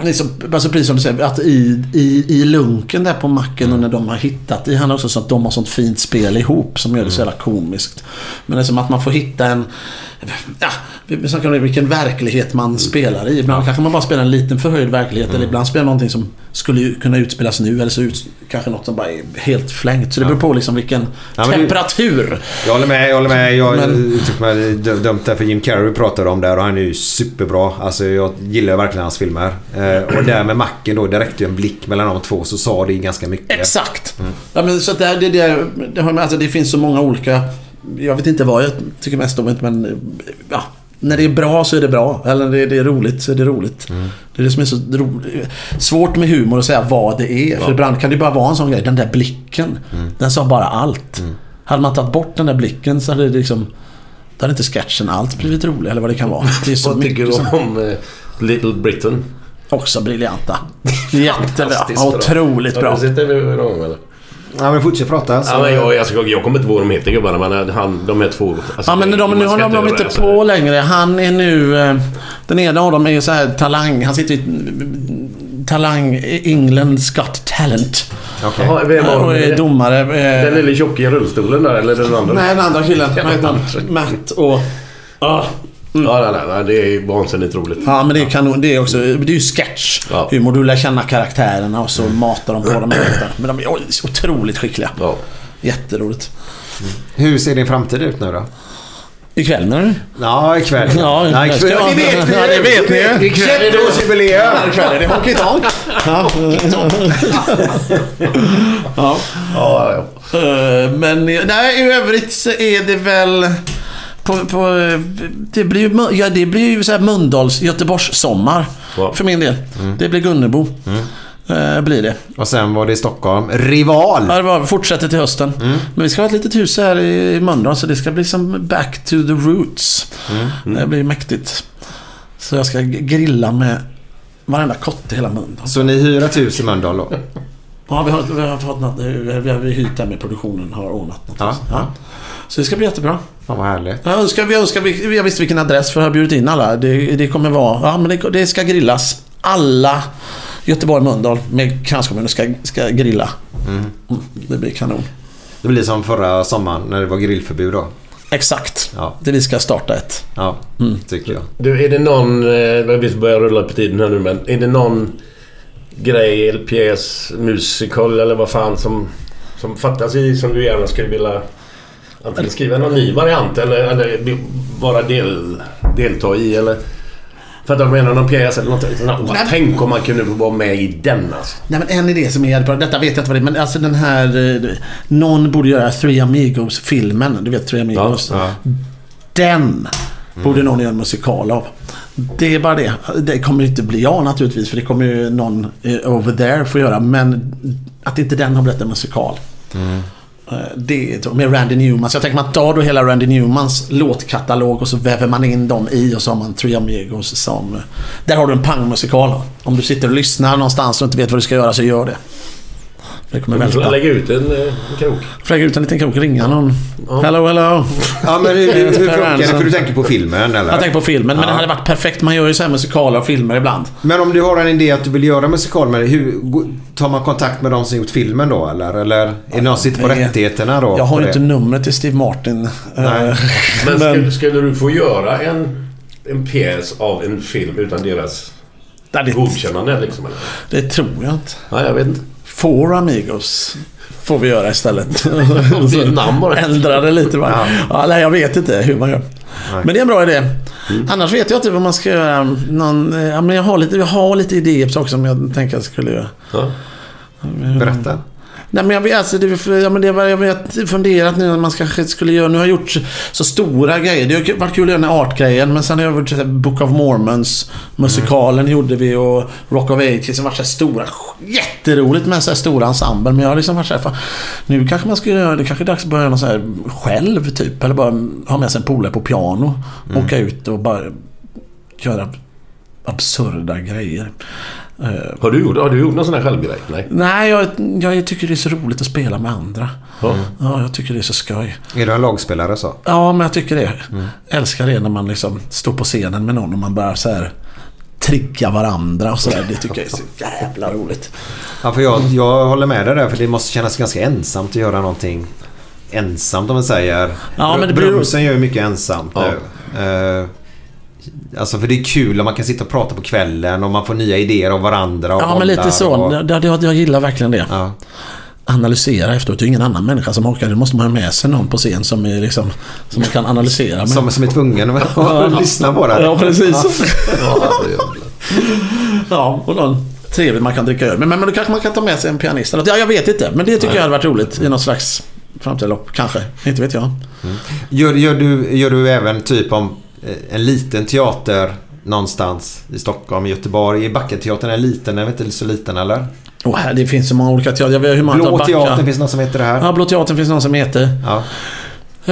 Liksom, alltså precis som du säger, att i, i, i lunken där på macken och när de har hittat det handlar också så att de har sånt fint spel ihop som gör det så jävla komiskt. Men det är som att man får hitta en... Ja, vi snackar om det, vilken verklighet man spelar i. Ibland kanske man bara spelar en liten förhöjd verklighet eller ibland spelar någonting som skulle kunna utspelas nu eller så ut, kanske något som bara är helt flängt. Så det beror på liksom vilken Ja, det- temperatur. Jag håller med. Jag håller med. Jag Men- uttryckte mig dumt där för Jim Carrey pratade om där och han är ju superbra. Alltså jag gillar verkligen hans filmer. Eh, och där med macken då, det räckte ju en blick mellan de två så sa det ganska mycket. Exakt. Ja, men så att det, det, det, det, alltså det finns så många olika... Jag vet inte vad jag tycker mest om men... Ja, när det är bra så är det bra. Eller när det, det är roligt så är det roligt. Det är det som är så ro, svårt med humor att säga vad det är. För ibland kan det bara vara en sån grej. Den där blicken. Den sa bara allt. Hade man tagit bort den där blicken så hade det liksom... Då hade inte sketchen alls blivit rolig eller vad det kan vara. Det är så Vad tycker du om eh, Little Britain? Också briljanta. Jättebra. Otroligt bra. Har du sett det någon gång eller? Ja men fortsätt prata. Så... Ja, men jag, alltså, jag kommer inte ihåg vad de heter gubbarna men han, de är två. Alltså, Ja men de, nu har de, de inte på längre. Han är nu... eh, Den ena av dem är ju så här talang. Han sitter i Talang England's Got Talent. Vem var Och är domare. eh, Den lille tjocke i rullstolen där eller den andra? Nej, den andra killen. Matt och... Ah. Ja, nej, nej, det är vansinnigt roligt. Ja, men det är kanon. Det är också... Det är ju sketch. Ja. Humor. Du lär känna karaktärerna och så matar de på dem. Men de är otroligt skickliga. Ja. Jätteroligt. Hur ser din framtid ut nu då? Ikväll menar du? Ja, ikväll. Ja, ska- ikväll. Det vet vi Ja, det vet ni ju. Ikväll är det årsjubileum. Ikväll är det Honky Tonk. Ja. ja. Ja, ja. Eh, Men nej, i övrigt så är det väl... På, på, det blir ju, ja, det blir ju så här Mölndals Göteborgs sommar Ja. För min del. Det blir Gunnebo. Eh, blir det. Och sen var det i Stockholm. Rival. Ja, det var, fortsätter till hösten. Men vi ska ha ett litet hus här i Mölndal så det ska bli som back to the roots. Det blir mäktigt. Så jag ska grilla med varenda kotte i hela Mölndal. Så ni hyr ett hus i Mölndal då? Ja, vi har, vi har fått något, vi har vi hyrt där med produktionen har ordnat något. Ja, ja. Så det ska bli jättebra. Fan vad härligt. Jag önskar, vi önskar, vi, jag visste vilken adress för jag har bjudit in alla. Det, det kommer vara, ja men det, det ska grillas. Alla Göteborg Mölndal med kranskommuner ska, ska grilla. Mm, Det blir kanon. Det blir som förra sommaren när det var grillförbud då. Exakt. Ja. Det vi ska starta ett. Ja, tycker jag. Du, är det någon... eh, Vi börjar rulla på tiden här nu men är det någon grej, eller pjäs, musical eller vad fan som, som fattas i som du gärna skulle vilja antingen skriva någon ny variant eller, eller bara del, delta i eller... Fattar du vad jag menar? Någon pjäs eller något. Åh, Nej. Tänk om man kunde få vara med i den alltså. Nej men en idé som är jävligt bra. Detta vet jag inte vad det är. Men alltså den här... eh, Någon borde göra Three Amigos-filmen. Du vet Three Amigos. Ja, Den borde någon göra en musikal av. Det är bara det. Det kommer inte bli jag naturligtvis för det kommer ju någon eh, over there få göra. Men att inte den har blivit en musikal. Eh, Eh, det med Randy Newman. Så jag tänker man tar då hela Randy Newmans låtkatalog och så väver man in dem i och så har man Three Amigos som... Eh, där har du en pangmusikal. Om du sitter och lyssnar någonstans och inte vet vad du ska göra så gör det. Det kommer välta. lägga ut en, eh, en krok. Lägga ut en liten krok, ringa någon. Hello, hello. Ja, men hur, hur funkar det? För du tänker på filmen eller? Jag tänker på filmen, men Ja. den hade varit perfekt. Man gör ju så här musikaler och filmer ibland. Men om du har en idé att du vill göra musikal med det, hur, tar man kontakt med de som gjort filmen då eller? Eller är det någon som sitter på det- rättigheterna då? Jag har ju det? inte numret till Steve Martin. Nej. Eh, Men skulle, skulle du få göra en, en pjäs av en film utan deras det- godkännande liksom? Eller? Det tror jag inte. Nej, jag vet inte. Four Amigos får vi göra istället. Ändra det lite bara. Ja. nej, jag vet inte hur man gör. Men det är en bra idé. Annars vet jag inte vad man ska göra. Någon, eh, ja, men jag, har lite, jag har lite idéer på saker som jag tänker att jag skulle göra. Ja. Berätta. Nej men jag vet, alltså, det, ja, men det var, jag vet funderat nu när man kanske skulle göra, nu har jag gjort så stora grejer. Det har varit kul att göra den här artgrejen men sen har jag gjort Book of Mormons, musikalen gjorde vi och Rock of Ages som varit så stora, jätteroligt med så här stora ensemble. Men jag har liksom varit så här, fan, nu kanske man ska göra, det kanske är dags att börja något så här själv typ. Eller bara ha med sig en polare på piano, åka ut och bara göra absurda grejer. Eh, Har du gjort, har du gjort någon sån här självgrej? Nej. Nej, jag, jag tycker det är så roligt att spela med andra. Ja. Ja, jag tycker det är så skoj. Är du en lagspelare så? Ja, men jag tycker det. Älskar det när man liksom står på scenen med någon och man börjar så här trigga varandra och sådär. Det tycker jag är så jävla roligt. Ja, för jag, jag håller med dig där för det måste kännas ganska ensamt att göra någonting ensamt om man säger. Ja, men det beror- Brumsen gör ju mycket ensamt Ja. nu. Eh, Alltså för det är kul om man kan sitta och prata på kvällen och man får nya idéer av varandra. Och Ja, men lite så. Och, Det, det, jag gillar verkligen det. ja. Analysera efteråt. Det är ingen annan människa som orkar. Det måste man ha med sig någon på scen som, är liksom, som man kan analysera med. som, som är tvungen att lyssna på det. Ja, precis. Ja. Ja, och någon trevligt man kan dricka öl. Men, men, men då kanske man kan ta med sig en pianist. eller. Ja, jag vet inte. Men det tycker jag hade varit roligt i något slags framtida lopp. Kanske. Inte vet jag. Gör, gör, du, gör du även typ om en liten teater någonstans i Stockholm, i Göteborg? Är Backateatern är liten? Den är inte så liten eller? Här, det finns så många olika teatrar. Jag vet hur man Blå teatern, finns någon som heter det här? Ja, Blå teatern finns någon som heter. Ja.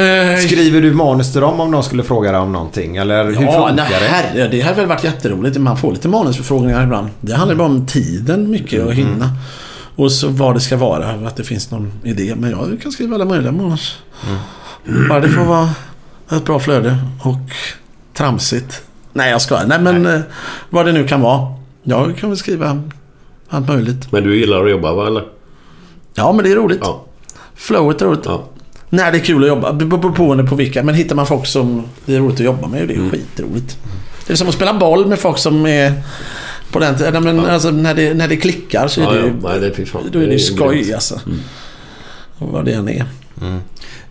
Eh, Skriver du manus till dem om de skulle fråga dig om någonting? Eller hur ja, funkar det? herre, det har väl varit jätteroligt. Man får lite manusförfrågningar ibland. Det handlar bara om tiden mycket och hinna. Och så vad det ska vara. Att det finns någon idé. Men jag kan skriva alla möjliga manus. Bara det får vara ett bra flöde och tramsigt. Nej, jag ska Nej, men eh, vad det nu kan vara. Jag kan väl skriva allt möjligt. Men du gillar att jobba va, eller? Ja, men det är roligt. Ja. Flowet är roligt. Ja. När det är kul att jobba. Det beror på på vilka. Men hittar man folk som det är roligt att jobba med. Det är Mm. skitroligt. Det är som att spela boll med folk som är på den tiden. Men alltså, när, det, när det klickar så är Ja, det ja. Nej, det är. Då är det Det är skoj alltså. Och vad det än är.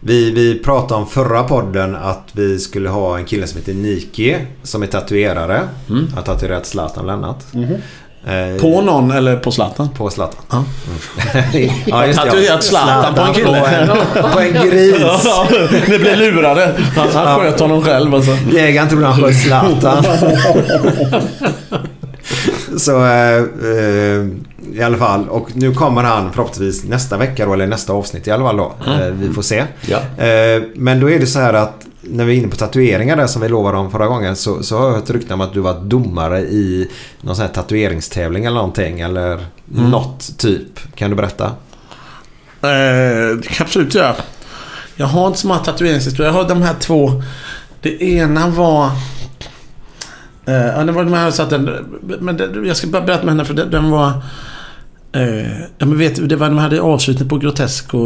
Vi, vi pratade om förra podden att vi skulle ha en kille som heter Niki som är tatuerare. Har tatuerat Zlatan bland annat. Eh, Mm. På någon eller på Zlatan? På Zlatan. Ja. Mm. ja, just det, Tatuerat Zlatan på en kille. På en, på en gris. Ja, Ni blev lurade. Han, han sköt honom själv alltså. Jägaren trodde han sköt Zlatan. Så eh, eh, i alla fall. Och nu kommer han förhoppningsvis nästa vecka då, eller nästa avsnitt i alla fall då. Eh, vi får se. Ja. Eh, men då är det så här att när vi är inne på tatueringar där som vi lovade om förra gången så, så har jag hört rykten om att du var domare i någon sån här tatueringstävling eller någonting. Eller något typ. Kan du berätta? Eh, det kan jag absolut göra. Jag har inte så många tatueringshistorier. Jag har de här två. Det ena var... Eh, ja, det var de här satt den, men det, Jag ska bara berätta med henne för den, den var... Eh, ja, men vet, det var, de hade avslutning på Grotesco,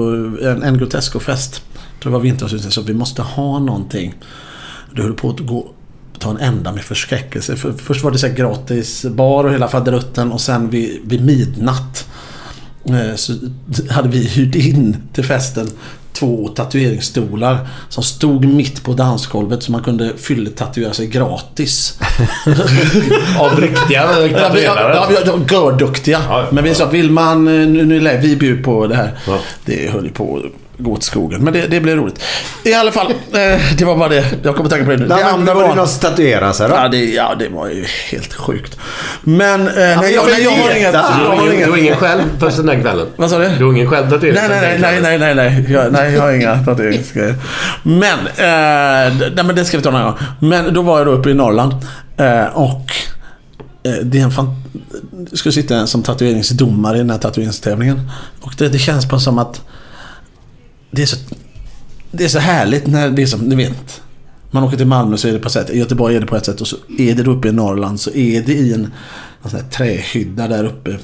en, en Grotesco-fest. Det var vinteravslutning så vi måste ha någonting. Det höll på att gå ta en ända med förskräckelse. För, först var det så här gratis bar och hela faderutten och sen vid, vid midnatt eh, så hade vi hyrt in till festen två tatueringsstolar som stod mitt på dansgolvet så man kunde fylltatuera sig gratis. Av riktiga Ja, ja, tatuerare? var görduktiga. Ja, Men vi sa, vill man... eh, Nu, nu vi bjuder på det här. Ja. Det höll ju på gå åt skogen. Men det, det blir roligt. I alla fall, eh, det var bara det. Jag kommer tänka på det nu. Nej, det men andra var det tatuerade sig då? Ja det, ja, det var ju helt sjukt. Men, eh, nej, jag, jag nej, jag har inget... Du Jag har ingen, inget. ingen själv först den där kvällen? Vad sa du? Du har ingen själv tatuering Nej, nej, nej, nej, nej, nej, jag, nej, jag har inga tatueringsgrejer. Men, eh, nej, men det ska vi ta någon gång. Men då var jag då uppe i Norrland eh, och eh, det är en fan... Det skulle sitta som tatueringsdomare i den här tatueringstävlingen. Och det, det känns bara som att det är så, det är så härligt när det är som, ni vet. Man åker till Malmö så är det på ett sätt, i Göteborg är det på ett sätt och så är det då uppe i Norrland så är det i en, en sån här trähydda där uppe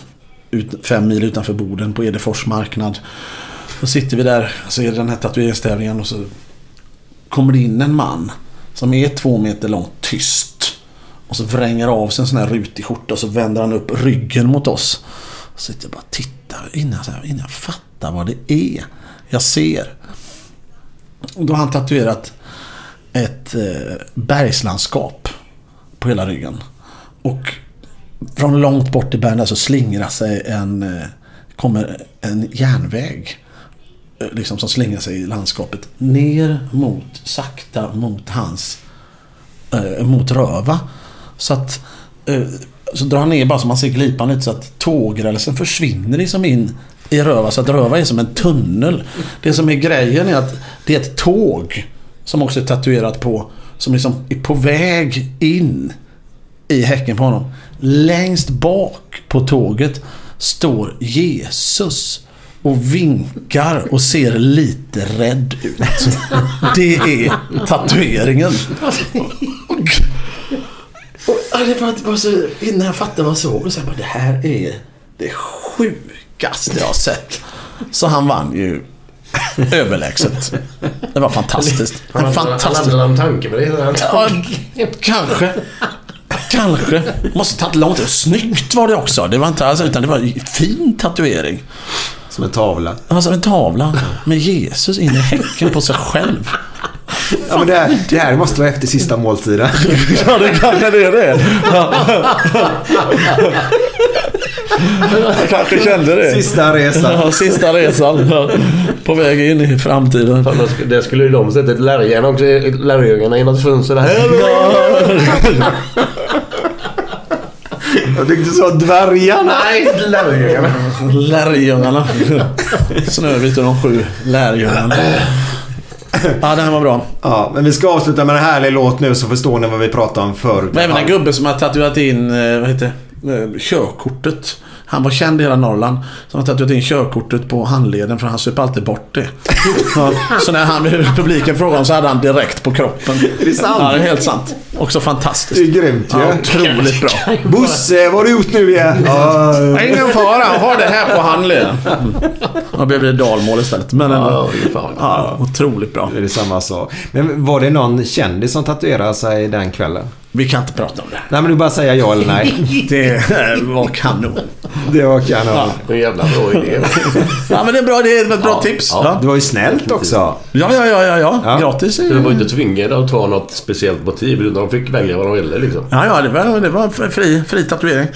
ut, fem mil utanför Boden på Edefors marknad. Då sitter vi där och så är det den här tatueringstävlingen och så kommer det in en man som är två meter lång, tyst. Och så vränger av sig en sån här rutig skjorta och så vänder han upp ryggen mot oss. Så sitter jag bara och tittar innan, så här, innan jag fattar vad det är jag ser. Och då har han tatuerat ett eh, bergslandskap på hela ryggen. Och från långt bort i bergen så slingrar sig en, eh, kommer en järnväg. Eh, liksom som slingrar sig i landskapet. Ner mot, sakta mot hans, eh, mot Röva. Så att, eh, så drar han ner bara så man ser glipan lite så att tågrälsen försvinner liksom in i Röva. Så att Röva är som en tunnel. Det som är grejen är att det är ett tåg som också är tatuerat på, som liksom är på väg in i häcken på honom. Längst bak på tåget står Jesus och vinkar och ser lite rädd ut. Det är tatueringen. Och, och, ja, det var bara så, innan jag fattade vad jag såg, och så jag bara, det här är det sjukaste jag har sett. Så han vann ju överlägset. Det var fantastiskt. Han hade-. Han hade någon tanke med det. Ja, kanske. Kanske. Måste tagit lång tid. Snyggt var det också. Det var inte alls, utan det var en fin tatuering. Som en tavla. Ja, som en tavla med Jesus in i häcken på sig själv. Ja, men det, här, det här måste vara efter sista måltiden. Ja, det kanske det är det. Jag kanske kände det. Sista resan. Ja, sista resan. På väg in i framtiden. Fan, Det skulle ju de sätta ett lärjärn också. i Lärjungarna i något fönster där. Jag tyckte du sa dvärgarna. Nej, lärjungarna. Lärjungarna. Snövit och de sju lärjungarna. Ja, den här var bra. Ja, men vi ska avsluta med en härlig låt nu så förstår ni vad vi pratade om förut. Men även en gubbe som har tatuerat in, eh, vad heter det, körkortet. Han var känd i hela Norrland. Som har tatuerat in körkortet på handleden för han söp alltid bort det. Ja, så när han, publiken frågade honom så hade han direkt på kroppen. Är det sant? Ja, det är helt sant. Också fantastiskt. Det är grymt ju. Ja, otroligt bra. Bosse, vad har du gjort nu igen? Ja, Ingen fara, ha det här på handleden. Då blev det dalmål istället. Men ändå. Ja, otroligt bra. det är samma sak. Men var det någon kändis som tatuerade sig den kvällen? Vi kan inte prata om det. Nej, men du bara säga ja eller nej. Det var kanon. Det var kanon. Det är en jävla bra idé. Ja, men det är bra. Det är ett bra tips. Ja, det var ju snällt också. Ja, ja, ja, ja, ja. Ja. Gratis. Så de var inte tvingade att ta något speciellt motiv. Utan de fick välja vad de ville liksom. Ja, ja, det var, det var fri, fri tatuering.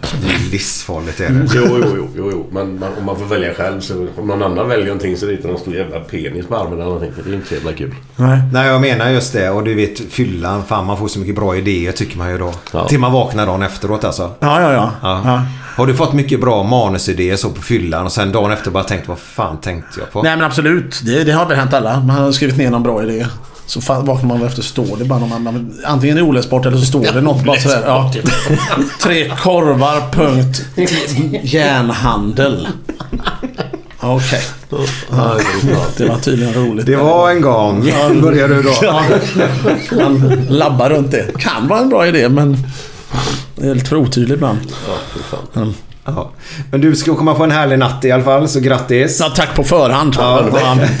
Det är livsfarligt är det. Jo, jo, jo, jo, jo. Men man, om man får välja själv så om någon annan väljer någonting så ritar de en stor jävla penis på armen eller någonting. Det är inte så jävla kul. Nej. Nej, jag menar just det. Och du vet, fyllan. Fan, man får så mycket bra idéer tycker man ju då. Ja. Till man vaknar dagen efteråt alltså. Ja, ja, ja. Ja. ja. Har du fått mycket bra manusidéer så på fyllan och sen dagen efter bara tänkt vad fan tänkte jag på? Nej, men absolut. Det, det har väl hänt alla. Man har skrivit ner någon bra idé. Så vaknar man efter står det bara någon annan. Antingen oläsbart eller så står det något bara sådär. Ja. Tre korvar, punkt. Järnhandel. Okej. Ja, det är. Det var tydligen roligt. Det var en gång. Börjar du då? Ja. Man labbar runt det. Kan vara en bra idé men det är lite för otydligt ibland. Ja. Ja. Men du ska komma på en härlig natt i alla fall, så grattis. Ja, tack på förhand. Ja.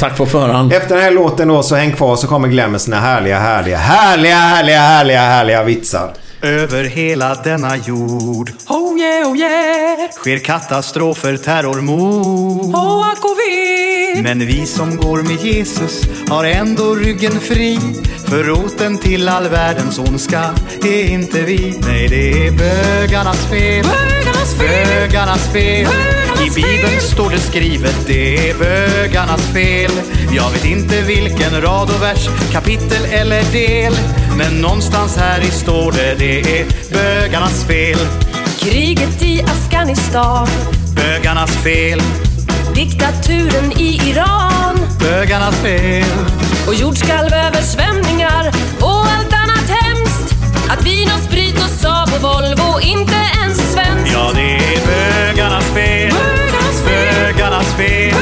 Tack på förhand. Efter den här låten då så häng kvar så kommer Glenn med sina härliga, härliga, härliga, härliga, härliga, härliga vitsar. Över hela denna jord Oh yeah, oh yeah. sker katastrofer, terrormord. Oh, ack och ve. Men vi som går med Jesus har ändå ryggen fri. För roten till all världens ondska är inte vi. Nej, det är bögarnas fel. Bögarnas Bögarnas fel. Bögarnas fel. I Bibeln står det skrivet, det är bögarnas fel. Jag vet inte vilken rad och vers, kapitel eller del. Men någonstans här i står det, det är bögarnas fel. Kriget i Afghanistan, Bögarnas fel. diktaturen i Iran Bögarnas fel. och jordskalv, översvämningar och allt annat hemskt. Att Vin och Sprit och Saab och Volvo inte ens är svenskt. Ja, det är bögarnas fel. Bögarnas fel.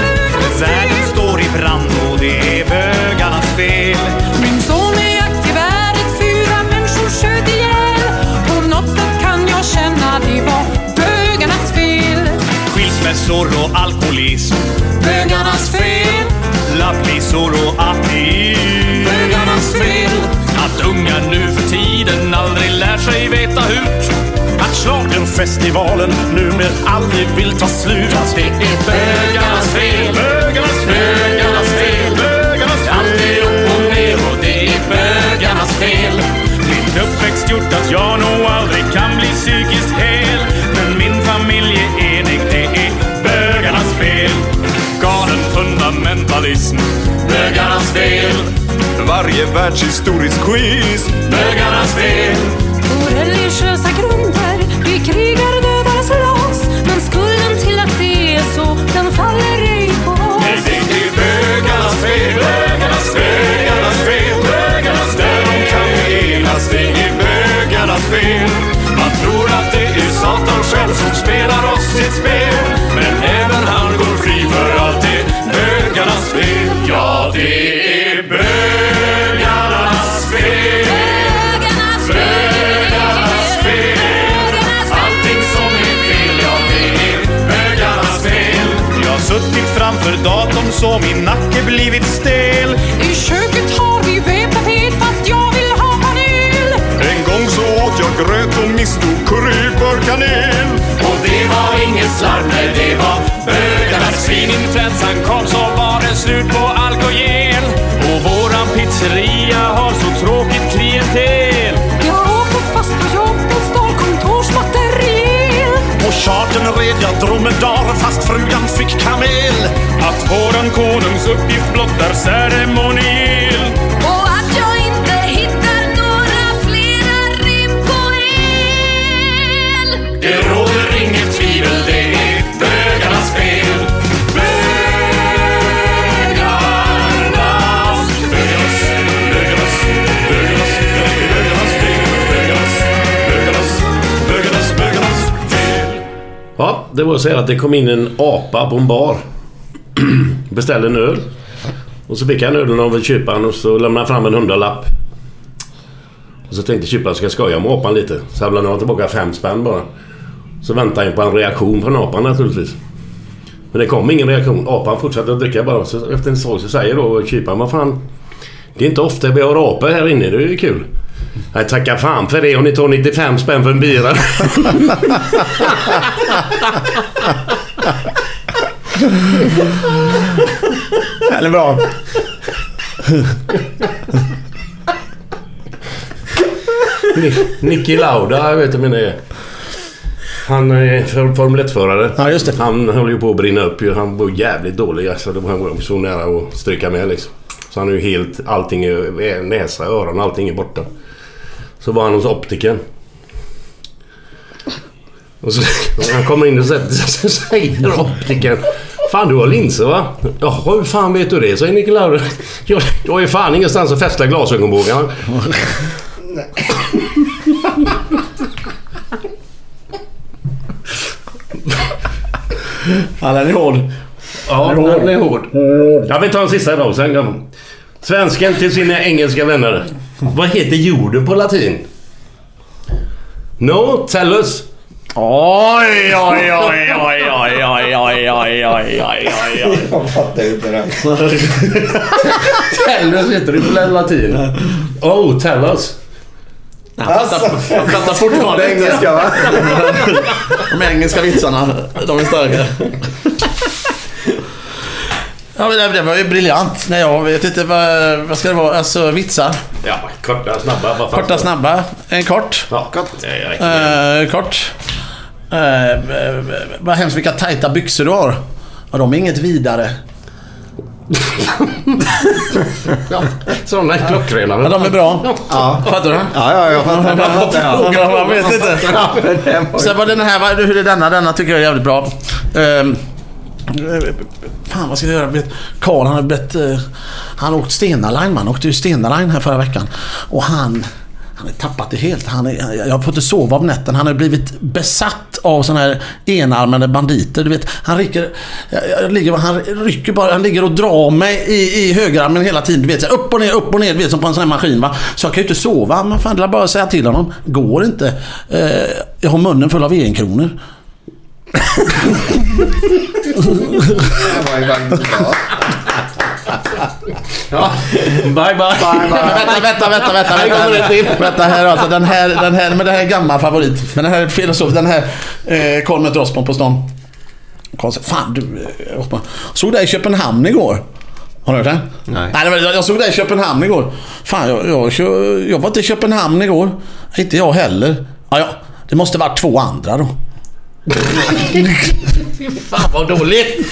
Världen står i brand och det är bögarnas fel. Skilsmässor och alkoholism. Bögarnas fel. Lapplisor och ateism. Bögarnas fel. Att unga nu för tiden aldrig lär sig veta hut. Att schlagerfestivalen numer aldrig vill ta slut. Det är bögarnas fel. Bögarnas fel. Bögarnas fel. Bögarnas fel. Allt är upp och ner och det är bögarnas fel. Min uppväxt gjort att jag nog aldrig fundamentalism. Bögarnas fel. Varje världshistorisk quiz. Bögarnas fel. På religiösa grunder, vi krigar, dödar, slåss. Men skulden till att det är så, den faller ej på oss. Nej, det är bögarnas fel. Bögarnas fel. Bögarnas fel. Bögarnas Där de kan enas, det är bögarnas fel. Man tror att det är Satan själv som spelar oss så min nacke blivit stel. I köket har vi vedtapet fast jag vill ha panel. En gång så åt jag gröt och misstog kryddor kanel. Och det var inget slarv, nej det var bögarnas Svininfluensan kom så var charten red jag dromedar fast frugan fick kamel. Att våran konungs uppgift blott är ceremoniell. Det var så här att det kom in en apa på en bar. Beställde en öl. Och så fick han ölen av köparen och så lämnade han fram en hundralapp. Och så tänkte köparen ska skoja med apan lite. Så han lämnade tillbaka fem spänn bara. Så väntade han på en reaktion från apan naturligtvis. Men det kom ingen reaktion. Apan fortsatte att dricka bara. Så efter en stund så säger då köparen, vad fan. Det är inte ofta vi har apor här inne, det är ju kul. Jag tackar fan för det om ni tar 95 spänn för en bira. Den är bra. Ni- Nicky Lauda, jag vet du vem det är. Han är för- Formel 1-förare. Ja, just det. Han höll ju på att brinna upp. Han var jävligt dålig alltså. Det var så nära att stryka med liksom. Så han är ju helt... Allting är... Näsa, öron, allting är borta. Så var han hos optiken. Och så, och han kommer in och sätter sig så säger optiken Fan du har linser va? Jaha hur fan vet du det? säger Nicky Lauda. Jag, jag har ju fan ingenstans att fästa glasögonbågarna. Ja, den är hård. Ja, Den är hård. Jag vill ta en sista då, sen. Svensken till sina engelska vänner. Vad heter jorden på latin? No, tell us. Oj, oj, oj, oj, oj, oj, oj, oj, oj, oj, oj. Jag fattar inte det. Tell us heter det på latin. Oh, tell us. Han fattar, han fattar fortfarande inte. engelska va? De engelska vitsarna, de är starka. Ja, men det- det var ju briljant. Nej, jag vet inte vad, vad ska det vara. Alltså vitsar. Ja, korta, snabba. Vad Korta, snabba. En kort. Ja, kort. Det. Eh, kort. Eh, vad hemskt vilka tajta byxor du har. Ja, de är inget vidare. Sådana är klockrena. Ja, de är bra. Ja. Fattar du? Ja, ja, jag fattar. Jag fattar, ja. Jag vet inte. Ja, Sen var den här, hur är denna? Denna tycker jag är jävligt bra. Eh, Eh, fan vad ska jag göra? Karl han har bett, eh, Han har åkt Stena Line man. åkte ju Stena Line här förra veckan. Och han han har tappat det helt. Han är, jag har fått inte sova om nätterna. Han har blivit besatt av såna här enarmade banditer. Du vet, han rycker, jag, jag ligger, han rycker bara, han ligger och drar mig i, i högerarmen hela tiden. Du vet, så upp och ner, upp och ner, du vet, som på en sån här maskin. Va? Så jag kan ju inte sova. Man fan, det är bara att säga till honom. Går inte. Eh, jag har munnen full av enkronor. Det var ju faktiskt bra. Ja. Bye, bye. vänta, vänta, vänta, vänta, vänta. till. Vänta här alltså, den här, den här, men det här är gammal favorit. Men den här är filosof, den här eh, med Drossman på stan. Fan du eh, Osman. Såg dig i Köpenhamn igår. Har du hört det? Nej. Nej, det var- jag såg dig i Köpenhamn igår. Fan, jag, jag, jag var inte i Köpenhamn igår. Inte jag heller. Ja, ja. Det måste varit två andra då. Fy fan vad dåligt.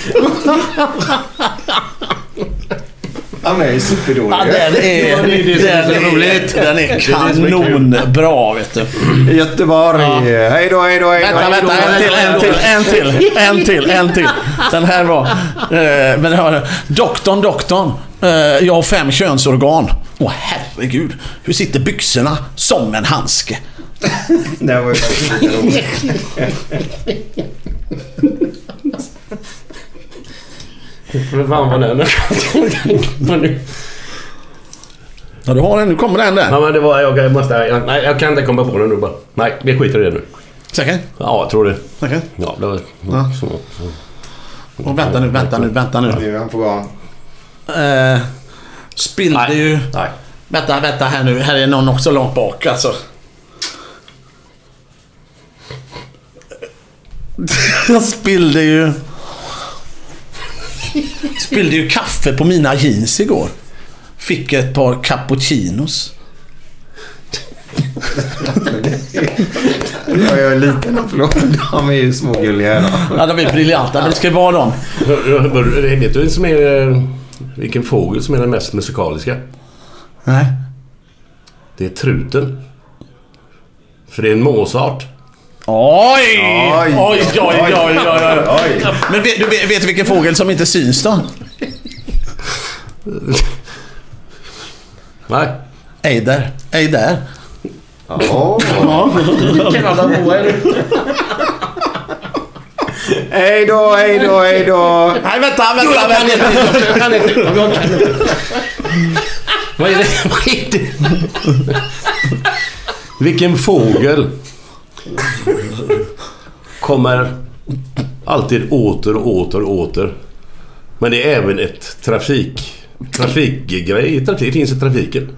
Han är ju superdålig. Ja, den är, Ja, det är det som är den så är, roligt. den är kanonbra vet du. Göteborg. Hej då, hej då, hej då. Vänta, vänta, en till, en till, en till, en till, en till. Den här var... Eh, men det var doktorn, doktorn. Eh, jag har fem könsorgan. Åh herregud. Hur sitter byxorna? Som en handske. Det var ju. Men fan vad den. Ja, du har den. Nu kommer den där. Ja men det var... Jag måste... Jag, nej, jag kan inte komma på den nu bara. Nej, vi skiter i det nu. Säker? Ja, jag tror det. Säker? Ja, det var... Ja. Så, så. Och vänta nu, vänta nu, vänta nu. Han på gång. Eh, spillde Nej. ju... Nej. Vänta, vänta här nu. Här är någon också långt bak alltså. Jag spillde ju... Spillde ju kaffe på mina jeans igår. Fick ett par cappuccinos. Jag är liten och förlåt. De är ju smågulliga. Ja, de är briljanta, men det ska ju vara dem. Vet du vem som är... Vilken fågel som är den mest musikaliska? Nej. Det är truten. För det är en måsart. Oj! Oj, Oj, oj, oj, oj, oj. Oj. Men vet, du vet, vet vilken fågel som inte syns då? Nej. Eider. Eider. Ja. Kanada Hej då, hej då, hej då. Nej, vänta, Jo, vänta, jag kan vänta. inte. Jag kan inte. Jag kan inte. Vad är det? Vad är det? Vilken fågel kommer alltid åter och åter och åter. Men det är även ett trafik... Trafikgrej. Trafik, det finns i trafiken.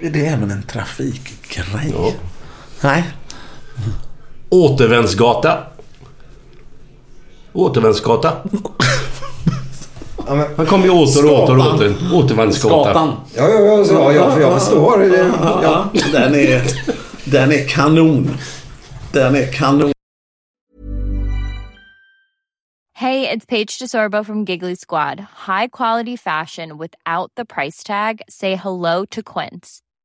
Det är även en trafikgrej. Ja. Nej. Återvändsgata. Återvändsgata. Ja, men, Han kommer ju åter och åter och åter. Återvändsgata. Skatan. ja, ja, ja, så, ja, jag, jag förstår. Det- Ja. Den är, den är kanon. Den är kanon. Hey, it's Paige DeSorbo from Giggly Squad. High quality fashion without the price tag. Say hello to Quince.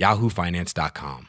yahoofinance.com.